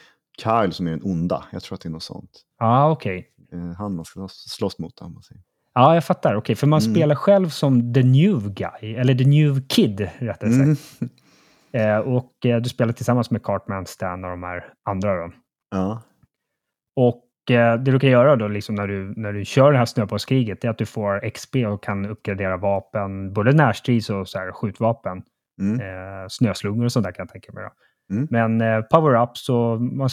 Kyle som är den onda, jag tror att det är något sånt. ja okej. Eh, han man ska slåss mot. om Man säger. Ja, jag fattar. Okej, för man Mm. spelar själv som the new guy, eller the new kid, rättare sagt. Mm. Eh, och eh, du spelar tillsammans med Cartman, Stan och de här andra. Då. Ja. Och det du kan göra då, liksom när, du, när du kör det här snöbollskriget, är att du får XP och kan uppgradera vapen, både närstrids och så här, skjutvapen. Mm. Eh, snöslungor och sånt där kan jag tänka mig. Mm. Men eh, power-ups, och man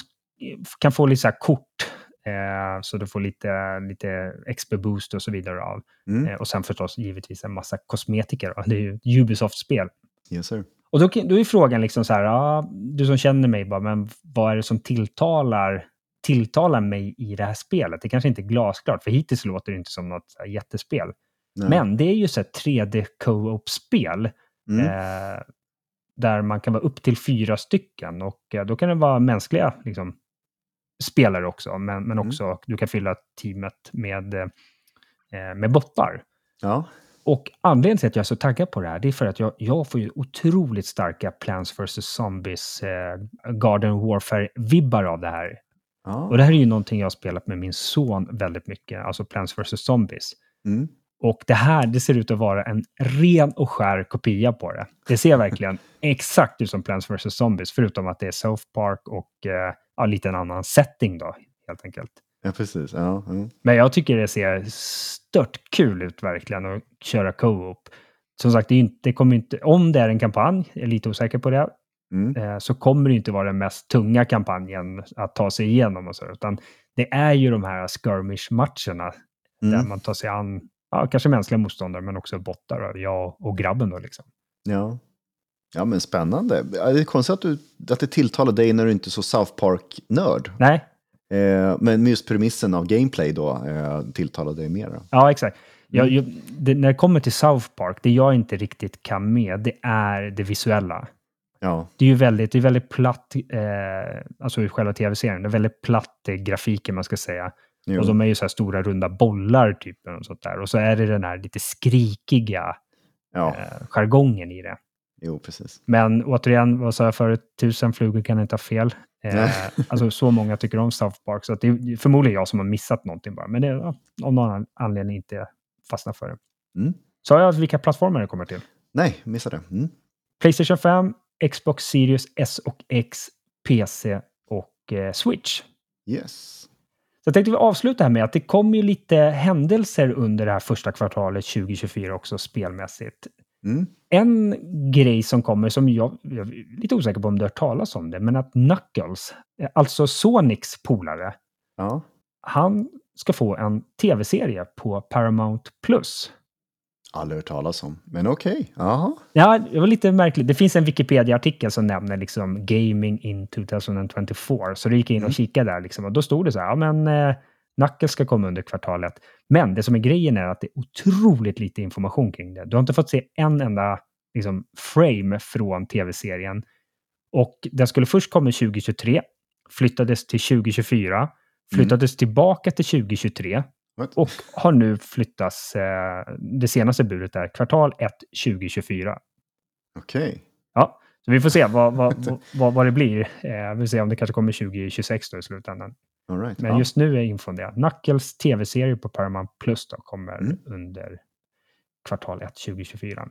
kan få lite så kort, eh, så du får lite, lite XP-boost och så vidare av. Mm. Eh, och sen förstås givetvis en massa kosmetiker. Då. Det är ju ett Ubisoft-spel. Yes, sir. Och då, då är frågan liksom så här, ja, du som känner mig, bara, men vad är det som tilltalar, tilltalar mig i det här spelet? Det kanske inte är glasklart, för hittills låter det inte som något här jättespel. Nej. Men det är ju så här 3D co-op-spel Mm. eh, där man kan vara upp till fyra stycken och eh, då kan det vara mänskliga liksom, spelare också, men, men Mm. också du kan fylla teamet med, eh, med bottar. Ja. Och anledningen till att jag är så taggad på det här, det är för att jag, jag får ju otroligt starka Plants vs. Zombies eh, Garden Warfare-vibbar av det här. Och det här är ju någonting jag har spelat med min son väldigt mycket, alltså Plants vs. Zombies. Mm. Och det här, det ser ut att vara en ren och skär kopia på det. Det ser verkligen exakt ut som Plants vs. Zombies, förutom att det är South Park och eh, ja, lite en annan setting då, helt enkelt. ja, precis. Ja. Mm. Men jag tycker det ser stört kul ut verkligen att köra co-op. Som sagt, det, är inte, det kommer inte, om det är en kampanj, jag är lite osäker på det, Mm. eh, så kommer det inte vara den mest tunga kampanjen att ta sig igenom och så, utan det är ju de här skirmish-matcherna där Mm. man tar sig an, ja, kanske mänskliga motståndare, men också bottar, jag och grabben då liksom. Ja. ja, men spännande. Det är konstigt att, du, att det tilltalar dig när du inte är så South Park-nörd. Nej, Eh, men just premissen av gameplay då eh, tilltalar dig mer. Då. ja exakt. Jag, Mm. jag, det, när det kommer till South Park, det jag inte riktigt kan med, det är det visuella. Ja, Det är ju väldigt, det är väldigt platt, eh, alltså i själva tv-serien, det är väldigt platt eh, grafiken man ska säga. jo. Och de är ju så här stora runda bollar typ. Och, sånt där. och så är det den här lite skrikiga ja. eh, jargongen i det. jo, precis. Men återigen, vad sa jag förut? Tusen flugor kan inte ha fel. Eh, alltså så många tycker om South Park, så att det är förmodligen jag som har missat någonting bara. Men det är ja, av någon anledning inte fastnat för det. Mm. Sa jag vilka plattformar det kommer till? Nej, missade. Mm. Playstation 5, Xbox Series S och X, PC och eh, Switch. Yes. Så jag tänkte vi avsluta här med att det kommer ju lite händelser under det här första kvartalet 2024 också spelmässigt. Mm. En grej som kommer som jag, jag är lite osäker på om du har hört talas om det, men att Knuckles, alltså Sonics polare, Ja. han ska få en tv-serie på Paramount Plus. Aldrig hört talas om. Men okej. Jaha. Ja, det var lite märkligt. Det finns en Wikipedia-artikel som nämner liksom Gaming in 2024. Så då gick jag in och Mm. kikade där liksom, och då stod det så här, ja men eh, Knuckles ska komma under kvartalet. Men det som är grejen är att det är otroligt lite information kring det. Du har inte fått se en enda liksom, frame från tv-serien. Och den skulle först komma 2023, flyttades till 2024, flyttades tillbaka till 2023 What? och har nu flyttats, eh, det senaste budet är kvartal 1 2024. Okej. Ja, så vi får se vad, vad, vad, vad det blir. Eh, vi får se om det kanske kommer 2026 då i slutändan. All right. Men ja. just nu är infon det. Knuckles tv-serie på Paramount Plus då kommer Mm. under kvartal 1 2024.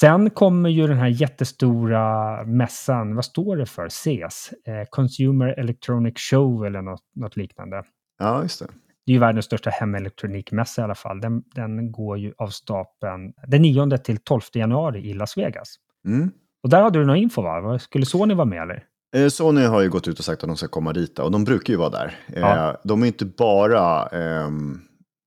Sen kommer ju den här jättestora mässan, vad står det för? CES? Eh, Consumer Electronic Show eller något, något, liknande. Ja, just det. Det är ju världens största hemelektronikmässa i alla fall. Den, den går ju av stapeln den 9 till 12 januari i Las Vegas. Mm. Och där hade du någon info va? Skulle Sony vara med eller? Eh, Sony har ju gått ut och sagt att de ska komma dit och de brukar ju vara där. Ja. Eh, de är inte bara, eh,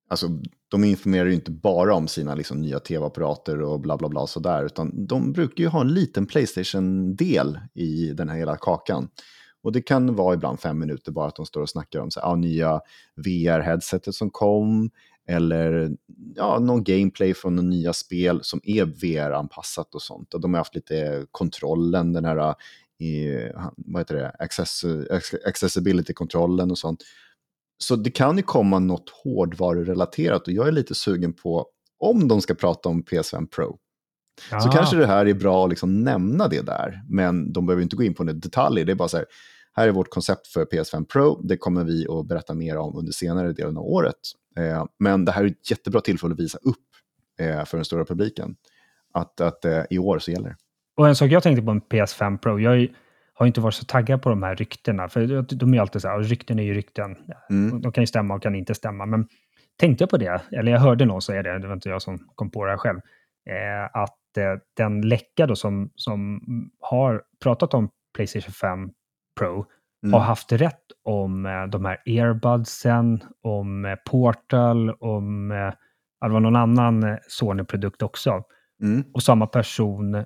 alltså de informerar ju inte bara om sina liksom, nya tv-apparater och bla bla bla sådär, utan de brukar ju ha en liten Playstation-del i den här hela kakan. Och det kan vara ibland fem minuter bara att de står och snackar om så här, ah, nya VR-headsetet som kom, eller ja, någon gameplay från några nya spel som är VR-anpassat och sånt. Och de har haft lite kontrollen, den här eh, i, vad heter det, Access, accessibility-kontrollen och sånt. Så det kan ju komma något hårdvarurelaterat och jag är lite sugen på om de ska prata om PS5 Pro. Ja. Så kanske det här är bra att liksom nämna det där, men de behöver inte gå in på några detaljer. Det är bara så här, här är vårt koncept för PS5 Pro, det kommer vi att berätta mer om under senare delen av året. Eh, men det här är ett jättebra tillfälle att visa upp eh, för den stora publiken att, att eh, i år så gäller det. Och en sak jag tänkte på med PS5 Pro, jag har inte varit så taggad på de här ryktena, för de är alltid så här, rykten är ju rykten. Mm. De kan ju stämma och kan inte stämma, men tänkte jag på det, eller jag hörde någon säga det, det var inte jag som kom på det här själv, eh, att den läcka då som, som har pratat om Playstation 5 Pro mm. har haft rätt om eh, de här earbudsen, om eh, Portal, om eh, det var någon annan eh, Sony-produkt också. Mm. Och samma person eh,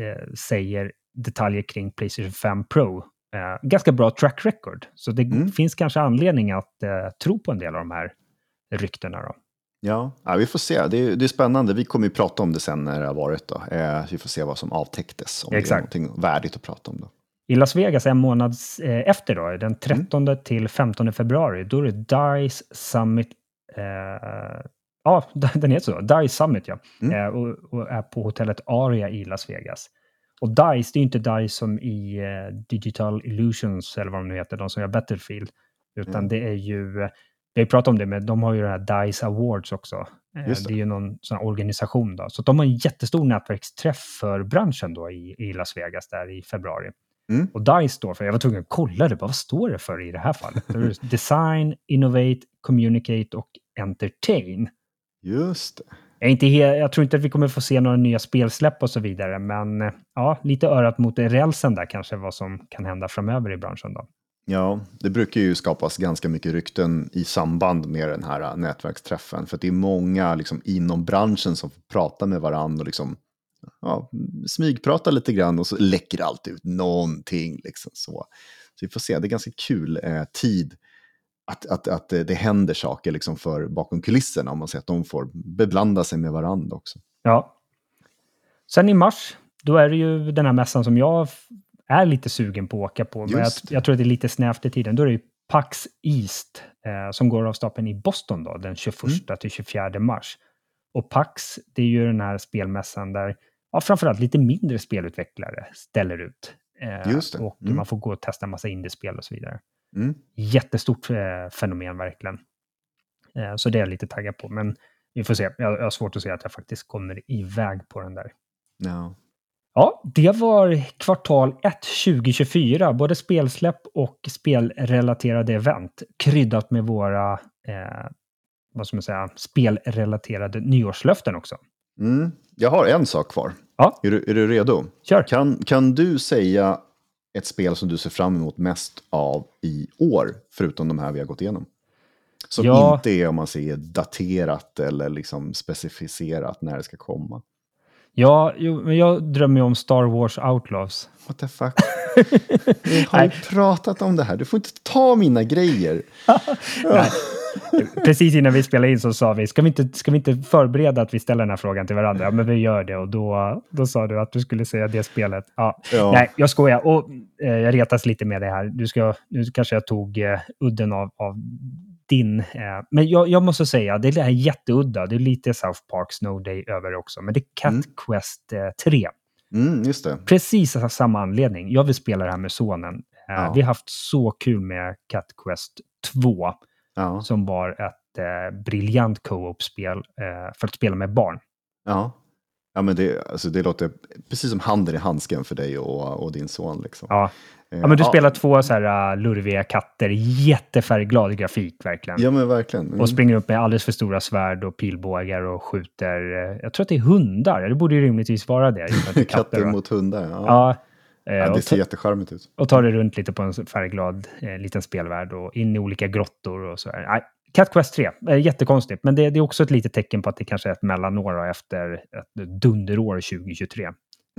eh, säger detaljer kring Playstation 5 Pro. Eh, ganska bra track record. Så det mm. finns kanske anledning att eh, tro på en del av de här ryktena. Då. Ja, ja vi får se. Det är, det är spännande. Vi kommer ju prata om det sen när det har varit. Då. Eh, vi får se vad som avtäcktes. Om Exakt. det är någonting värdigt att prata om. Då. I Las Vegas en månad eh, efter, då, den 13 mm. till 15 februari, då är det DICE Summit eh, Ja, den heter så. DICE Summit, ja. Mm. Eh, och, och, är på hotellet Aria i Las Vegas. Och DICE, det är inte DICE som i eh, Digital Illusions, eller vad de nu heter, de som gör Battlefield. Utan mm. det är ju, vi har pratat om det, men de har ju den här DICE Awards också. Eh, det. det. är ju någon sån organisation då. Så de har en jättestor nätverksträff för branschen då i, i Las Vegas där i februari. Mm. Och DICE står för, jag var tvungen att kolla det, vad står det för i det här fallet? Design, Innovate, Communicate och Entertain. Just det. Jag, inte jag tror inte att vi kommer få se några nya spelsläpp och så vidare, men eh, ja, lite örat mot rälsen där kanske vad som kan hända framöver i branschen. Då. Ja, det brukar ju skapas ganska mycket rykten i samband med den här äh, nätverksträffen. För det är många liksom, inom branschen som pratar med varandra och liksom, ja, smygpratar lite grann och så läcker allt ut någonting. Liksom, så. så vi får se, det är ganska kul eh, tid att, att, att det händer saker liksom för bakom kulisserna, om man säger att de får beblanda sig med varandra också. Ja. Sen i mars, då är det ju den här mässan som jag är lite sugen på att åka på. Men jag, jag, tror att det är lite snävt i tiden. Då är det ju Pax East eh, som går av stapeln i Boston då, den 21 mm. till 24 mars. Och Pax, det är ju den här spelmässan där ja, framförallt lite mindre spelutvecklare ställer ut. Eh, och mm. man får gå och testa en massa indiespel och så vidare. Mm. Jättestort eh, fenomen verkligen. Eh, så det är jag lite taggad på. Men vi får se. Jag, jag har svårt att se att jag faktiskt kommer iväg på den där. No. Ja, det var kvartal 1 2024. Både spelsläpp och spelrelaterade event. Kryddat med våra eh, vad ska man säga, spelrelaterade nyårslöften också. Mm. Jag har en sak kvar. Ja. Är, du, är du redo? Kör. Kan, kan du säga ett spel som du ser fram emot mest av i år, förutom de här vi har gått igenom? Som ja. inte är, om man säger, daterat eller liksom specificerat när det ska komma. Ja, jo, men jag drömmer ju om Star Wars Outlaws. What the fuck? Vi har ju pratat om det här. Du får inte ta mina grejer. Precis innan vi spelade in så sa vi, ska vi, inte, ska vi inte förbereda att vi ställer den här frågan till varandra? Ja, men vi gör det. Och då, då sa du att du skulle säga det spelet. Ja. ja. Nej, jag skojar. Och, eh, jag retas lite med det här. Du ska, nu kanske jag tog eh, udden av, av din. Eh, men jag, jag, måste säga, det är jätteudda. Det är lite South Park Snow Day över också. Men det är Cat mm. Quest eh, 3. Mm, just det. Precis av samma anledning. Jag vill spela det här med sonen. Eh, ja. Vi har haft så kul med Cat Quest 2 ja. som var ett eh, briljant co-op-spel eh, för att spela med barn. Ja. Ja, men det, alltså, det låter precis som handen i handsken för dig och, och din son. Liksom. Ja. Ja, men du spelar två så här uh, lurviga katter, jättefärgglad grafik verkligen. Ja, men verkligen. Mm. Och springer upp med alldeles för stora svärd och pilbågar och skjuter. Uh, jag tror att det är hundar, det borde ju rimligtvis vara det. katter, katter mot hundar, ja. ja. Ja det ser jättecharmigt ut. Och tar det runt lite på en färgglad eh, liten spelvärld och in i olika grottor och så här. Nej, Cat Quest 3, eh, jättekonstigt, men det, det, är också ett litet tecken på att det kanske är ett mellanår efter ett dunderår 2023. Mm.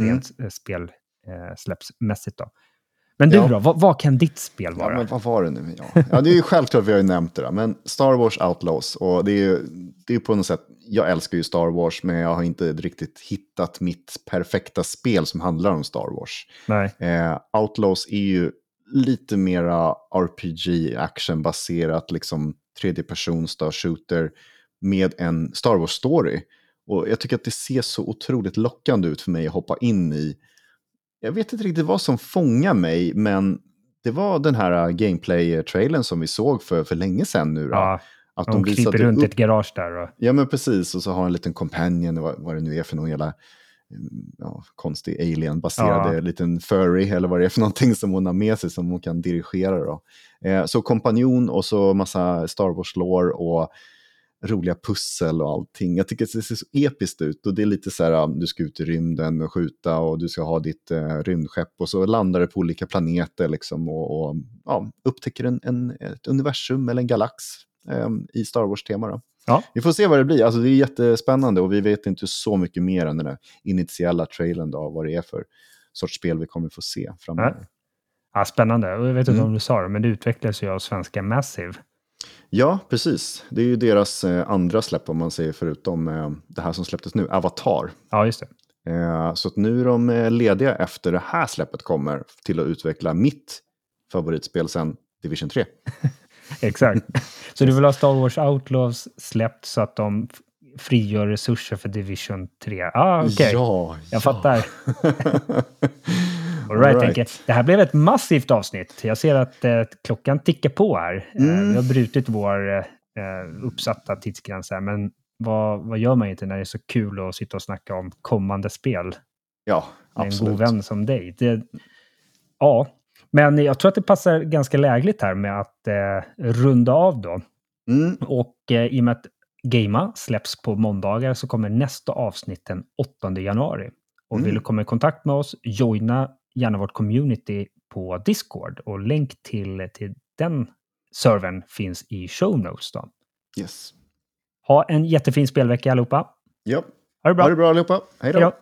Rent eh, spel eh, då. Men du ja. då, vad, vad, kan ditt spel vara? Ja, vad var det nu? Ja. ja, det är ju självklart, vi har ju nämnt det, då, men Star Wars Outlaws. Och det är ju det är på något sätt, jag älskar ju Star Wars, men jag har inte riktigt hittat mitt perfekta spel som handlar om Star Wars. Nej. Eh, Outlaws är ju lite mera RPG, actionbaserat, liksom tredje person Star Shooter med en Star Wars-story. Och jag tycker att det ser så otroligt lockande ut för mig att hoppa in i jag vet inte riktigt vad som fångar mig, men det var den här uh, gameplay-trailern som vi såg för, för länge sedan nu. Då. Ja, att de, de kryper runt upp... ett garage där. Och... Ja, men precis. Och så har en liten companion, vad, vad det nu är för någon jävla mm, ja, konstig alien-baserad ja. liten furry eller vad det är för någonting som hon har med sig som hon kan dirigera. Då. Eh, så kompanjon och så massa Star Wars-lore och roliga pussel och allting. Jag tycker att det ser så episkt ut och det är lite så här, du ska ut i rymden och skjuta och du ska ha ditt eh, rymdskepp och så landar du på olika planeter liksom och, och ja, upptäcker en, en, ett universum eller en galax eh, i Star Wars-tema. Ja. Vi får se vad det blir. Alltså, det är jättespännande och vi vet inte så mycket mer än den här initiala trailern då, vad det är för sorts spel vi kommer få se framöver. Ja, spännande. Jag vet inte mm. om du sa det, men det utvecklas ju av svenska Massive. Ja, precis. Det är ju deras eh, andra släpp om man säger förutom eh, det här som släpptes nu, Avatar. Ja, just det. Eh, så att nu är de lediga efter det här släppet kommer till att utveckla mitt favoritspel sen Division 3. Exakt. Så du vill ha Star Wars Outlaws släppt så att de frigör resurser för Division 3? Ah. Okay. Ja, Jag ja. fattar. All right, All right. Det här blev ett massivt avsnitt. Jag ser att eh, klockan tickar på här. Eh, mm. vi har brutit vår eh, uppsatta tidsgräns här, men vad, vad gör man inte när det är så kul att sitta och snacka om kommande spel? Ja, absolut. Med en god vän som dig. Det, ja, men jag tror att det passar ganska lägligt här med att eh, runda av då. Mm. Och eh, i och med att Gamea släpps på måndagar så kommer nästa avsnitt den 8 januari. Och mm. vill du komma i kontakt med oss, joina gärna vårt community på Discord och länk till, till den servern finns i show notes. Då. Yes. Ha en jättefin spelvecka allihopa. Ja. Ha det bra. Ha det bra allihopa. Hej då.